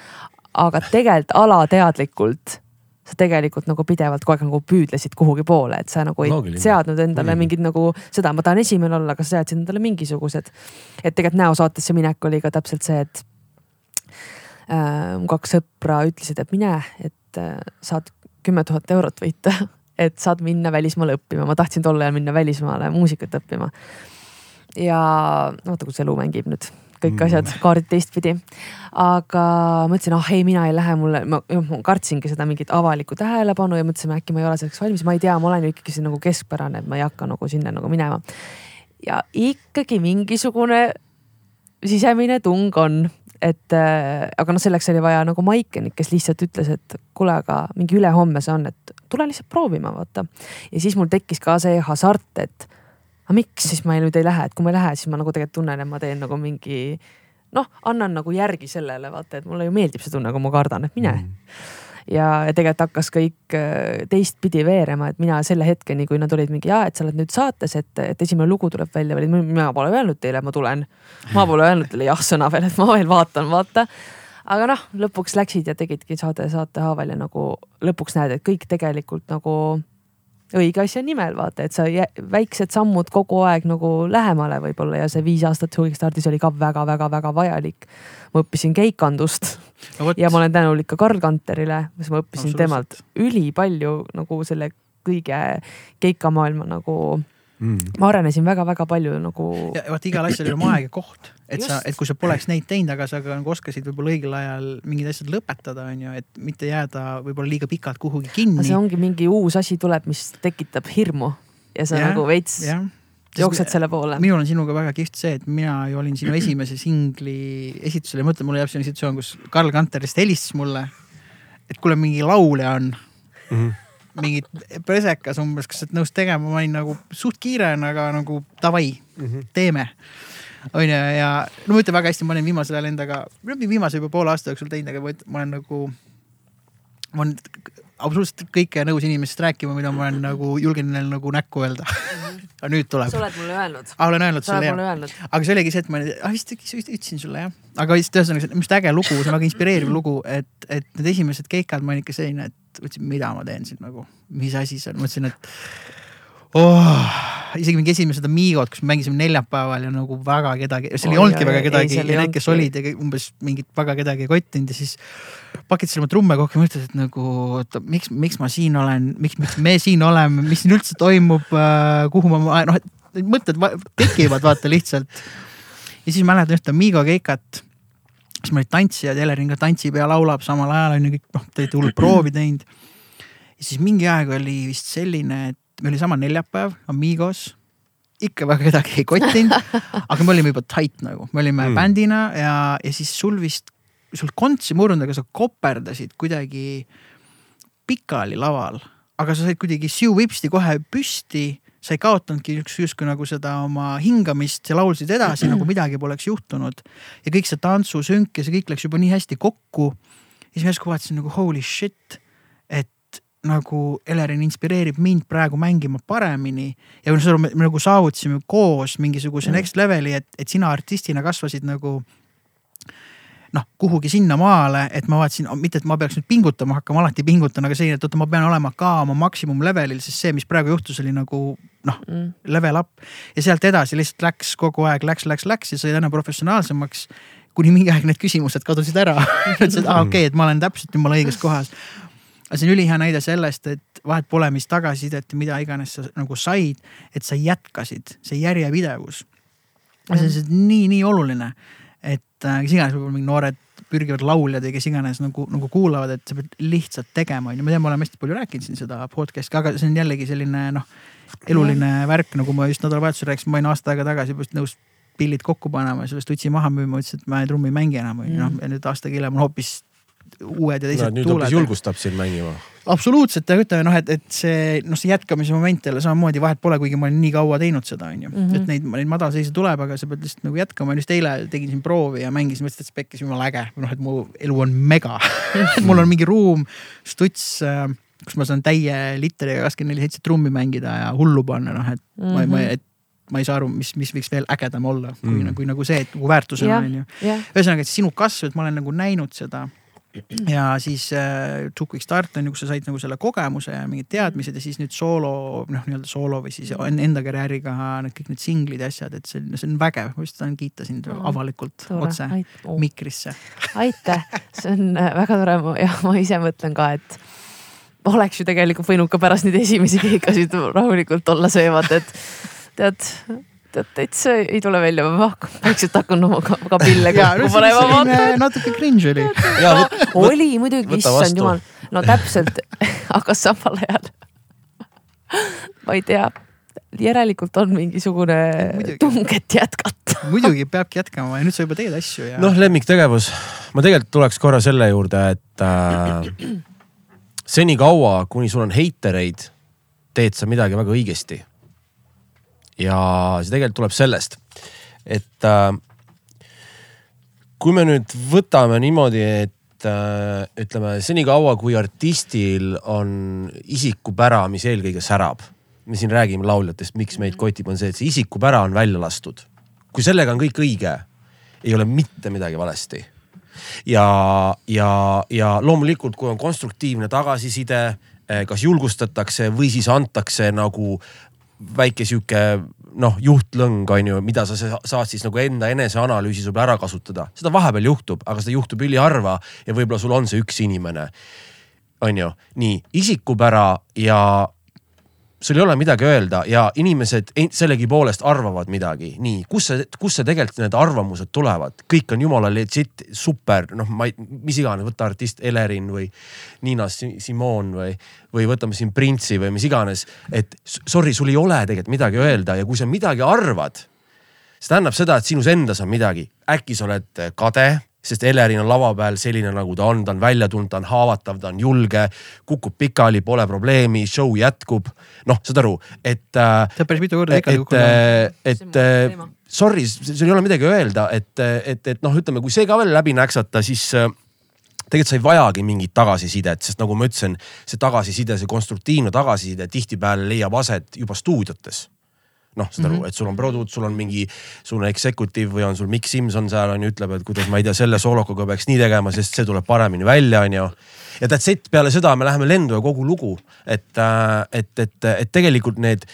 aga tegelikult alateadlikult sa tegelikult nagu pidevalt kogu aeg nagu püüdlesid kuhugi poole, et sa nagu ei Loogiline. seadnud endale Loogiline. mingid nagu seda, ma tahan esimene olla, aga sa seadsid endale mingisugused. et tegelikult näosaatesse minek oli ka täpselt see, et äh, kaks sõpra ütlesid, et mine, et äh, saad kümme tuhat eurot võita [laughs] et saad minna välismaale õppima, ma tahtsin tol ajal minna välismaale muusikat õppima. ja oota, kus elu mängib nüüd kõik mm. asjad, kaardid teistpidi. aga ma ütlesin, ah ei, mina ei lähe, mulle, ma, kartsingi seda mingit avalikku tähelepanu ja mõtlesin, äkki ma ei ole selleks valmis, ma ei tea, ma olen ju ikkagi nagu keskpärane, et ma ei hakka nagu sinna nagu minema. ja ikkagi mingisugune sisemine tung on, et äh, aga noh, selleks oli vaja nagu Maikenit, kes lihtsalt ütles, et kuule, aga mingi ülehomme see on, et tule lihtsalt proovima, vaata. ja siis mul tekkis ka see hasart, et aga miks siis ma nüüd ei lähe, et kui ma ei lähe, siis ma nagu tegelikult tunnen, et ma teen nagu mingi noh, annan nagu järgi sellele vaata, et mulle ju meeldib see tunne, kui ma kardan, et mine mm. ja, ja tegelikult hakkas kõik äh, teistpidi veerema, et mina selle hetkeni, kui nad olid mingi, et sa oled nüüd saates, et, et esimene lugu tuleb välja, mina pole öelnud teile, ma tulen. ma pole öelnud teile jah-sõna veel, et ma veel vaatan, vaata aga noh, lõpuks läksid ja tegidki saade saate haaval ja nagu lõpuks näed, et kõik tegelikult nagu õige asja nimel vaata, et sa väiksed sammud kogu aeg nagu lähemale võib-olla ja see viis aastat Suugistardis oli ka väga-väga-väga vajalik. ma õppisin keikandust no, ja ma olen tänulik ka Karl Kanterile, sest ma õppisin temalt ülipalju nagu selle kõige keikamaailma nagu mm.. ma arenesin väga-väga palju nagu. vaata igal asjal oli oma aeg ja koht, et Just. sa, et kui sa poleks neid teinud, aga sa ka nagu oskasid võib-olla õigel ajal mingid asjad lõpetada, on ju, et mitte jääda võib-olla liiga pikalt kuhugi kinni. see ongi mingi uus asi tuleb, mis tekitab hirmu ja sa ja, nagu veits ja jooksed selle poole. minul on sinuga väga kihvt see, et mina ju olin sinu esimese singli esitusel ja mõtle, mulle jääb selline situatsioon, kus Karl Kanterist helistas mulle, et kuule, mingi laulja on mm. -hmm mingit presekas umbes, kas sa oled nõus tegema, ma olin nagu suht kiire aga nagu davai mm, -hmm. teeme. onju, ja no ma ütlen väga hästi, ma olen viimasel ajal endaga, viimase juba poole aasta jooksul teinud, aga ma olen nagu, ma olen absoluutselt kõike nõus inimestest rääkima, mida ma olen nagu julgen neile nagu näkku öelda [laughs] aga nüüd tuleb. sa oled mulle öelnud. aa, olen öelnud sulle jah. aga see oligi see, et ma ah, vist ütlesin sulle jah. aga lihtsalt ühesõnaga, arust äge lugu, see on väga inspireeriv lugu, et, et need esimesed keikad ma olin ikka selline, et mõtlesin, mida ma teen siin nagu, mis asi see on, mõtlesin, et oh, isegi mingi esimesed Amigod, kus me mängisime neljapäeval ja nagu väga kedagi, seal ei olnudki väga kedagi ja need, kes olid ja umbes mingit väga kedagi ei kottinud ja siis pakitasin oma trumme kokku ja mõtlesin, et nagu oota, miks, miks ma siin olen, miks, miks me siin oleme, mis siin üldse toimub äh,, kuhu ma, noh, et mõtted tekivad vaata lihtsalt. ja siis mäletan ühte Amigo keikat siis meil olid tantsijad, Elering tantsib ja laulab samal ajal on ju kõik noh, te olite hullult proovi teinud. ja siis mingi aeg oli vist selline, et meil oli sama neljapäev Amigos. ikka väga kedagi ei kottinud, aga me olime juba tight nagu, me olime mm. bändina ja, ja siis sul vist, sul kontsi murdunud, aga sa koperdasid kuidagi pikali laval, aga sa said kuidagi siu-vipsti kohe püsti sa ei kaotanudki justkui nagu seda oma hingamist ja laulsid edasi nagu midagi poleks juhtunud. ja kõik see tantsusünk ja see kõik läks juba nii hästi kokku. ja siis järsku vaatasin nagu holy shit, nagu Elerin inspireerib mind praegu mängima paremini ja me, me nagu saavutasime koos mingisuguse next leveli, et, et sina artistina kasvasid nagu noh, kuhugi sinnamaale, et ma vaatasin, mitte et ma peaks nüüd pingutama hakkama, alati pingutan, aga selline, et oota, ma pean olema ka oma maksimum levelil, sest see, mis praegu juhtus, oli nagu noh mm., level up. ja sealt edasi lihtsalt läks kogu aeg, läks, läks, läks ja sai aina professionaalsemaks. kuni mingi aeg need küsimused kadusid ära [laughs] et aa ah, okei okay,, et ma olen täpselt jumala õiges kohas aga see on ülihea näide sellest, et vahet pole, mis tagasisidet ja mida iganes sa nagu said, et sa jätkasid, see järjepidevus. see on see nii, nii oluline, et äh, kes iganes võib-olla mingi noored pürgivad lauljad ja kes iganes nagu, nagu kuulavad, et sa pead lihtsalt tegema, on ju, ma tean, me oleme hästi palju rääkinud siin seda podcast'i, aga see on jällegi selline noh, eluline värk, nagu ma just nädalavahetusel rääkisin, ma olin aasta aega tagasi just nõus pillid kokku panema ja sellest tutsi maha müüma, ütlesin, et ma trummi ei mängi enam, on ju, noh ja nüüd aastaga hiljem on hoopis uued ja no, teised nüüd hoopis tuuled. julgustab sind mängima. absoluutselt, aga ütleme noh, et, et see noh, see jätkamise moment jälle samamoodi vahet pole, kuigi ma olen nii kaua teinud seda, on ju. Mhm. et neid, neid madalseise tuleb, aga sa pead lihtsalt nagu jätkama, just eile tegin siin proovi ja mängisin, mõtlesin, et see pekkis jumala äge, noh, et mu elu on mega [laughs] mul on mingi ruum, stuts, kus ma saan täie litriga kakskümmend neli seitse trummi mängida ja hullu panna, noh et mm -hmm. ma, Mhm. ma, et ma ei saa aru, mis, mis võiks veel ägedam olla, kui Mm. mm., kui nagu see, et nagu väärtusena on ju. ühesõnaga, et sinu kasv, et ma olen nagu näinud seda ja siis äh, Two Quick Start on ju, kus sa said nagu selle kogemuse ja mingid teadmised ja siis nüüd soolo noh, nii-öelda soolo või siis en- enda karjääriga need kõik need singlid ja asjad, et see on, see on vägev, ma just tahan kiita sind Mm. avalikult otse aitäh, mikrisse. aitäh, see on äh, väga tore ja ma ise mõtlen ka, et oleks ju tegelikult võinud ka pärast neid esimesi [laughs] keikasid rahulikult olla vaata, et tead, tead täitsa ei tule välja, ma hakkan vaikselt hakkan oma ka- kapille kokku panema, vaata. natuke cringe oli. oli muidugi, issand jumal, no täpselt, [laughs] aga samal ajal [laughs] ma ei tea, järelikult on mingisugune tung, et jätkata. muidugi peabki jätkama ja nüüd sa juba teed asju ja noh, lemmiktegevus, ma tegelikult tuleks korra selle juurde, et äh, [clears throat] senikaua, kuni sul on heitereid, teed sa midagi väga õigesti. Ja see tegelikult tuleb sellest, et äh, kui me nüüd võtame niimoodi, et äh, ütleme senikaua, kui artistil on isikupära, mis eelkõige särab. me siin räägime lauljatest, miks meid kotib, on see, et see isikupära on välja lastud. kui sellega on kõik õige, ei ole mitte midagi valesti. ja, ja, ja loomulikult, kui on konstruktiivne tagasiside, kas julgustatakse või siis antakse nagu väike sihuke noh, juhtlõng on ju, mida sa sa- saad siis nagu enda eneseanalüüsi sul ära kasutada. seda vahepeal juhtub, aga seda juhtub üliharva ja võib-olla sul on see üks inimene. on ju, nii isikupära ja sul ei ole midagi öelda ja inimesed sellegipoolest arvavad midagi, nii, kus see, kus see tegelikult need arvamused tulevad, kõik on jumala legit, super, noh, ma ei, mis iganes, võta artist Elerin või Niina Si- Simon või, või võtame siin Printsi või mis iganes, et sorry, sul ei ole tegelikult midagi öelda ja kui sa midagi arvad, see tähendab seda, et sinus endas on midagi, äkki sa oled kade sest Elerin on lava peal selline, nagu ta on, ta on välja tulnud, ta on haavatav, ta on julge, kukub pikali, pole probleemi, show jätkub. noh, saad aru, et äh, sa oled päris mitu korda et ikka, kukkunud. et See on mu teema. sorry, sul ei ole midagi öelda, et, et, et noh, ütleme, kui see ka veel läbi näksata, siis äh, tegelikult sa ei vajagi mingit tagasisidet, sest nagu ma ütlesin, see tagasiside, see konstruktiivne tagasiside tihtipeale leiab aset juba stuudiotes noh, saad aru, et sul on produt, sul on mingi, sul on executive või on sul Mikk Simson seal on ju, ütleb, et kuidas ma ei tea, selle soolokuga peaks nii tegema, sest see tuleb paremini välja, on ju. ja that's it, peale seda me läheme lendu ja kogu lugu, et, et, et, et tegelikult need,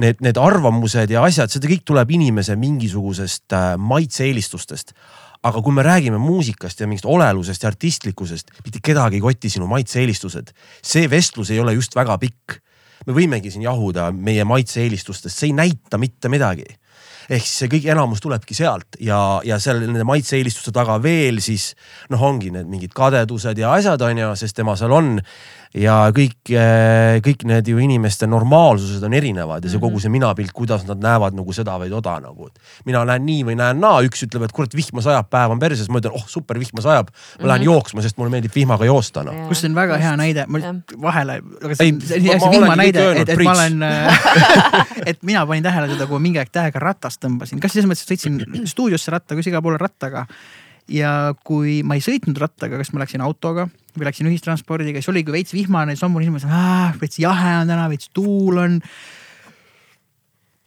need, need arvamused ja asjad, seda kõik tuleb inimese mingisugusest äh, maitse-eelistustest aga kui me räägime muusikast ja mingist olelusest ja artistlikkusest, mitte kedagi ei koti sinu maitse-eelistused. see vestlus ei ole just väga pikk me võimegi siin jahuda meie maitse-eelistustest, see ei näita mitte midagi. ehk siis see kõik enamus tulebki sealt ja, ja seal nende maitse-eelistuste taga veel siis noh, ongi need mingid kadedused ja asjad on ju, sest tema seal on. Ja kõik, kõik need ju inimeste normaalsused on erinevad ja see kogu see minapilt, kuidas nad näevad nagu seda või toda nagu. mina näen nii või näen naa, üks ütleb, et kurat vihma sajab, päev on perses, ma ütlen, oh super vihma sajab. ma lähen jooksma, sest mulle meeldib vihmaga joosta noh. kus on väga hea näide, Jah. vahele, aga see on, on see vihma näide et, et ma olen, [laughs] et mina panin tähele seda, kui ma mingi aeg tähega ratast tõmbasin, kas selles mõttes, et sõitsin [clears throat] stuudiosse rattaga, kus igal pool rattaga. ja kui ma ei sõitnud rattaga, kas ma läksin autoga või läksin ühistranspordiga, siis oligi veits vihmane, siis hommikul inimesed, veits jahe on täna, veits tuul on.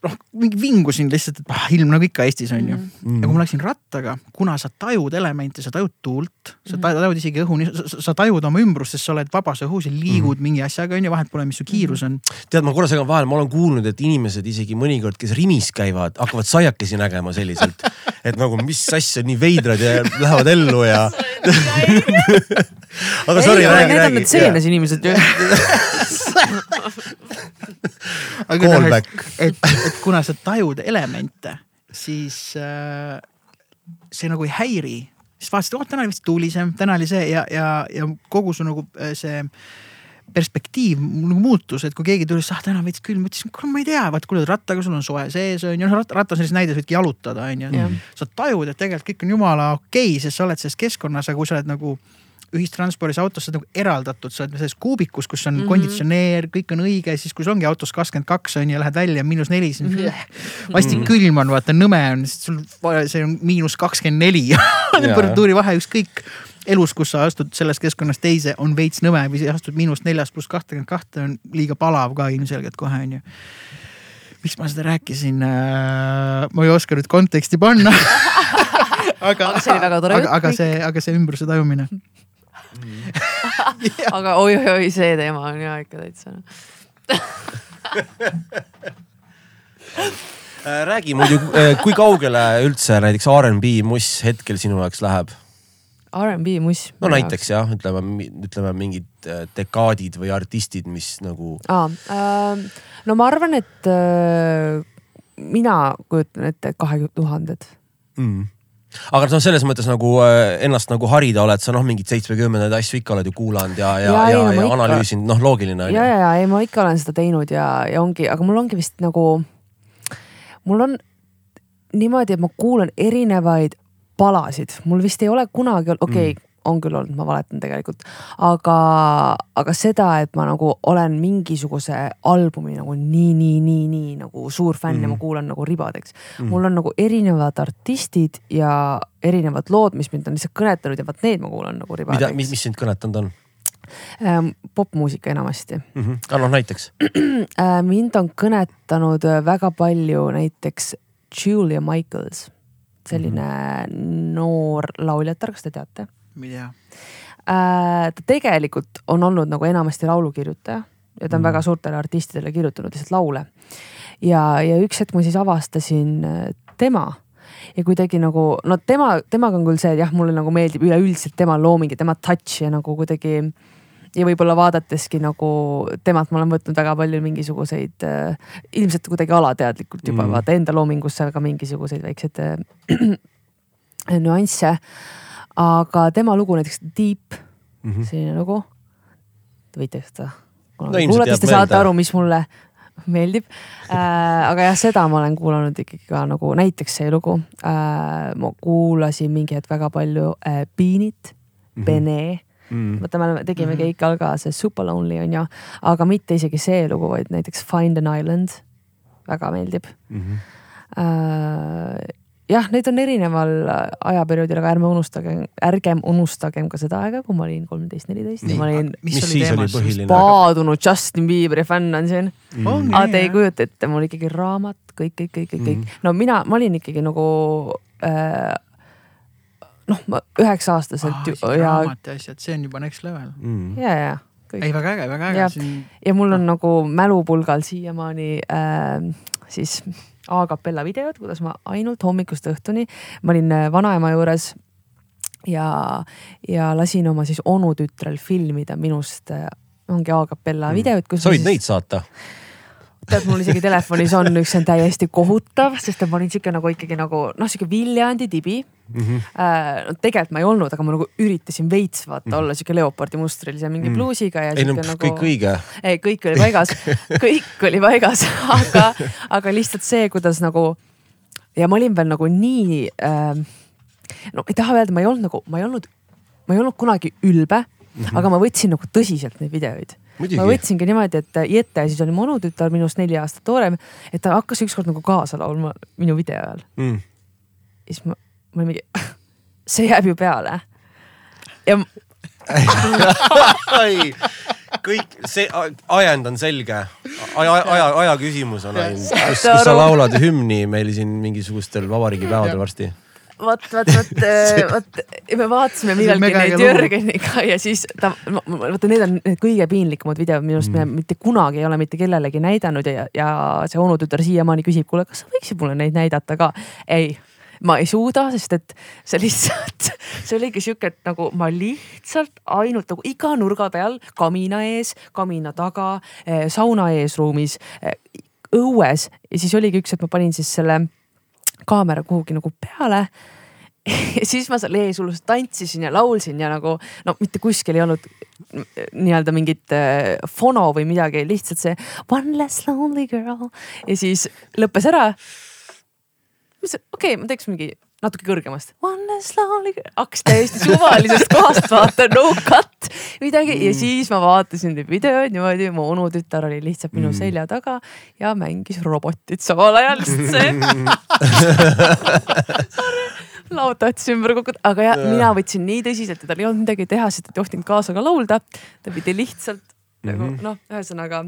noh, mingi vingusin lihtsalt, et ah, ilm nagu ikka Eestis on ju mm. -hmm. ja kui ma läksin rattaga, kuna sa tajud elemente, sa tajud tuult, sa tajud isegi õhu, sa tajud oma ümbrust, sest sa oled vabas õhus ja liigud mm -hmm. mingi asjaga on ju, vahet pole, mis su kiirus on. tead, ma korra segan vahele, ma olen kuulnud, et inimesed isegi mõnikord, kes Rimis käivad, hakkavad saiakesi nägema selliselt. [laughs] et nagu, mis asja, nii veidrad ja lähevad ellu ja. [laughs] aga sorry, räägi, Need on need räägi. seenes inimesed ju. aga Callback. et, et, kuna sa tajud elemente, siis äh, see nagu ei häiri. siis vaatasid, oh täna oli vist tuulisem, täna oli see ja, ja, ja kogu su nagu äh, see perspektiiv nagu muutus, et kui keegi tuli, ah täna on veits külm, ma ütlesin, kuule ma ei tea, vaat kui oled rattaga, sul on soe sees on ju, noh rat- rattas on siis näide, sa võidki jalutada on ju sa tajud, et tegelikult kõik on jumala okei okay,, sest sa oled selles keskkonnas, aga kui sa oled nagu ühistranspordis autos, sa oled nagu eraldatud, sa oled selles kuubikus, kus on mm. -hmm. konditsioneer, kõik on õige, siis kui sul ongi autos kakskümmend kaks on ju, lähed välja miinus neli, siis mm -hmm. vastik külm on, vaata nõme on, sest sul see on miinus kakskümmend neli [laughs] temperatuuri vahe, ükskõik elus, kus sa astud sellest keskkonnast teise, on veits nõme või sa astud miinus neljast pluss kahtekümmend kahte on liiga palav ka ilmselgelt kohe on ju miks ma seda rääkisin, ma ei oska nüüd konteksti panna aga [laughs] Aga see oli väga tore aga, jutt aga kõik. see, aga see ümbruse tajumine. [laughs] aga oi-oi-oi, see teema on ja ikka täitsa. [laughs] Äh, räägi muidu, kui kaugele üldse näiteks R'n'B muss hetkel sinu jaoks läheb? R'n'B muss. no näiteks jah, ütleme, ütleme mingid äh, dekaadid või artistid, mis nagu aa äh,, no ma arvan, et äh, mina kujutan ette kahe tuhanded. mm.. aga noh, selles mõttes nagu äh, ennast nagu harida oled sa noh, mingeid seitsmekümnendaid asju ikka oled ju kuulanud ja, ja, ja, ja, ja analüüsinud, noh, loogiline on ja, ju. ja, ja ei, ma ikka olen seda teinud ja, ja ongi, aga mul ongi vist nagu, mul on niimoodi, et ma kuulan erinevaid palasid, mul vist ei ole kunagi okei okay, mm., on küll olnud, ma valetan tegelikult, aga, aga seda, et ma nagu olen mingisuguse albumi nagu nii, nii, nii, nii nagu suur fänn mm. ja ma kuulan nagu ribadeks mm.. mul on nagu erinevad artistid ja erinevad lood, mis mind on lihtsalt kõnetanud ja vot need ma kuulan nagu ribadeks mis, mis sind kõnetanud on ähm,. popmuusika enamasti mm? -hmm. aga noh, näiteks [clears throat] mind on kõnetanud äh, väga palju näiteks Julia Michaels, selline mm -hmm. noor lauljatar, kas te teate? ma ei tea. ta tegelikult on olnud nagu enamasti laulukirjutaja ja ta on mm. väga suurtele artistidele kirjutanud lihtsalt laule. ja, ja üks hetk ma siis avastasin äh, tema ja kuidagi nagu no tema, temaga on küll see, et jah, mulle nagu meeldib üleüldiselt tema looming ja tema touch ja nagu kuidagi ja võib-olla vaadateski nagu temalt ma olen võtnud väga palju mingisuguseid äh, ilmselt kuidagi alateadlikult juba Mm. vaata enda loomingusse ka mingisuguseid väikseid äh, [clears throat] nüansse. aga tema lugu näiteks Deep mm. -hmm. selline lugu. Te võite seda No kuulata, siis te saate aru, mis mulle meeldib [laughs] äh,. aga jah, seda ma olen kuulanud ikkagi ka nagu näiteks see lugu äh,. ma kuulasin mingi hetk väga palju äh, Beanit mm, -hmm. Bene Mm. vaata, me oleme- tegime Mhm. keikal ka see Super Lonely on ju, aga mitte isegi see lugu, vaid näiteks Find an Island. väga meeldib Mm -hmm. äh,. jah, neid on erineval ajaperioodil, aga ärme unustage, ärgem unustagem ka seda aega, kui ma olin kolmteist, neliteist ja ma olin paadunud Justin Bieberi fänn on siin. Ongi aga nii, te ei kujuta ette, mul ikkagi raamat, kõik, kõik, kõik, kõik, kõik Mhm. no mina, ma olin ikkagi nagu äh, noh, ma üheksa-aastaselt ju ja, raamat ja asjad, see on juba next level. Mm. ja, ja ei, väga äge, väga äge siin ja mul on nagu mälupulgal siiamaani äh, siis a capella videod, kuidas ma ainult hommikust õhtuni, ma olin äh, vanaema juures ja, ja lasin oma siis onutütrel filmida minust äh, ongi a capella videod, kus sa võid neid saata. tead, mul isegi telefonis on üks, see on täiesti kohutav, sest et ma olin sihuke nagu ikkagi nagu noh, sihuke Viljandi tibi Mm -hmm. no tegelikult ma ei olnud, aga ma nagu üritasin veits vaata mm -hmm. olla sihuke leopardi mustril ja mingi Mhm. pluusiga ja ei no nagu kõik õige. ei, kõik oli paigas, [laughs] kõik oli paigas, aga, aga lihtsalt see, kuidas nagu ja ma olin veel nagu nii äh,. no ei taha öelda, ma ei olnud nagu, ma ei olnud, ma ei olnud kunagi ülbe mm, -hmm. aga ma võtsin nagu tõsiselt neid videoid. Muidugi ma. võtsingi niimoodi, et Jette, siis oli mu onutütar minust neli aastat noorem, et ta hakkas ükskord nagu kaasa laulma minu video ajal. Mm. siis ma, ma olin mingi, [laughs] see jääb ju peale. ja [laughs] kõik see ajend on selge. aja, aja, aja küsimus on ainult, Saad sa laulad hümni meil siin mingisugustel vabariigipäevadel varsti. vot, vot, vot, [laughs] vot me vaatasime millalgi neid. Jörgeniga ja siis ta, vaata need on need kõige piinlikumad videod minu arust mm., me mitte kunagi ei ole mitte kellelegi näidanud ja, ja see onutütar siiamaani küsib, kuule, kas sa võiksid mulle neid näidata ka? ei ma ei suuda, sest et see lihtsalt, see oligi sihuke, et nagu ma lihtsalt ainult nagu iga nurga peal kamina ees, kamina taga, sauna eesruumis, õues ja siis oligi üks, et ma panin siis selle kaamera kuhugi nagu peale ja siis ma seal ees hullult tantsisin ja laulsin ja nagu no mitte kuskil ei olnud nii-öelda mingit äh, fono või midagi, lihtsalt see one less lonely girl ja siis lõppes ära. okei okay,, ma teeks mingi natuke kõrgemast. Hakkas täiesti suvalisest kohast vaata, no cut midagi ja siis ma vaatasin neid videoid niimoodi, mu onutütar oli lihtsalt minu Mm. selja taga ja mängis robotit samal ajal, sest see laud tahtis ümber kukkuda, aga ja, Jaa. mina võtsin nii tõsiselt ja tal ei olnud midagi teha, sest ta ei tohtinud kaasa ka laulda. ta pidi lihtsalt mm -hmm. nagu noh, ühesõnaga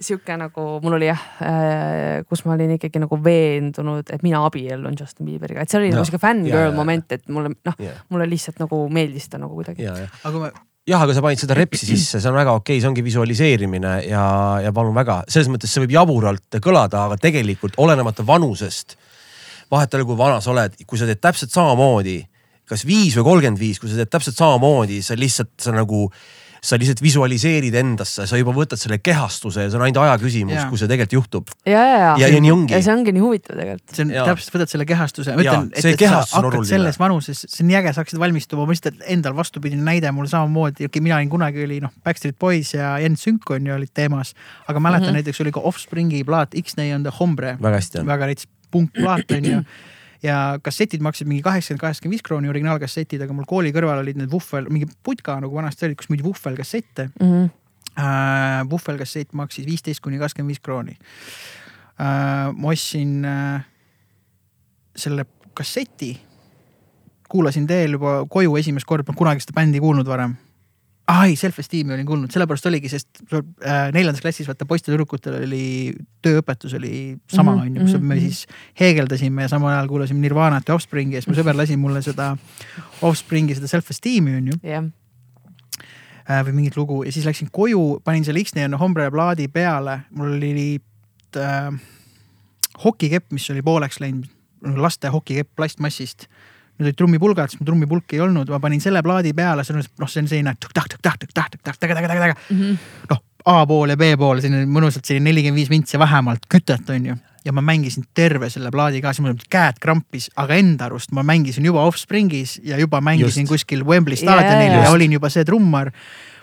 sihuke nagu mul oli jah äh,, kus ma olin ikkagi nagu veendunud, et mina abiellun Justin Bieberiga, et see oli Jah. nagu sihuke Jaa, fängirl jaa. moment, et mulle noh Jah., mulle lihtsalt nagu meeldis ta nagu kuidagi. ja, ja aga me jah, aga sa panid seda repsi sisse, see on väga okei okay,, see ongi visualiseerimine ja, ja palun väga, selles mõttes see võib jaburalt kõlada, aga tegelikult olenemata vanusest. vahet ei ole, kui vana sa oled, kui sa teed täpselt samamoodi, kas viis või kolmkümmend viis, kui sa teed täpselt samamoodi, sa lihtsalt, sa nagu, sa lihtsalt visualiseerid endasse, sa juba võtad selle kehastuse ja see on ainult aja küsimus Jaa., kui see tegelikult juhtub. ja, ja, ja, ja, ja nii ongi ja. see ongi nii huvitav tegelikult. see on Jaa. täpselt, võtad selle kehastuse, Jaa, ütlen, et, et sa hakkad selles vanuses, see on nii äge, sa hakkasid valmistuma, ma lihtsalt endal vastupidine näide mul samamoodi, okei, mina olin kunagi oli noh, Backstreet Boys ja Sünk on ju olid teemas, aga mäletan mm. -hmm. näiteks oli ka Offspringi plaat X-Nay on the Hombre, väga hästi on. väga rets punkplaat on ju ja kassetid maksid mingi kaheksakümmend, kaheksakümmend viis krooni originaalkassetid, aga mul kooli kõrval olid need vuhvel, mingi putka nagu vanasti oli, kus müüdi vuhvelkassette Mhm. äh,. vuhvelkassett maksis viisteist kuni kakskümmend viis krooni äh,. ma ostsin äh, selle kasseti, kuulasin teel juba koju esimest korda, polnud kunagi seda bändi kuulnud varem ei, Self-Esteem'i olin kuulnud, sellepärast oligi, sest äh, neljandas klassis vaata poistel-tüdrukutel oli tööõpetus oli sama Mhm, onju mm, -hmm, kus mhm, me mhm. siis heegeldasime ja samal ajal kuulasime Nirvanat ja Offspringi ja siis mu sõber lasi mulle seda Offspringi seda Self-Esteem'i onju jah, äh, või mingit lugu ja siis läksin koju, panin selle X-Nay on Hombre plaadi peale, mul oli äh, hokikepp, mis oli pooleks läinud, laste hokikepp plastmassist. Need olid trummipulgad, siis mul trummipulki ei olnud, ma panin selle plaadi peale, see on noh, see on selline noh, A pool ja B pool, selline mõnusalt selline nelikümmend viis vintsi vähemalt kütet on ju ja ma mängisin terve selle plaadi ka, siis mul käed krampis, aga enda arust ma mängisin juba Offspringis ja juba mängisin Just. kuskil Wembley staadionil jaa, ja olin juba see trummar.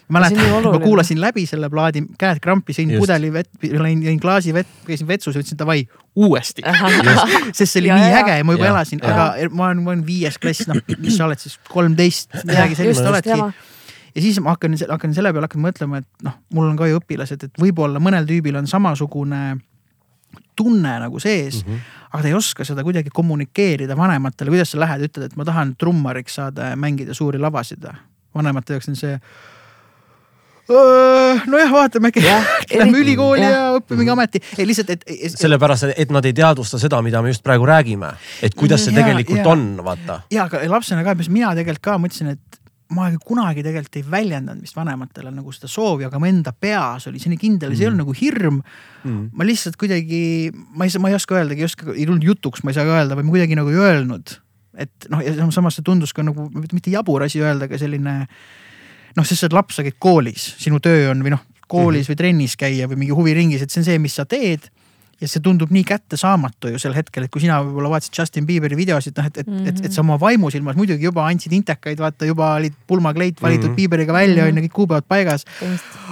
mäletan, ma kuulasin läbi selle plaadi, käed krampis, jõin Just. pudeli vett, lõin, jõin klaasi vett, käisin vetsus ja ütlesin davai, uuesti. Sest see oli Ja, nii ja, äge ja ma juba ja, elasin, aga ma olen, ma olen viies klass, noh, mis sa oled siis kolmteist, midagi sellist oledki ja siis ma hakkan, hakkan selle peale hakkan mõtlema, et noh, mul on ka ju õpilased, et võib-olla mõnel tüübil on samasugune tunne nagu sees mm. -hmm. aga ta ei oska seda kuidagi kommunikeerida vanematele, kuidas sa lähed, ütled, et ma tahan trummariks saada ja mängida suuri lavasid. vanemate jaoks on see. nojah, vaatame äkki [laughs] lähme ülikooli ja, ja õpime mingi ameti, ei lihtsalt, et, sellepärast, et nad ei teadvusta seda, mida me just praegu räägime, et kuidas see Jaa, tegelikult jaa. on, vaata. ja, aga lapsena ka, mis mina tegelikult ka mõtlesin, et ma kunagi tegelikult ei väljendanud vist vanematele nagu seda soovi, aga mu enda peas oli see nii kindel ja see ei olnud nagu hirm. Mm. ma lihtsalt kuidagi, ma ei saa, ma ei oska öeldagi, ei oska, ei tulnud jutuks, ma ei saa ka öelda või ma kuidagi nagu ei öelnud. et noh, ja samas see tundus ka nagu mitte jabur asi öelda, aga selline noh, sest sa oled laps, sa käid koolis, sinu töö on või noh, koolis Mhm. või trennis käia või mingi huviringis, et see on see, mis sa teed ja see tundub nii kättesaamatu ju sel hetkel, et kui sina võib-olla vaatasid Justin Bieberi videosid, noh et, et mm, -hmm. et, et sa oma vaimusilmas muidugi juba andsid intekaid, vaata juba olid pulmakleit valitud mm Mhm. -hmm. Bieberiga välja on ju, kõik kuupäevad paigas.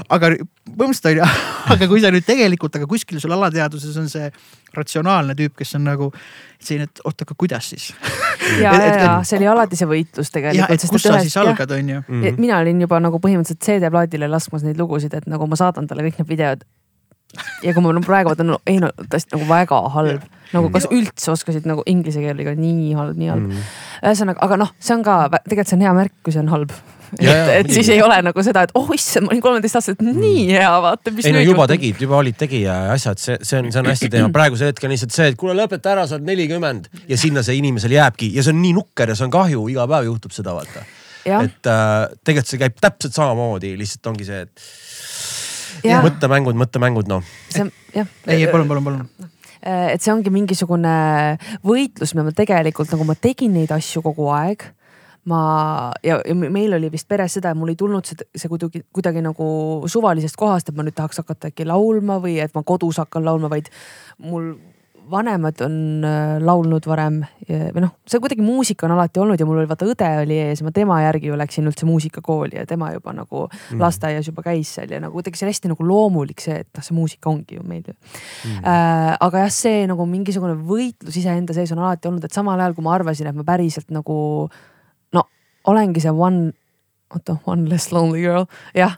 aga põhimõtteliselt on ju, [laughs] aga kui sa nüüd tegelikult, aga kuskil sul alateadvuses on see ratsionaalne tüüp, kes on nagu selline, et oot, aga kuidas siis? ja, ja, ja see oli alati see võitlus tegelikult. et kus sa siis algad, on ju. Mhm. Ja mina olin juba nagu põhimõtteliselt CD-plaadile laskmas neid lugusid, et nagu ma saadan talle kõik need videod ja kui ma praegu vaatan, ei no tõesti nagu väga halb, nagu kas üldse oskasid nagu inglise keelega nii halb, nii halb. Mm.. ühesõnaga, aga noh, see on ka tegelikult see on hea märk, kui see on halb. et, et siis ei ole nagu seda, et oh issand, ma olin kolmeteistaastaselt nii hea, vaata, mis ei no juba tegid, juba olid tegija ja asjad, see, see on, see on hästi teema. praegusel hetkel lihtsalt see, et kuule lõpeta ära, sa oled nelikümmend. Ja sinna see inimesel jääbki. Ja see on nii nukker ja see on kahju, iga päev juhtub seda, vaata. et äh, tegelikult see käib täpselt samamoodi, lihtsalt ongi see, et mõttemängud, mõttemängud, noh. ei, palun, palun, palun. Äh, et see ongi mingisugune võitlus, mida ma tegelikult nagu ma tegin neid asju kogu aeg. ma ja, ja meil oli vist peres seda, et mul ei tulnud see, see kuidagi, kuidagi nagu suvalisest kohast, et ma nüüd tahaks hakata äkki laulma või et ma kodus hakkan laulma, vaid mul vanemad on äh, laulnud varem või noh, see kuidagi muusika on alati olnud ja mul oli vaata õde oli ees, ma tema järgi ju läksin üldse muusikakooli ja tema juba nagu mm. lasteaias juba käis seal ja nagu kuidagi see oli hästi nagu loomulik see, et noh, see muusika ongi ju meil ju mm.. Äh, aga jah, see nagu mingisugune võitlus iseenda sees on alati olnud, et samal ajal kui ma arvasin, et ma päriselt nagu no olengi see one oota, One Less Lonely Girl, jah,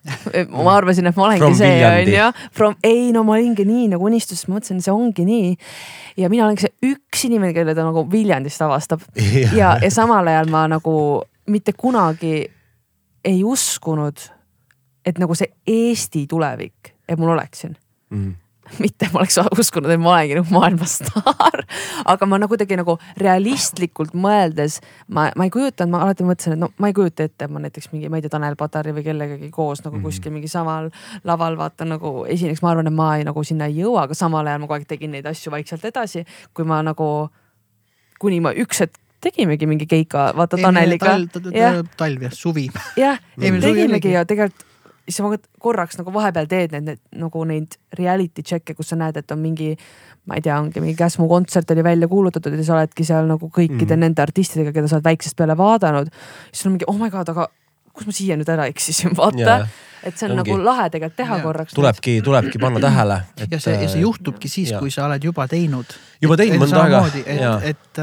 ma arvasin, et ma olengi see onju. From, ei no ma olingi nii nagu unistus, ma mõtlesin, see ongi nii. ja mina olengi see üks inimene, kelle ta nagu Viljandist avastab ja, ja samal ajal ma nagu mitte kunagi ei uskunud, et nagu see Eesti tulevik, et mul oleks siin Mm. [laughs] mitte ma oleks uskunud, et ma olengi nagu maailma staar, aga ma nagu kuidagi nagu realistlikult mõeldes ma, ma ei kujutanud, ma alati mõtlesin, et no ma ei kujuta ette, et ma näiteks mingi, ma ei tea, Tanel Padari või kellegagi koos nagu kuskil mingi samal laval vaata nagu esineks, ma arvan, et ma ei, nagu sinna ei jõua, aga samal ajal ma kogu aeg tegin neid asju vaikselt edasi, kui ma nagu, kuni ma üks hetk tegimegi mingi keika, vaata Taneliga. jah, talv ja suvi. jah, tegimegi ja tegelikult siis ma korraks nagu vahepeal teed need, need nagu neid reality check'e, kus sa näed, et on mingi, ma ei tea, ongi mingi Käsmu kontsert oli välja kuulutatud ja sa oledki seal nagu kõikide mm. nende artistidega, keda sa oled väiksest peale vaadanud. siis on mingi oh my god, aga kus ma siia nüüd ära eksisin, [laughs] vaata et see on Ongi. nagu lahe tegelikult teha yeah. korraks. tulebki, tulebki panna tähele. ja see, ja see juhtubki siis, kui sa oled juba teinud. Juba teinud mõnda aega, et jaa., et,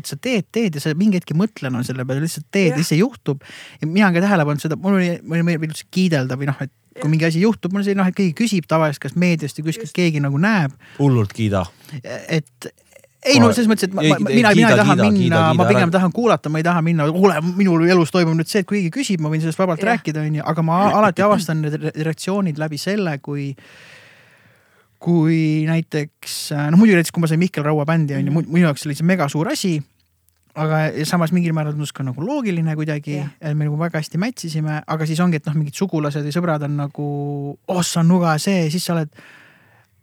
et sa teed, teed ja sa mingi hetk ei mõtle enam selle peale, lihtsalt teed ja siis see juhtub. ja mina olen ka tähele pannud seda, mul oli, mul oli meeldib üldse kiidelda või noh, et kui mingi asi juhtub, mul on selline noh, et keegi küsib tavaliselt, kas meediast või kuskilt keegi nagu näeb, hullult kiida. et ei no selles mõttes, et ma, Ei, mina, mina kiida, ei taha kiida, minna ma kiida, pigem ära- tahan kuulata, ma ei taha minna, kuule, minul elus toimub nüüd see, et kui keegi küsib, ma võin sellest vabalt Jah. rääkida, onju, aga ma alati avastan need re- reaktsioonid läbi selle, kui kui näiteks, no muidu näiteks, kui ma sain Mihkel Raua bändi onju, minu jaoks oli see mega suur asi. aga ja samas mingil määral tundus ka nagu loogiline kuidagi Jah., et me nagu väga hästi match isime, aga siis ongi, et noh, mingid sugulased või sõbrad on nagu, oh sa on nuga see, siis sa oled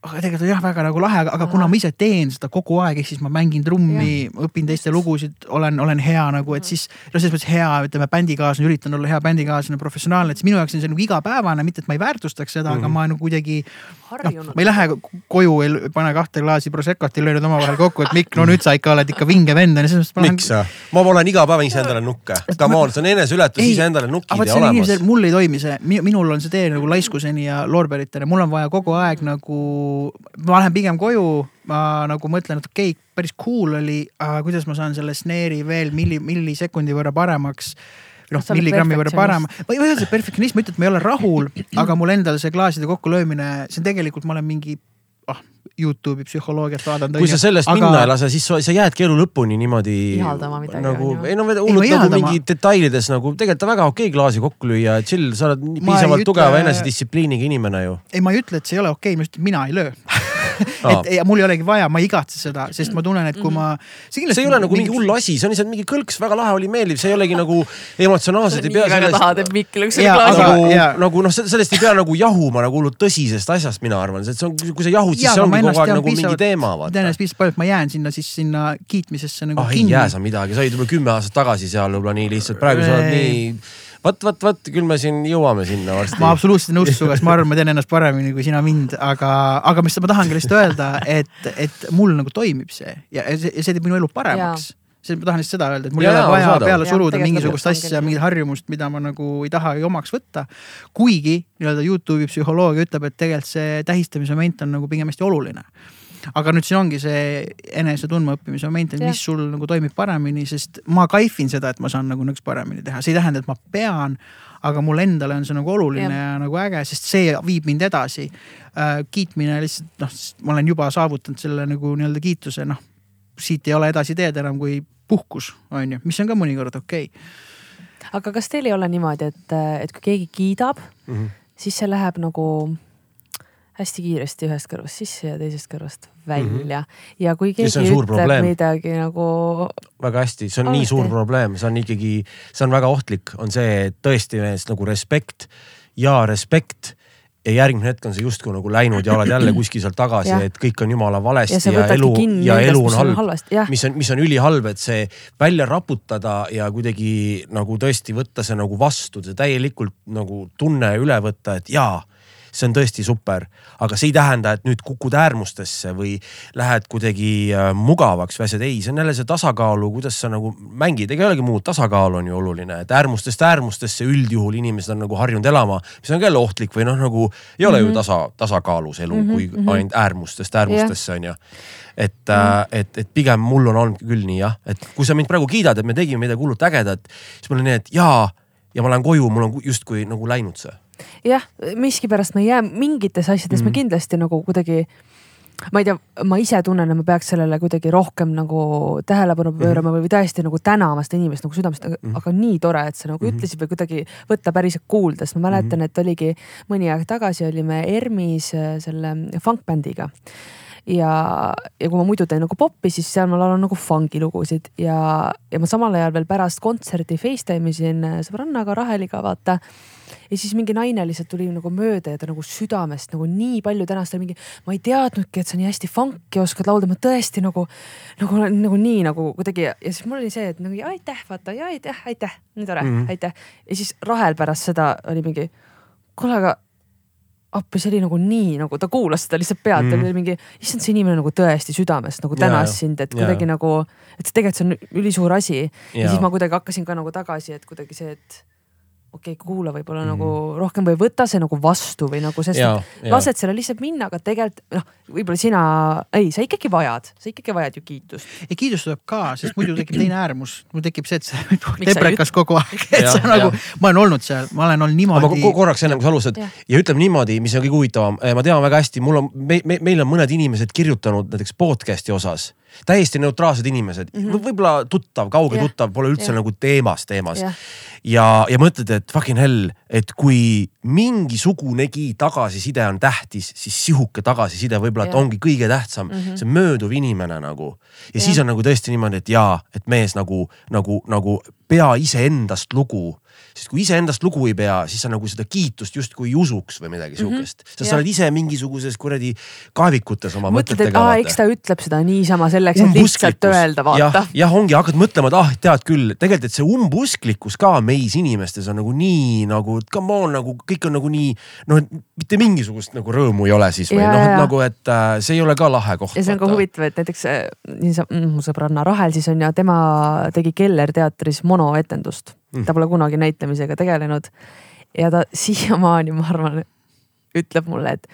aga tegelikult on jah väga nagu lahe, aga, aga kuna ma ise teen seda kogu aeg, ehk siis ma mängin trummi, õpin teiste lugusid, olen, olen hea nagu, et siis no selles mõttes hea, ütleme bändikaaslane, üritan olla hea bändikaaslane, professionaalne, et siis minu jaoks on see nagu igapäevane, mitte et ma ei väärtustaks seda mm, -hmm. aga ma nagu kuidagi noh, harjunud ma ei lähe koju, ei pane kahte klaasi Proseccot, ei löö need omavahel kokku, et Mikk, no nüüd sa ikka oled ikka vinge vend onju, selles mõttes ma lähen miks? ma olen iga päev iseendale nukke. Come on, see on eneseületus, Ei, iseendale nukid ja see on olemas mul ei toimi see, minul on see tee nagu laiskuseni ja loorberiteni, mul on vaja kogu aeg nagu, ma lähen pigem koju, ma nagu mõtlen, et okei okay,, päris cool oli, kuidas ma saan selle snare'i veel milli, millisekundi võrra paremaks noh milligrammi võrra parem, ma ei öelda, et perfektsionism, ma ei ütle, et ma ei ole rahul, aga mul endal see klaaside kokkulöömine, see on tegelikult, ma olen mingi Youtube'i psühholoogiat vaadanud. kui sa sellest aga... minna ei lase, siis sa, sa jäädki elu lõpuni niimoodi Ihaldama midagi, nagu ei no hullult nagu mingi detailides nagu tegelikult on väga okei klaasi kokku lüüa, chill, sa oled piisavalt ütle- tugeva enesedistsipliiniga inimene ju. ei, ma ei ütle, et see ei ole okei okay,, ma ütlen, et mina ei löö. [laughs] [laughs] et ja mul ei olegi vaja, ma ei igatse seda, sest ma tunnen, et kui ma. see ei ole nagu mingi hull asi, see on lihtsalt mingi kõlks, väga lahe oli, meeldiv, see ei olegi nagu emotsionaalselt ei nii pea väga tahad, sellest et Mikk Jaa, selle klaasi nagu nagu noh, sellest ei pea nagu jahuma nagu hullult tõsisest asjast, mina arvan, et see on, kui sa jahud, siis see ongi kogu aeg nagu mingi teema, ma tean vaata ennast piisavalt palju, et ma jään sinna siis sinna kiitmisesse nagu ah ei kinni jää sa midagi, sa olid võib-olla kümme aastat tagasi seal võib-olla nii lihtsalt, praegu sa oled Ei. nii. vot, vot, vot küll me siin jõuame sinna varsti. ma absoluutselt ei nõustu sinuga, sest ma arvan, ma tean ennast paremini kui sina mind, aga, aga mis ma tahangi lihtsalt öelda, et, et mul nagu toimib see ja see, ja see teeb minu elu paremaks. see, ma tahan lihtsalt seda öelda, et mul ei ole vaja arusaadav. peale suruda tegelikult mingisugust asja, mingit harjumust, mida ma nagu ei taha omaks võtta. kuigi nii-öelda Youtube'i psühholoogia ütleb, et tegelikult see tähistamise moment on nagu pigem hästi oluline aga nüüd siin ongi see enese tundmaõppimise moment, et Jah. mis sul nagu toimib paremini, sest ma kaifin seda, et ma saan nagu nõks paremini teha, see ei tähenda, et ma pean. aga mulle endale on see nagu oluline ja, ja nagu äge, sest see viib mind edasi äh,. kiitmine lihtsalt noh, ma olen juba saavutanud selle nagu nii-öelda kiituse, noh siit ei ole edasi teed enam kui puhkus, on ju, mis on ka mõnikord okei okay. aga kas teil ei ole niimoodi, et, et kui keegi kiidab mm, -hmm. siis see läheb nagu hästi kiiresti ühest kõrvast sisse ja teisest kõrvast välja mm. -hmm. ja kui keegi ja ütleb probleem. midagi nagu. väga hästi, see on alati. nii suur probleem, see on ikkagi, see on väga ohtlik, on see tõesti nagu respekt ja respekt ja järgmine hetk on see justkui nagu läinud ja oled jälle [clears throat] kuskil seal tagasi, et kõik on jumala valesti ja, ja elu ja elu on halb, mis on, mis on ülihalb, et see välja raputada ja kuidagi nagu tõesti võtta see nagu vastu, see täielikult nagu tunne üle võtta, et jaa see on tõesti super. aga see ei tähenda, et nüüd kukud äärmustesse või lähed kuidagi äh, mugavaks või asjad, ei, see on jälle see tasakaalu, kuidas sa nagu mängid, ega ei olegi muud, tasakaal on ju oluline, et äärmustest äärmustesse üldjuhul inimesed on nagu harjunud elama, mis on ka jälle ohtlik või noh, nagu ei ole mm -hmm. ju mhm. tasa, tasakaalus elu mm, -hmm. kui mhm. ainult äärmustest äärmustesse on ju et mm., et, et pigem mul on olnud küll nii jah, et kui sa mind praegu kiidad, et me tegime midagi hullult ägedat, siis mul on nii, et jaa ja ma lähen koju, mul on justkui nagu läinud see jah, miskipärast me ei jää, mingites asjades mm -hmm. me mhm. kindlasti nagu kuidagi ma ei tea, ma ise tunnen, et ma peaks sellele kuidagi rohkem nagu tähelepanu mhm. pöörama mm -hmm. või tõesti nagu tänama seda inimest nagu südamest mm, -hmm. aga nii tore, et sa nagu mm -hmm. ütlesid või kuidagi võtta päriselt kuulda, sest ma mäletan -hmm. et oligi mõni aeg tagasi olime ERMis äh, selle funkbändiga ja, ja kui ma muidu teen nagu popi, siis seal ma laulan nagu fungi lugusid ja, ja ma samal ajal veel pärast kontserti Facetime isin äh, sõbrannaga Raheliga vaata ja siis mingi naine lihtsalt tuli nagu mööda ja ta nagu südamest nagu nii palju tänas, ta mingi, ma ei teadnudki, et sa nii hästi funk'i oskad laulda, ma tõesti nagu, nagu, nagu nii nagu kuidagi ja siis mul oli see, et nagu aitäh, vaata ja aitäh, aitäh, nii tore mm, -hmm. aitäh. ja siis Rahel pärast seda oli mingi, kuule, aga appi, see oli nagu nii, nagu ta kuulas seda lihtsalt pealt mm, oli mingi, issand, see inimene nagu tõesti südamest nagu tänas ja, sind, et kuidagi ja. nagu, et tegelikult see on ülisuur asi. ja siis ma kuidagi hakkasin ka nagu tagasi, et kuidagi see, et okei okay,, kuula võib-olla mm. nagu rohkem või võta see nagu vastu või nagu, sest ja, lased selle lihtsalt minna, aga tegelikult noh, võib-olla sina, ei, sa ikkagi vajad, sa ikkagi vajad ju kiitust. ei, kiitust tuleb ka, sest muidu tekib teine äärmus, mul tekib see, et see teprekas kogu aeg, et sa nagu, ma olen olnud seal, ma olen olnud niimoodi. ma korraks ennem kui sa alustad ja. ja ütleme niimoodi, mis on kõige huvitavam, ma tean väga hästi, mul on me,, me, meil on mõned inimesed kirjutanud näiteks podcast'i osas täiesti neutraalsed inimesed mm -hmm. võib-olla tuttav, kauge yeah. tuttav, pole üldse yeah. nagu teemas, teemas yeah. ja, ja mõtled, et fucking hell, et kui mingisugunegi tagasiside on tähtis, siis sihuke tagasiside võib-olla, et ongi kõige tähtsam mm, -hmm. see mööduv inimene nagu. ja yeah. siis on nagu tõesti niimoodi, et jaa, et mees nagu, nagu, nagu pea iseendast lugu sest kui iseendast lugu ei pea, siis sa nagu seda kiitust justkui ei usuks või midagi mm -hmm. sihukest. sest sa oled ise mingisuguses kuradi kaevikutes oma mõtled, mõtetega. aa, eks ta ütleb seda niisama selleks, et lihtsalt öelda, vaata. jah, ongi, hakkad mõtlema, et ah, tead küll, tegelikult, et see umbusklikkus ka meis inimestes on nagu nii nagu, come on, nagu kõik on nagu nii noh, mitte mingisugust nagu rõõmu ei ole siis või noh, et nagu, et äh, see ei ole ka lahe koht. ja see on ka huvitav, et näiteks äh, mu sõbranna Rahel siis on ja tema tegi Keller teatris monoetendust ta pole kunagi näitlemisega tegelenud. ja ta siiamaani, ma arvan, ütleb mulle, et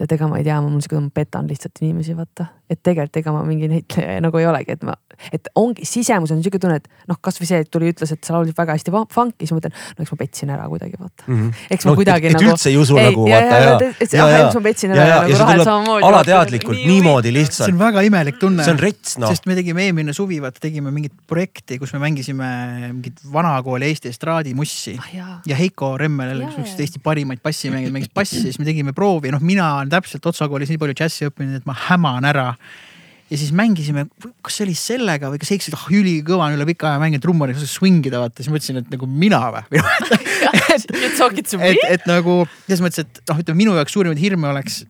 tead, ega ma ei tea, ma mul sihuke, ma petan lihtsalt inimesi, vaata. et tegelikult ega ma mingi näitleja [laughs] nagu ei olegi, et ma, et ongi, sisemus on sihuke tunne, et noh, kasvõi see, et tuli, ütles, et sa laulsid väga hästi funk'i, siis ma mõtlen, no eks ma petsin ära kuidagi, vaata mm. -hmm. eks ma no, kuidagi et, nagu. et üldse ei usu ei, nagu vaata ja, ja, ja, ja, eks ma petsin ära ja, ja, nagu Rahel samamoodi. alateadlikult nii niimoodi lihtsalt. see on väga imelik tunne. see on rets noh. sest me tegime eelmine suvi, vaata tegime mingit projekti, kus me mängisime mingit vanakooli Eesti estraadimussi ah, ja. ja Heiko Remmel, üks Eesti parimaid bassimängijad, mängis bassi, siis me tegime proovi, noh, mina olen täpselt Otsa koolis nii palju džässi õppinud, et ma häman ära ja siis mängisime, kas see oli sellega või kas Heiksil, ah oh, ülikõva on üle pika aja mänginud trummari, kas swing ida vaata, siis mõtlesin, et nagu mina või [laughs] et, et, et, et nagu selles mõttes, et noh, ütleme minu jaoks suurimaid hirme oleks,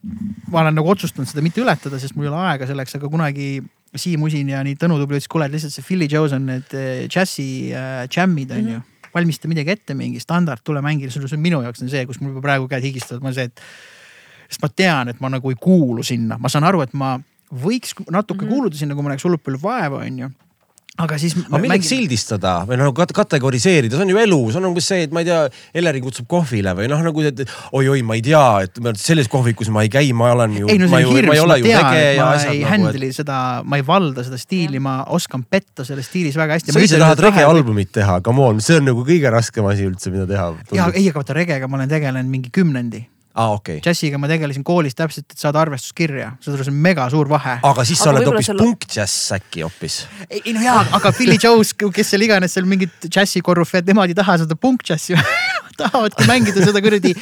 ma olen nagu otsustanud seda mitte ületada, sest mul ei ole aega selleks, aga kunagi Siim Usin ja nii Tõnu Tubli ütles, kuule lihtsalt see Philly Joe's on need äh, džässi äh, džämmid on mm -hmm. ju. valmista midagi ette, mingi standard, tule mängi, see on minu jaoks on see, kus mul juba praegu käed higistavad, ma see, et sest ma tean, et ma nagu ei kuulu sinna, ma saan aru, et ma võiks natuke mm -hmm. kuuluda sinna, kui ma näeks hullult palju vaeva, onju aga siis. aga milleks sildistada või noh kat- kategoriseerida, see on ju elu, see on umbes see, et ma ei tea, Elering kutsub kohvile või noh, nagu et oi-oi, ma ei tea, et selles kohvikus ma ei käi, ma olen ju. ei no see on hirmus, ma tean, et ma ei nagu, handle'i seda, ma ei valda seda stiili, ma oskan petta selles stiilis väga hästi. sa ise tahad regealbumit teha, come on, see on nagu kõige raskem asi üldse, mida teha. ja ei, aga vaata regega ma olen tegelenud mingi kümnendi. aa, okei. džässiga ma tegelesin koolis täpselt, et saada arvestuskirja, saad aru, see on mega suur vahe. aga siis sa Aga oled hoopis seal- punkdžäss äkki hoopis. ei no jaa, aga Philly Joe's, kes seal iganes seal mingid džässi korrufeed, nemad ei taha seda punkdžässi [laughs] tahavadki mängida seda kuradi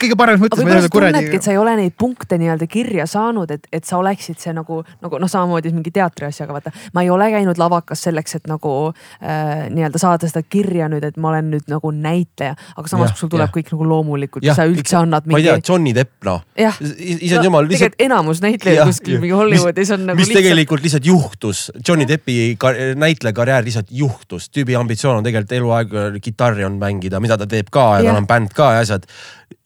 kõige paremas aga mõttes. võib-olla sa tunnedki, et sa ei ole neid punkte nii-öelda kirja saanud, et, et sa oleksid see nagu, nagu noh, samamoodi mingi teatri asjaga, vaata. ma ei ole käinud lavakas selleks, et nagu äh, nii-öelda saada seda kirja nüüd, et ma olen nüüd nagu näitleja, aga samas Jah, sul tuleb jah. kõik nagu loomulikult ja sa üldse annad ma mingi,. Johnny Depp noh. jah, issand jumal, lihtsalt. tegelikult enamus näitlejaid kuskil mingi Hollywoodis on nagu mis tegelikult lihtsalt juhtus, Johnny Deppi ka, näitlejakarjäär lihtsalt juhtus, tüübi ambitsioon on tegelikult eluaeg kitarri on mängida, mida ta teeb ka ja Jah. tal on bänd ka ja asjad.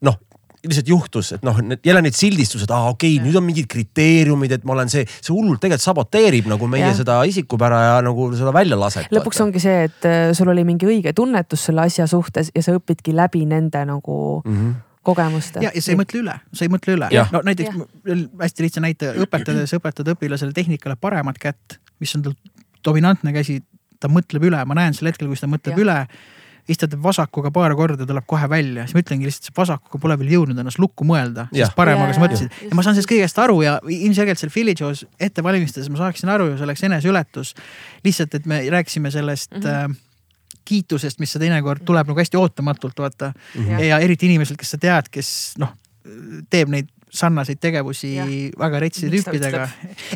noh, lihtsalt juhtus, et noh, jälle need sildistused, aa okei okay,, nüüd on mingid kriteeriumid, et ma olen see, see hullult tegelikult saboteerib nagu meie Jah. ja. seda isikupära ja nagu seda väljalasset. lõpuks ongi see, et äh, sul oli mingi õige tunnetus selle asja suhtes ja sa õpidki läbi nende nagu mm. -hmm. kogemuste. ja, ja sa ei mõtle üle, sa ei mõtle üle no näiteks veel hästi lihtsa näite, õpetades õpetad õpilasele tehnikale paremat kätt, mis on tal dominantne käsi, ta mõtleb üle, ma näen sel hetkel, kus ta mõtleb Jah. üle siis ta teeb vasakuga paar korda, tuleb kohe välja, siis ma ütlengi lihtsalt, see vasakuga pole veel jõudnud ennast lukku mõelda, sest paremaga Ja, sa ja, mõtlesid ja. ja ma saan sellest kõigest aru ja ilmselgelt seal Philly Joe's ette valmistades ma saaksin aru ju, see oleks eneseületus. lihtsalt, et me rääkisime sellest mm -hmm. Äh, kiitusest, mis sa teinekord tuleb nagu hästi ootamatult, vaata mm. -hmm. ja eriti inimeselt, kes sa tead, kes noh, teeb neid sarnaseid tegevusi Jah. väga retside tüüpidega.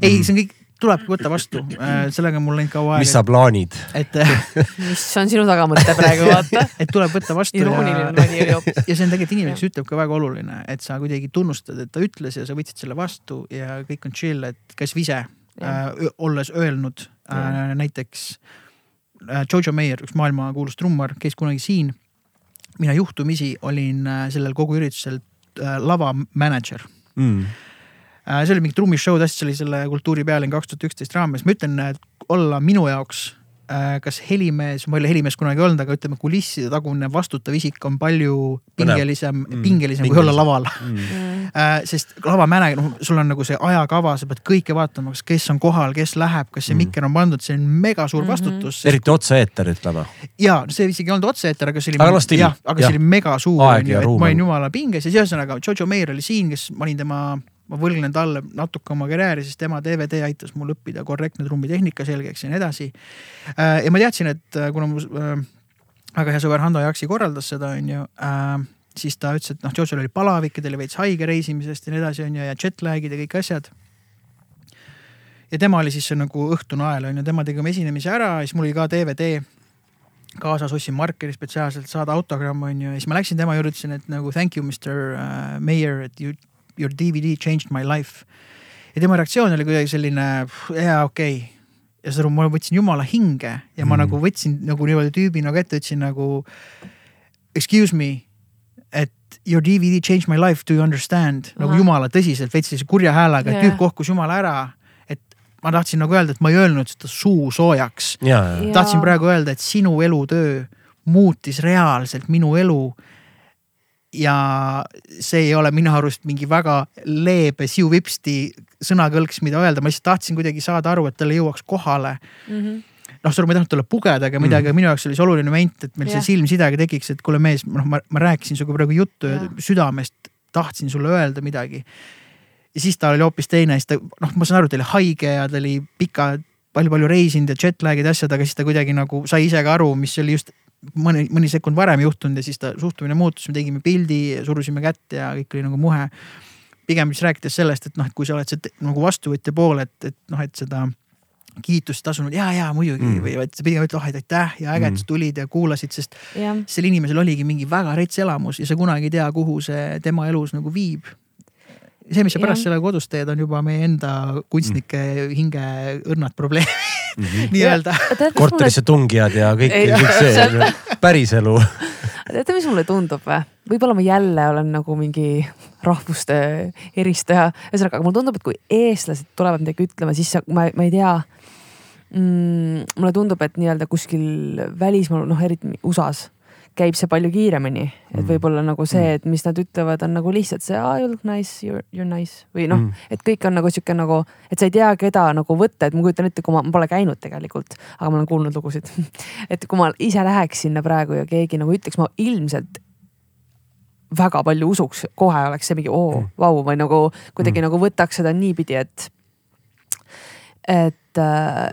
ei, see on kõik, tulebki võtta vastu, sellega on mul läinud kaua mis sa aega, plaanid? et, [laughs] mis on sinu tagamõte praegu vaata. [laughs] et tuleb võtta vastu irooniline ja nali oli hoopis. ja see on tegelikult inimene, kes ütleb ka väga oluline, et sa kuidagi tunnustad, et ta ütles ja sa võtsid selle vastu ja kõik on chill, et kas või ise äh, olles öelnud äh, näiteks äh, Jojo Meyer, üks maailmakuulus trummar, käis kunagi siin. mina juhtumisi olin äh, sellel kogu üritusel äh, lava mänedžer Mm. äh,. see oli mingi trummishow, tõesti, see oli selle kultuuripealinn kaks tuhat üksteist raames, ma ütlen, olla minu jaoks äh, kas helimees, ma ei ole helimees kunagi olnud, aga ütleme kulisside tagune vastutav isik on palju pingelisem Mm. mm., pingelisem kui olla laval äh,. sest lavamäne, noh, sul on nagu see ajakava, sa pead kõike vaatama, kas, kes on kohal, kes läheb, kas see Mm. mikker on pandud, see on mega suur Mhm. vastutus. eriti otse-eeter, ütleme. ja see isegi ei olnud otse-eeter, aga see oli. Aga still, jah, aga jah. see oli mega suur, ja et ma olin jumala pinges ja siis ühesõnaga Jojo Meyer oli siin, kes ma olin tema, ma võlgnen talle natuke oma karjääri, sest tema DVD aitas mul õppida korrektne trummitehnika selgeks ja nii edasi. ja ma teadsin, et äh, kuna mu äh, väga hea sõber Hando Jaksi korraldas seda, onju äh, siis ta ütles, et noh, Jojo'l oli palavik ja ta oli veits haige reisimisest ja nii edasi, onju, ja jetlag'id ja kõik asjad ja tema oli siis see nagu õhtune ajal onju, tema tegi oma esinemise ära ja siis mul oli ka DVD kaasas, ostsin markeri spetsiaalselt saada autogramm onju ja siis ma läksin tema juurde, ütlesin, et nagu thank you, Mr Mayor, et you, your DVD changed my life. ja tema reaktsioon oli kuidagi selline, jaa, okei okay.. ja saad aru, ma võtsin jumala hinge ja ma Mhm. mm. nagu võtsin nagu niimoodi tüübi nagu ette, ütlesin nagu excuse me, et your DVD changed my life, do you understand nagu Ahah. jumala tõsiselt, veits sellise kurja häälega yeah., tüüp kohkus jumala ära. et ma tahtsin nagu öelda, et ma ei öelnud seda suu soojaks ja, ja, Ja. tahtsin praegu öelda, et sinu elutöö muutis reaalselt minu elu. Ja see ei ole minu arust mingi väga leebe siuvipsti sõnakõlks, mida öelda, ma lihtsalt tahtsin kuidagi saada aru, et talle jõuaks kohale. Mhm. noh, sorry, ma ei tahtnud talle pugeda ega midagi, aga minu jaoks oli see oluline moment, et meil Jah. see silmsidega tekiks, et kuule mees, noh, ma, ma rääkisin sinuga praegu juttu ja Jah. südamest tahtsin sulle öelda midagi. ja siis ta oli hoopis teine, siis ta noh, ma saan aru, ta oli haige ja ta oli pika palju-palju reisinud ja jetlag'id ja asjad, aga siis ta kuidagi nagu sai ise ka aru, mis oli just mõni, mõni sekund varem juhtunud ja siis ta suhtumine muutus, me tegime pildi, surusime kätt ja kõik oli nagu muhe. pigem siis rääkides sellest, et noh, et kui sa oled see nagu vastuvõtja pool, et, et noh, et seda kiitust tasunud ja, ja muidugi Mm. või et sa pigem ütled, oh et aitäh ja äge, et Mm. sa tulid ja kuulasid, sest jah, sel inimesel oligi mingi väga rets elamus ja sa kunagi ei tea, kuhu see tema elus nagu viib. see, mis sa pärast Jah. sellega kodus teed, on juba meie enda kunstnike Mm. hinge õrnad probleemid [laughs] Mhm. nii-öelda. korterisse tungijad ja kõik, kõik see, päriselu. teate, mis mulle tundub või? võib-olla ma jälle olen nagu mingi rahvuste eristaja, ühesõnaga, aga mulle tundub, et kui eestlased tulevad midagi ütlema, siis sa, ma, ma ei tea mm, mulle tundub, et nii-öelda kuskil välismaal, noh eriti USA-s käib see palju kiiremini, et Mm. võib-olla nagu see, et mis nad ütlevad, on nagu lihtsalt see ah, you look nice, you are nice või noh Mm. et kõik on nagu sihuke nagu, et sa ei tea, keda nagu võtta, et ma kujutan ette, kui ma, ma pole käinud tegelikult, aga ma olen kuulnud lugusid [laughs] et kui ma ise läheks sinna praegu ja keegi nagu ütleks, ma ilmselt väga palju usuks, kohe oleks see mingi oo Mm. vau või nagu kuidagi Mm. nagu võtaks seda niipidi, et, et äh,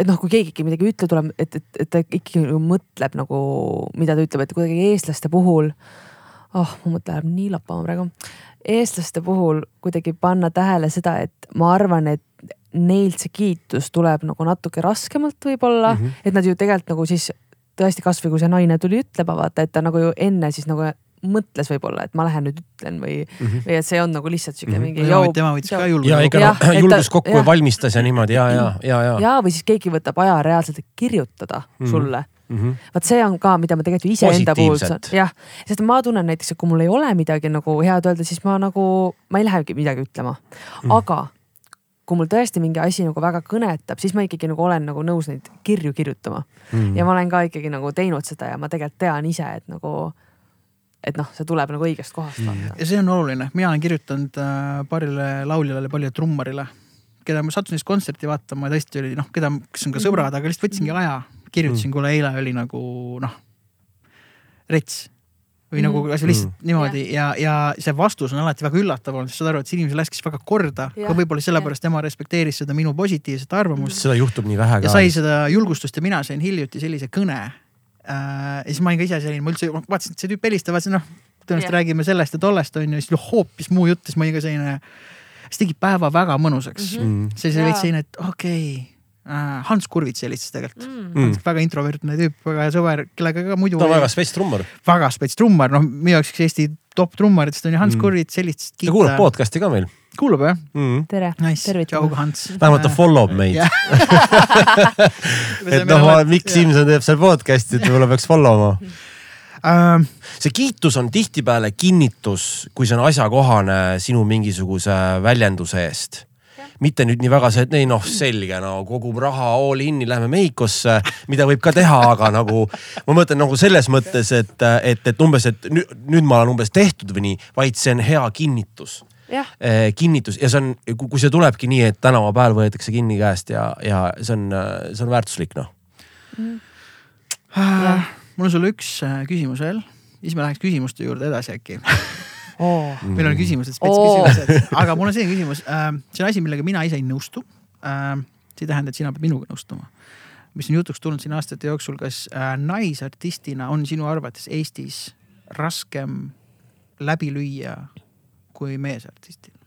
et noh, kui keegi ikka midagi ütleb, tuleb, et, et, et ta ikkagi nagu mõtleb nagu, mida ta ütleb, et kuidagi eestlaste puhul. oh, mu mõte läheb nii lappama praegu. eestlaste puhul kuidagi panna tähele seda, et ma arvan, et neilt see kiitus tuleb nagu natuke raskemalt võib-olla mm. -hmm. et nad ju tegelikult nagu siis tõesti kasvõi kui see naine tuli ütlema, vaata, et ta nagu ju enne siis nagu mõtles võib-olla, et ma lähen nüüd ütlen või mm, -hmm. või et see on nagu lihtsalt siuke Mhm. mingi. tema, tema võttis ka julguse. ja ikka noh, julgus kokku ja valmistas ja niimoodi ja, ja, ja, ja. ja, või siis keegi võtab aja reaalselt kirjutada mm. -hmm. sulle Mm -hmm. vot see on ka, mida ma tegelikult iseenda puhul saan, jah, sest ma tunnen näiteks, et kui mul ei ole midagi nagu head öelda, siis ma nagu, ma ei lähegi midagi ütlema mm.. aga kui mul tõesti mingi asi nagu väga kõnetab, siis ma ikkagi nagu olen nagu nõus neid kirju kirjutama mm. ja ma olen ka ikkagi nagu teinud seda ja ma tegelikult tean ise, et nagu, et noh, see tuleb nagu õigest kohast vaata ja see on oluline, mina olen kirjutanud äh, paarile lauljale, paljule trummarile, keda ma sattusin siis kontserti vaatama ja tõesti oli noh, keda, kes on ka sõbrad, aga lihtsalt võtsingi aja, kirjutasin, kuule eile oli nagu noh, rets. Või nagu asi lihtsalt niimoodi. Ja, ja see vastus on alati väga üllatav olnud, sest saad aru, et see inimene läks väga korda, ka võib-olla sellepärast tema respekteeris seda minu positiivset arvamust. Seda juhtub nii vähe ja ka. sai seda julgustust ja mina sain hiljuti sellise kõne ja siis ma olin ka ise selline, ma üldse vaatasin, et see tüüp helistab, vaatasin noh, tõenäoliselt Jah. räägime sellest ja tollest on ju, siis noh, hoopis muu jutt, siis ma olin ka selline. siis tegi päeva väga mõnusaks mm. Mm. -hmm. see oli veits selline, et okei okay. äh, Hans Kurvits helistas tegelikult mm.. Mm. väga introvertne tüüp, väga hea sõber, kellega ka muidu ta on väga spets trummar. väga spets trummar, noh minu jaoks üks Eesti top trummaritest on ju Hans Mm. Kurvits, helistas. ta kuulab podcast'i ka meil kuulab jah mm.. tere nice, Hans. vähemalt ta follow b meid. Jah. [laughs] et noh, Mikk Simson teeb seal podcast'i, et võib-olla peaks follow ma. äh,. see kiitus on tihtipeale kinnitus, kui see on asjakohane sinu mingisuguse väljenduse eest mitte nüüd nii väga see, et ei noh, selge no kogub raha all in'i, lähme Mehhikosse, mida võib ka teha, aga nagu ma mõtlen nagu selles mõttes, et, et, et umbes, et nüüd, nüüd ma olen umbes tehtud või nii, vaid see on hea kinnitus. Jah, eh, kinnitus ja see on, kui see tulebki nii, et tänavapäeval võetakse kinni käest ja, ja see on, see on väärtuslik noh. Äh, mul on sulle üks äh, küsimus veel, siis me läheks küsimuste juurde edasi äkki. [laughs] oo, meil on küsimused, Oo. spetsküsimused, aga mul on selline küsimus äh,, see on asi, millega mina ise ei nõustu äh,. see ei tähenda, et sina pead minuga nõustuma. mis on jutuks tulnud siin aastate jooksul, kas äh, naisartistina on sinu arvates Eestis raskem läbi lüüa kui meesartistil?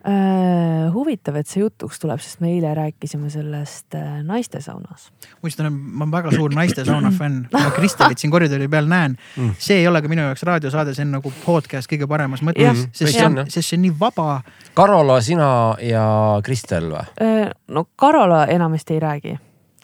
Äh, huvitav, et see jutuks tuleb, sest me eile rääkisime sellest äh, naistesaunas. muidugi ma olen väga suur naiste sauna [laughs] fänn, ma Kristelit siin koridori peal näen Mm. see ei ole ka minu jaoks raadiosaade, see on nagu podcast kõige paremas mõttes, sest see on, sest see on nii vaba Karola, sina ja Kristel või? Äh, no Karola enamasti ei räägi.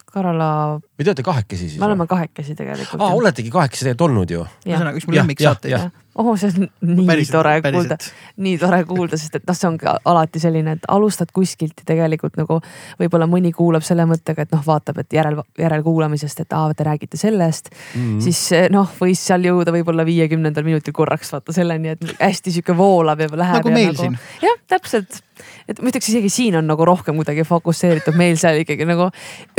Karola, või te olete kahekesi siis? me oleme kahekesi tegelikult. aa, oletegi kahekesi tegelikult olnud ju. ühesõnaga, üks mu lemmiksaateid oh, see on nii tore kuulda, nii tore kuulda, sest et noh, see on ka alati selline, et alustad kuskilt ja tegelikult nagu võib-olla mõni kuulab selle mõttega, et noh, vaatab, et järel, järelkuulamisest, et aa, te räägite sellest mm. -hmm. siis eh, noh, võis seal jõuda võib-olla viiekümnendal minutil korraks vaata selleni, et hästi sihuke voolav ja läheb. Nagu meil siin.. jah, täpselt, et ma ütleks isegi siin on nagu rohkem kuidagi fokusseeritud, meil seal ikkagi nagu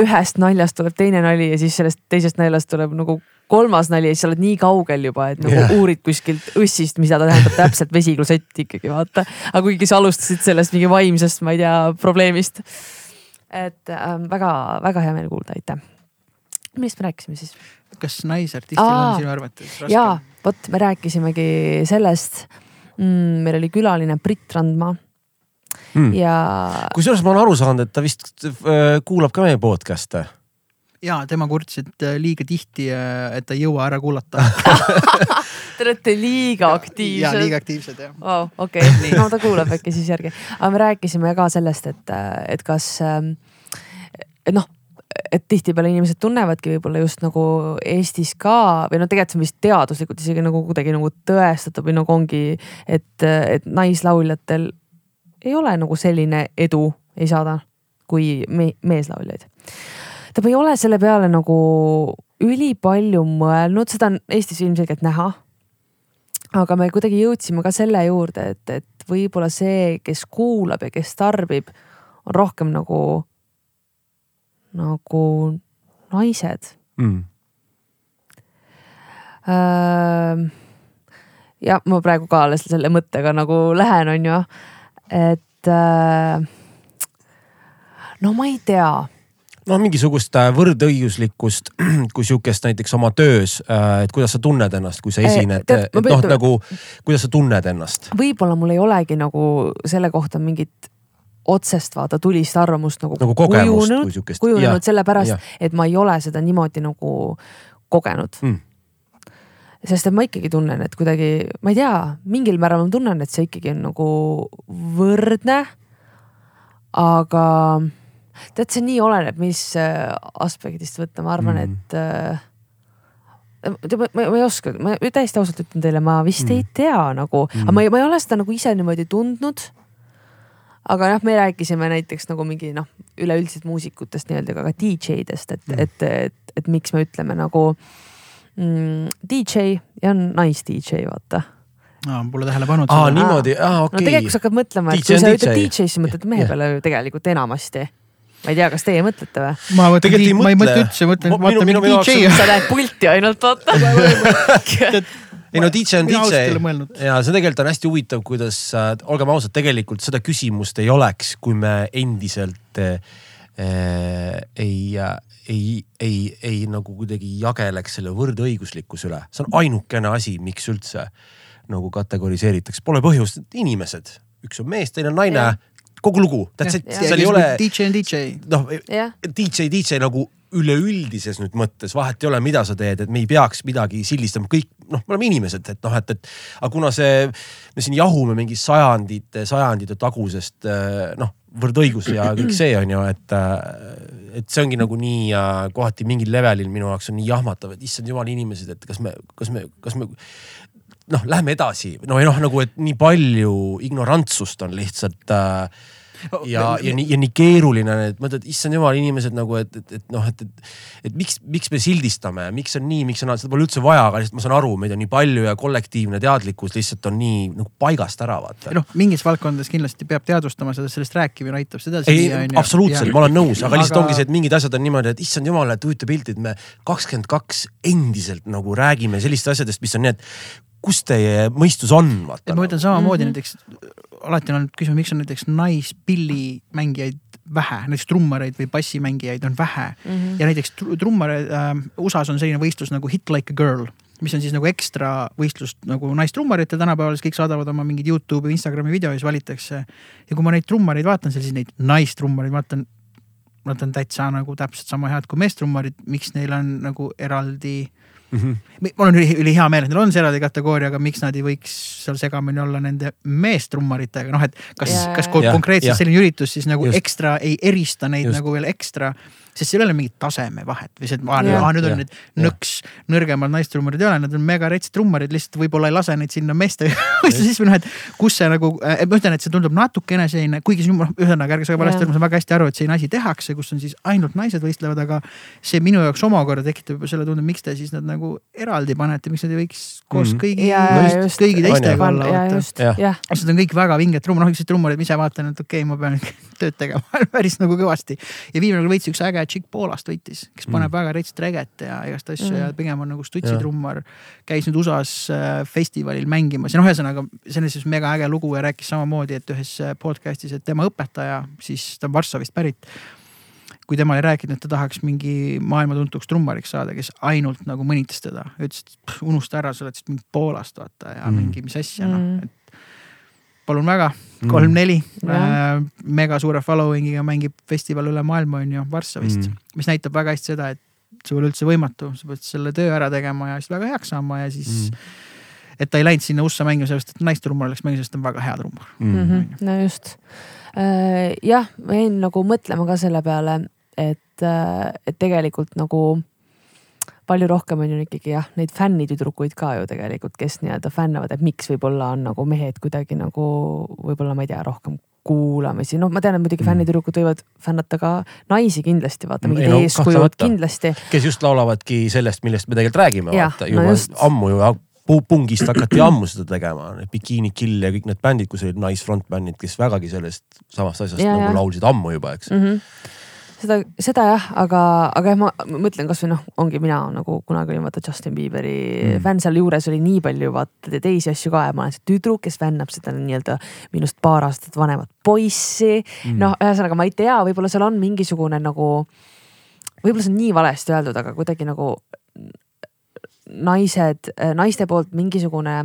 ühest naljast tuleb teine nali ja siis sellest teisest naljast tuleb nagu kolmas nali ja siis sa oled nii kaugel juba, et nagu yeah. uurid kuskilt õssist, mida ta tähendab täpselt vesiklosett ikkagi vaata. aga kuigi sa alustasid sellest mingi vaimsest, ma ei tea, probleemist. et ähm, väga-väga hea meel kuulda, aitäh. millest me rääkisime siis? kas naisartistil Aa, on sinu arvates jaa raskem?, vot me rääkisimegi sellest mm,. meil oli külaline Brit Randma Mm. ja kusjuures ma olen aru saanud, et ta vist äh, kuulab ka meie podcast'e. Ja tema kurtis, et äh, liiga tihti, et ta ei jõua ära kuulata. [laughs] te olete liiga ja aktiivsed. liiga aktiivsed jah. Wow, okei [laughs] okay., no ta kuulab äkki siis järgi, aga me rääkisime ka sellest, et, et kas, et noh, et tihtipeale inimesed tunnevadki võib-olla just nagu Eestis ka või no tegelikult see on vist teaduslikult isegi nagu kuidagi nagu tõestatud või nagu ongi, et, et naislauljatel ei ole nagu selline edu, ei saada. kui me meeslauljaid. Ta ei ole selle peale nagu ülipalju mõelnud, seda on Eestis ilmselgelt näha. aga me kuidagi jõudsime ka selle juurde, et, et võib-olla see, kes kuulab ja kes tarbib, on rohkem nagu, nagu naised mm. Ja ma praegu ka alles selle mõttega nagu lähen, on ju, et no ma ei tea noh, mingisugust äh, võrdõiguslikkust [clears throat] kui sihukest näiteks oma töös, et kuidas sa tunned ennast, kui sa esined, et noh, nagu kuidas sa tunned ennast? võib-olla mul ei olegi nagu selle kohta mingit otsest vaata tulist arvamust nagu, nagu kujunenud, kujunenud sellepärast, et ma ei ole seda niimoodi nagu kogenud mm sest et ma ikkagi tunnen, et kuidagi, ma ei tea, mingil määral ma tunnen, et see ikkagi on nagu võrdne. aga tead, see nii oleneb, mis äh, aspektist võtta, ma arvan mm., et äh, ma, ma, ma ei oska, ma täiesti ausalt ütlen teile, ma vist mm. ei tea nagu mm., aga ma ei, ma ei ole seda nagu ise niimoodi tundnud. aga noh, me rääkisime näiteks nagu mingi noh, üleüldiselt muusikutest nii-öelda, aga ka DJ-dest, et mm., et, et, et miks me ütleme nagu mm, DJ ja on nais-DJ, vaata aa, pole tähele pannud. aa, niimoodi, aa okei okay.. no tegelikult sa hakkad mõtlema, et kui sa ütled DJ, siis mõtled mehe peale ju tegelikult enamasti. Ma ei tea, kas teie mõtlete või? ma mõtlen, ma ei mõtle üldse, mõtlen, vaata mingi DJ. sa näed pulti ainult, vaata. [laughs] [laughs] Ei no DJ on DJ. ja see tegelikult on hästi huvitav, kuidas äh,, olgem ausad, tegelikult seda küsimust ei oleks, kui me endiselt äh, ei äh, ei, ei, ei nagu kuidagi jageleks selle võrdõiguslikkuse üle, see on ainukene asi, miks üldse nagu kategoriseeritakse, pole põhjust, inimesed, üks on mees, teine on naine, kogu lugu, that's it, seal ei ole. DJ on DJ. noh, DJ, DJ nagu üleüldises nüüd mõttes vahet ei ole, mida sa teed, et me ei peaks midagi sildistama, kõik noh, me oleme inimesed, et noh, et, et aga kuna see, me siin jahume mingi sajandite, sajandite tagusest noh, võrdõigus ja kõik see on ju, et, et see ongi nagu nii kohati mingil levelil minu jaoks on nii jahmatav, et issand jumal inimesed, et kas me, kas me, kas me noh, lähme edasi, no ja noh, nagu, et nii palju ignorantsust on lihtsalt äh, ja, ja nii, ja nii keeruline, et mõtled, issand jumal, inimesed nagu, et, et, et noh, et, et, et miks, miks me sildistame, miks on nii, miks on, seda pole üldse vaja, aga lihtsalt ma saan aru, meid on nii palju ja kollektiivne teadlikkus lihtsalt on nii nagu paigast ära vaata. noh, mingis valdkondades kindlasti peab teadvustama seda, sellest rääkimine aitab seda. ei, absoluutselt, ma olen nõus, aga lihtsalt aga... ongi see, et mingid asjad on niimoodi, et issand jumal, et huvitav pilt, et me kakskümmend kaks endiselt nagu räägime sellistest asjadest, mis on nii, et kus teie mõistus on, vaata. ma ütlen samamoodi mm -hmm. näiteks alati on olnud küsimus, miks on näiteks naispillimängijaid vähe, näiteks trummareid või bassimängijaid on vähe mm. -hmm. ja näiteks trummar äh,, USA-s on selline võistlus nagu Hit Like a Girl, mis on siis nagu ekstra võistlust nagu naistrummaritel tänapäeval, siis kõik saadavad oma mingeid Youtube'i, Instagrami video ja siis valitakse. ja kui ma neid trummareid vaatan, siis neid naistrummareid vaatan, nad on täitsa nagu täpselt sama head kui meestrummarid, miks neil on nagu eraldi mm. -hmm. mul on üli, ülihea meel, et neil on see eraldi kategooria, aga miks nad ei võiks seal segamini olla nende meestrummaritega, noh, et kas, kas konkreetselt selline üritus siis nagu Just. ekstra ei erista neid Just. nagu veel ekstra sest seal ei ole mingit tasemevahet või see, et aa, nüüd on need nõks, nõrgemad naistrummarid ei ole, nad on mega retsid trummarid, lihtsalt võib-olla ei lase neid sinna meeste [laughs] või noh, et kus see nagu, ma ütlen, et see tundub natukene selline, kuigi siin noh, ühesõnaga ärge saage valesti aru, ma saan väga hästi aru, et selline asi tehakse, kus on siis ainult naised võistlevad, aga see minu jaoks omakorda tekitab juba selle tunde, miks te siis nad nagu eraldi panete, miks nad ei võiks koos mm -hmm. kõigi ja, just, kõigi teistega olla. sest nad on kõik väga vinged trummar, noh, üksteist trummarid, ma ise vaatan, et okei okay,, ma pean [laughs] tööd tegema [laughs] päris nagu kõvasti. ja viimane kord võitis üks äge tšikk Poolast võitis, kes mm. paneb mm. väga retsit reget ja igast asju mm. ja pigem on nagu stutsitrummar. käis nüüd USA-s äh, festivalil mängimas ja noh, ühesõnaga on siis mega äge lugu ja rääkis samamoodi, et ühes äh, podcast'is, et tema õpetaja, siis ta on Varssavist pärit kui temale rääkinud, et ta tahaks mingi maailmatuntuks trummariks saada, kes ainult nagu mõnitas teda, ütles, et unusta ära, sa oled siis mingi Poolast vaata ja mm. mingi mis asja noh, mm. et palun väga, kolm-neli mm. mega suure following'iga mängib festival üle maailma on ju Varssavist mm., mis näitab väga hästi seda, et sul üldse võimatu, sa pead selle töö ära tegema ja siis väga heaks saama ja siis mm. et ta ei läinud sinna USA mängima sellepärast, et naistrummar läks mängima, sest ta on väga hea trummar mm. -hmm. no just äh,. jah, ma jäin nagu mõtlema ka selle peale, et, äh, et tegelikult nagu palju rohkem on ju ikkagi jah, neid fännitüdrukuid ka ju tegelikult, kes nii-öelda fännavad, et miks võib-olla on nagu mehed kuidagi nagu võib-olla ma ei tea, rohkem kuulamisi, noh, ma tean, et muidugi Mm. fännitüdrukud võivad fännata ka naisi kindlasti, vaata Mm, mingid no eeskujud kindlasti. kes just laulavadki sellest, millest me tegelikult räägime, vaata no juba just. ammu ju pu- pungist hakati ammu seda tegema, Bikini Kill ja kõik need bändid, kus olid naisfrontbändid, kes vägagi sellest samast asjast Ja, nagu ja. laulsid ammu juba, eks mm. -hmm. Seda, seda jah, aga, aga jah, ma mõtlen kasvõi noh, ongi mina nagu kunagi olin vaata Justin Bieberi Mm. fänn, sealjuures oli nii palju vaata teisi asju ka ja ma olen see tüdruk, kes fännab seda nii-öelda minust paar aastat vanemat poissi Mm. noh, ühesõnaga ma ei tea, võib-olla seal on mingisugune nagu, võib-olla see on nii valesti öeldud, aga kuidagi nagu naised, naiste poolt mingisugune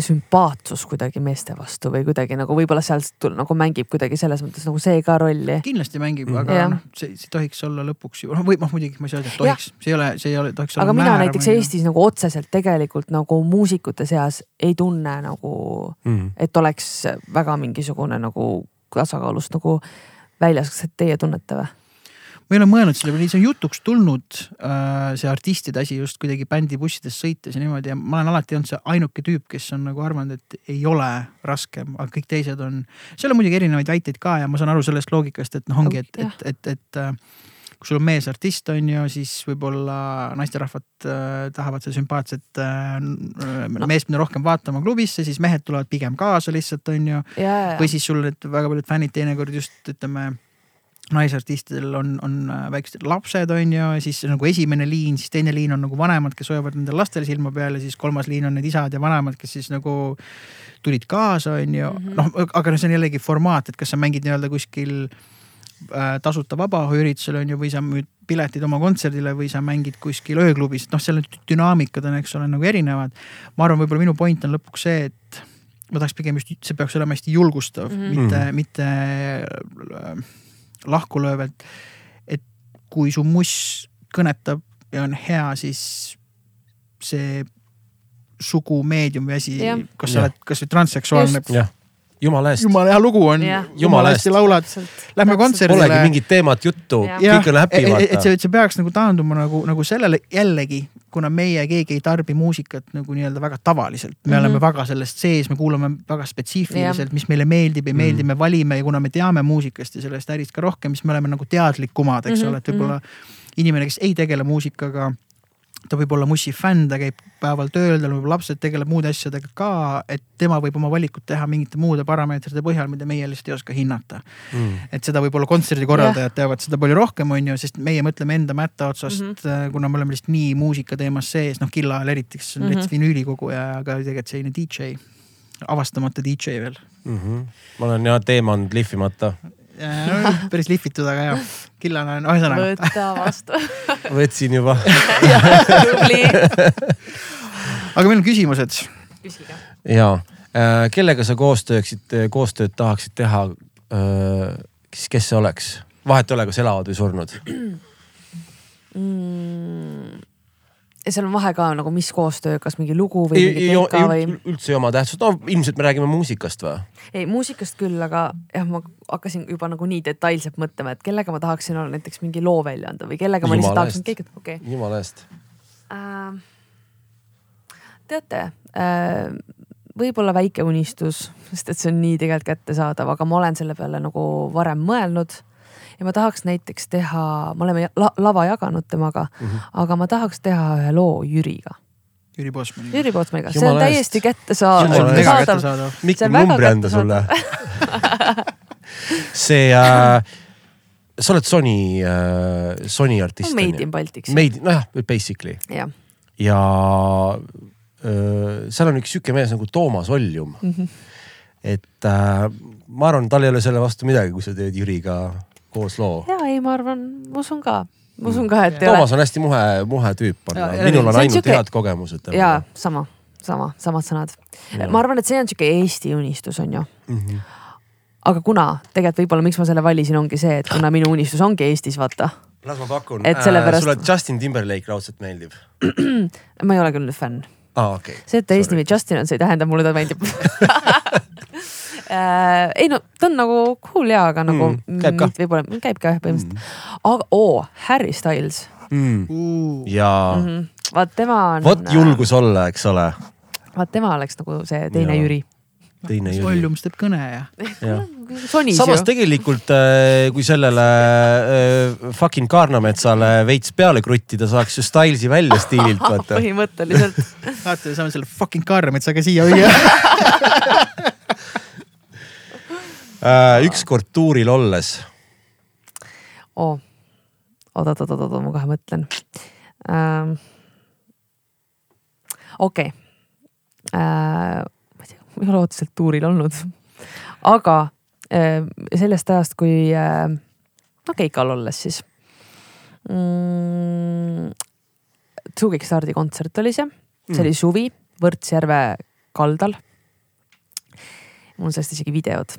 sümpaatsus kuidagi meeste vastu või kuidagi nagu võib-olla sealt nagu mängib kuidagi selles mõttes nagu see ka rolli. kindlasti mängib, Mhm. aga Jah. noh, see, see tohiks olla lõpuks ju, noh või noh, muidugi ma ei saa öelda, et tohiks, see ei ole, see ei ole, tohiks olla aga mina määrav, näiteks ju. Eestis nagu otseselt tegelikult nagu muusikute seas ei tunne nagu, mm. et oleks väga mingisugune nagu tasakaalust nagu väljas, kas teie tunnete või? Ma ei ole mõelnud selle peale, see on jutuks tulnud äh, see artistide asi just kuidagi bändibussides sõites ja niimoodi ja ma olen alati olnud see ainuke tüüp, kes on nagu arvanud, et ei ole raskem, aga kõik teised on. seal on muidugi erinevaid väiteid ka ja ma saan aru sellest loogikast, et noh, ongi, et, Jah. et, et, et äh, kui sul on meesartist, on ju, siis võib-olla naisterahvad äh, tahavad seda sümpaatset äh, no. meest minna rohkem vaatama klubisse, siis mehed tulevad pigem kaasa lihtsalt, on ju või siis sul need väga paljud fännid teinekord just ütleme naisartistidel on, on äh, väiksed lapsed, on ju, ja siis nagu esimene liin, siis teine liin on nagu vanemad, kes hoiavad nendele lastele silma peal ja siis kolmas liin on need isad ja vanemad, kes siis nagu tulid kaasa, on ju -hmm. noh, aga noh, see on jällegi formaat, et kas sa mängid nii-öelda kuskil äh, tasuta vabaõhuüritusel on ju, või sa müüd piletid oma kontserdile või sa mängid kuskil ööklubis, noh, seal on dünaamikad on, eks ole, nagu erinevad. ma arvan, võib-olla minu point on lõpuks see, et ma tahaks pigem just, see peaks olema hästi julgustav mm, -hmm. mitte, mitte äh, lahkulööv, et, et kui su muss kõnetab ja on hea, siis see sugu, meedium või asi kas sa oled kasvõi transseksuaalne, jumala eest. jumala hea lugu on. Jumala hästi laulad, lähme kontserdile. Polegi mingit teemat juttu, kõik on happy et, et vaata. see, et see peaks nagu taanduma nagu, nagu sellele jällegi, kuna meie keegi ei tarbi muusikat nagu nii-öelda väga tavaliselt, me mm Mhm. -hmm. oleme väga sellest sees, me kuulame väga spetsiifiliselt, mis meile meeldib, ei meeldi, me valime ja kuna me teame muusikast ja sellest ärist ka rohkem, siis me oleme nagu teadlikumad, eks Mhm, ole, et võib-olla inimene, kes ei tegele muusikaga ta võib olla Mussi fänn, ta käib päeval tööl, tal võib lapsed, tegeleb muude asjadega ka, et tema võib oma valikut teha mingite muude parameetrite põhjal, mida meie lihtsalt ei oska hinnata mm.. et seda võib-olla kontserdikorraldajad teavad seda palju rohkem, on ju, sest meie mõtleme enda mätta otsast mm. -hmm. kuna me oleme lihtsalt nii muusika teemas sees, noh Killa ajal eriti, kes on mm. -hmm. näiteks vinüülikoguja, aga tegelikult selline DJ, avastamata DJ veel. Mm -hmm. ma olen jah teemanud lihvimata, päris lihvitud, aga jah, Killal on, ühesõnaga. võta vastu [laughs] võtsin juba [laughs] tubli. aga meil on küsimused. küsige. ja äh, kellega sa koostööksid, koostööd tahaksid teha äh,. kes, kes see oleks, vahet ei ole, kas elavad või surnud. mm. Ja seal on vahe ka nagu, mis koostöö, kas mingi lugu või mingi deka või? üldse ei oma tähtsust, no ilmselt me räägime muusikast või? ei, muusikast küll, aga jah, ma hakkasin juba nagu nii detailselt mõtlema, et kellega ma tahaksin olla näiteks mingi loo välja anda või kellega ma lihtsalt tahaksin keegi, okei okay. jumala eest. äh,. teate äh,, võib-olla väike unistus, sest et see on nii tegelikult kättesaadav, aga ma olen selle peale nagu varem mõelnud ja ma tahaks näiteks teha, me oleme la lava jaganud temaga mm. -hmm. aga ma tahaks teha ühe loo Jüriga, Jüri Postmani. Jüri Pootsmaniga, see on täiesti kättesaadav. Mikk numbri anda sulle. [laughs] see äh,, sa oled Sony äh,, Sony artist. Made in Baltics. Made, nojah, basically jah, ja öö, seal on üks sihuke mees nagu Toomas Oljum mm. Mhm. et äh, ma arvan, tal ei ole selle vastu midagi, kui sa teed Jüriga koos loo. ja ei, ma arvan, ma usun ka, ma usun ka, et ei Toomas on hästi muhe, muhe tüüp on minul on ainult head kogemused ole. ja sama, sama, samad sõnad ma arvan, et see on sihuke Eesti unistus on ju Mm -hmm. aga kuna tegelikult võib-olla, miks ma selle valisin, ongi see, et kuna minu unistus ongi Eestis, vaata. las ma pakun, Et sellepärast- sulle Justin Timberlake raudselt meeldib. [clears throat] ma ei ole küll fänn. aa, okei. see, et ta Eesti nimi Justin on, see ei tähenda, mulle ta meeldib [laughs] Äh, ei no ta on nagu cool ja, aga nagu Mm, käib ka. mitte võib-olla, käib ka jah põhimõtteliselt mm.. aga oo, Harry Styles Mm. jaa mm, -hmm. vaat tema on. vot julgus olla, eks ole. vaat tema oleks nagu see teine Jaa. Jüri. teine Jüri. Volumes teeb kõne ja. [laughs] sonis samas ju. tegelikult, kui sellele äh, fucking Kaarnametsale veits peale kruttida, saaks ju Stylesi välja stiililt, vaata. [laughs] põhimõtteliselt. vaata, saame selle fucking Kaarnametsaga siia viia. [laughs] Äh, ükskord tuuril olles, oo, oot, oot, oot, oot, oot, ma kohe mõtlen ähm,. okei okay. äh,. ma ei tea, ma ei ole otseselt tuuril olnud, aga äh, sellest ajast, kui äh, no Keikal olles siis mm,. Two Kickstardi kontsert oli see, see oli suvi Võrtsjärve kaldal. mul on sellest isegi videod,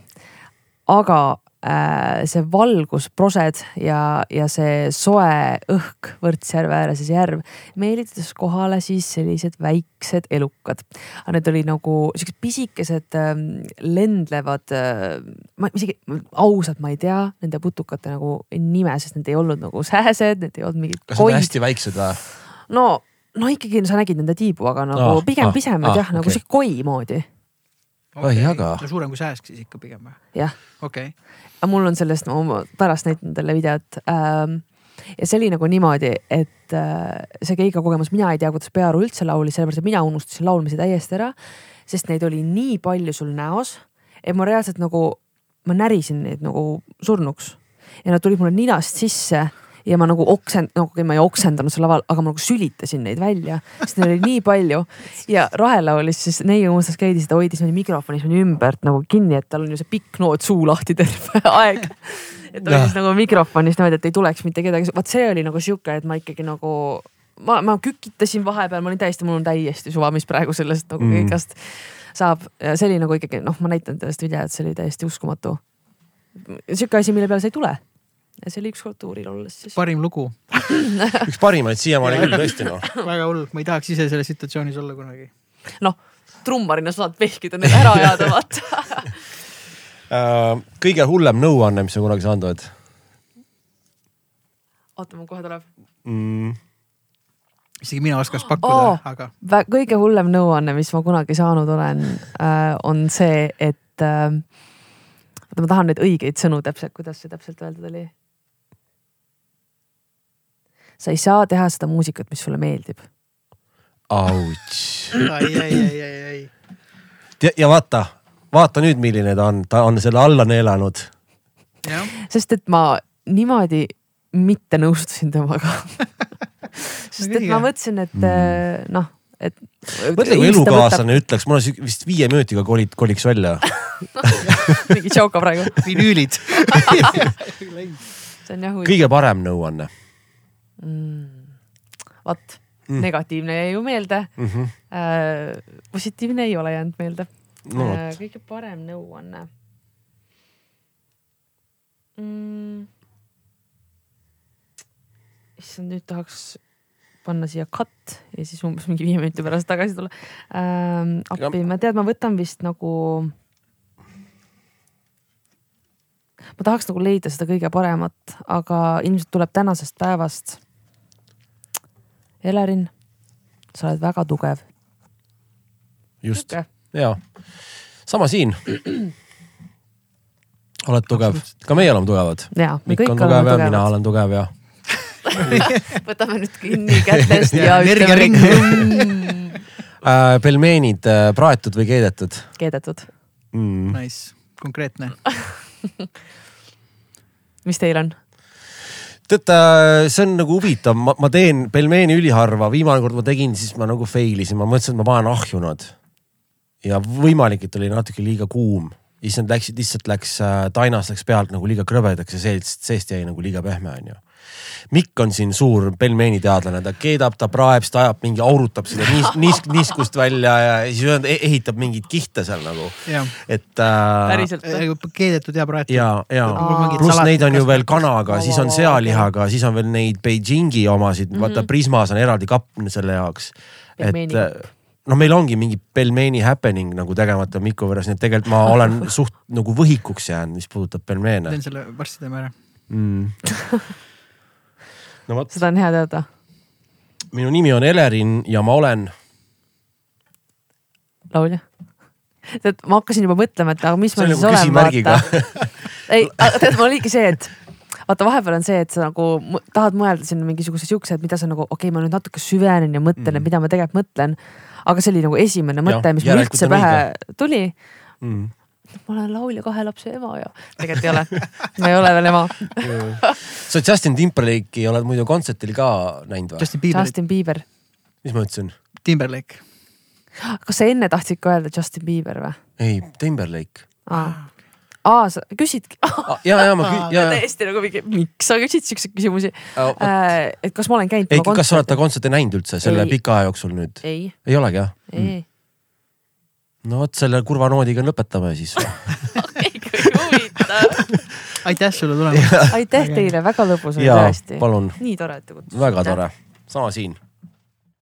aga äh, see valgus, prosed ja, ja see soe õhk Võrtsjärve ääres, see järv meelitas kohale siis sellised väiksed elukad. aga need oli nagu siuksed pisikesed ähm, lendlevad äh,, ma isegi ausalt, ma ei tea nende putukate nagu nime, sest need ei olnud nagu sääsed, need ei olnud mingid kas need on koid hästi väiksed või? no, no ikkagi sa nägid nende tiibu, aga nagu Ah, pigem ah, pisemad ah, ah, jah, nagu sihuke koi moodi, Oi, aga. no suurem kui sääsk siis ikka pigem või? jah. okei okay.. aga mul on sellest, ma pärast näitan teile videot ähm,. ja see oli nagu niimoodi, et äh, see Keika kogemus, mina ei tea, kuidas Pearu üldse laulis, sellepärast et mina unustasin laulmise täiesti ära. sest neid oli nii palju sul näos, et ma reaalselt nagu, ma närisin neid nagu surnuks ja nad tulid mulle ninast sisse ja ma nagu oksend-, no okei, ma ei oksendanud seal laval, aga ma nagu sülitasin neid välja, sest neid oli nii palju. ja Rahela oli siis neiu mustas käidis, ta hoidis meil mikrofonis ümbert nagu kinni, et tal on ju see pikk noot suu lahti terve [laughs] aeg. et ta hoidis nagu mikrofonis niimoodi, et ei tuleks mitte kedagi, vot see oli nagu sihuke, et ma ikkagi nagu ma, ma kükitasin vahepeal, ma olin täiesti, mul on täiesti suva, mis praegu sellest nagu Mm. kõigest saab ja see oli nagu ikkagi noh, ma näitan seda videot, see oli täiesti uskumatu. sihuke asi, mille peale sa ei tule. Ja see oli ükskord tuuril olles siis. parim lugu, [laughs] üks parimaid siiamaani küll tõesti noh. [laughs] väga hull, ma ei tahaks ise selles situatsioonis olla kunagi. noh, trummarina sa saad vehkida need ära ajada, vaata. [laughs] Äh, kõige hullem nõuanne, mis sa kunagi saanud oled oota, mul kohe tuleb. mm,? isegi mina oskaks pakkuda oh., aga kõige hullem nõuanne, mis ma kunagi saanud olen äh,, on see, et äh,. oota, ma tahan neid õigeid sõnu täpselt, kuidas see täpselt öeldud oli. Sa ei saa teha seda muusikat, mis sulle meeldib. Auts. ai, ai, ai, ai, ai. ja, ja vaata, vaata nüüd, milline ta on, ta on selle alla neelanud. sest et ma niimoodi mitte nõustusin temaga. [laughs] sest et ma mõtlesin, et äh, noh, et. mõtle, kui elukaaslane ütleks, ma olen vist viie minutiga kolid, koliks välja. [laughs] mingi tšauka praegu, vinüülid. [laughs] see on jah huvitav. kõige parem nõuanne vot, Mm. negatiivne jäi ju meelde mm. -hmm. äh,. positiivne ei ole jäänud meelde no äh, kõige parem nõuanne mm.. issand, nüüd tahaks panna siia cut ja siis umbes mingi viie minuti pärast tagasi tulla ähm,. appi, ma tean, ma võtan vist nagu. ma tahaks nagu leida seda kõige paremat, aga ilmselt tuleb tänasest päevast. Elerin, sa oled väga tugev. just, ja sama siin. oled tugev, ka meie oleme tugevad. Mikk on tugev ja mina olen tugev ja [laughs] võtame nüüd kinni kätest ja, ütleme äh,. pelmeenid äh, praetud või keedetud keedetud. mm.? Nice, konkreetne. [laughs] mis teil on? teate, see on nagu huvitav, ma, ma teen pelmeeni üliharva, viimane kord ma tegin, siis ma nagu fail isin, ma mõtlesin, et ma panen ahju nad. ja võimalik, et oli natuke liiga kuum, siis nad läksid, lihtsalt läks äh,, tainas läks pealt nagu liiga krõbedaks ja seest, seest jäi nagu liiga pehme, onju. Mikk on siin suur pelmeeni teadlane, ta keedab, ta praeb, siis ta ajab mingi, aurutab seda niisk, [laughs] niisk, niiskust välja ja siis e- ehitab mingeid kihte seal nagu, et äh,. keedetud ja praetud. ja, ja pluss neid on ju veel kanaga, siis on sealihaga, siis on veel neid Beijingi omasid, vaata Mhm. Prismas on eraldi kapp selle jaoks. et noh, meil ongi mingi pelmeeni happening nagu tegemata Miku võrras, nii et tegelikult ma olen [laughs] suht nagu võhikuks jäänud, mis puudutab pelmeene teen selle, varsti teeme ära. mm. [laughs] no vot, seda on hea teada. minu nimi on Elerin ja ma olen, laulja. tead, ma hakkasin juba mõtlema, et aga mis see ma siis olen, vaata.. ei, tead, mul oligi see, et vaata, vahepeal on see, et sa nagu tahad mõelda sinna mingisuguse siukse, et mida sa nagu, okei okay,, ma nüüd natuke süvenen ja mõtlen mm., et mida ma tegelikult mõtlen. aga see oli nagu esimene mõte, mis mul üldse pähe tuli. mm.. Ma olen laulja kahe lapse ema ja tegelikult ei ole, ma ei ole veel ema. [laughs] sa Justin Timberlake'i oled muidu kontsertil ka näinud või? Justin Bieber, Justin Bieber. mis ma ütlesin? Timberlake. kas sa enne tahtsid ka öelda Justin Bieber või? ei, Timberlake. aa, aa, sa küsidki ja, ja ma [laughs] kü-, ja, ja. täiesti nagu mingi, miks sa küsid siukseid küsimusi Oh, et kas ma olen käinud ei, kas sa oled ta kontserte näinud üldse selle Ei. pika aja jooksul nüüd? ei, ei olegi jah? ei, no vot selle kurva noodiga lõpetame siis. [laughs] aitäh sulle tulemast. aitäh teile, väga lõbus oli tõesti. nii tore, et te kutsusite. väga tore, sama siin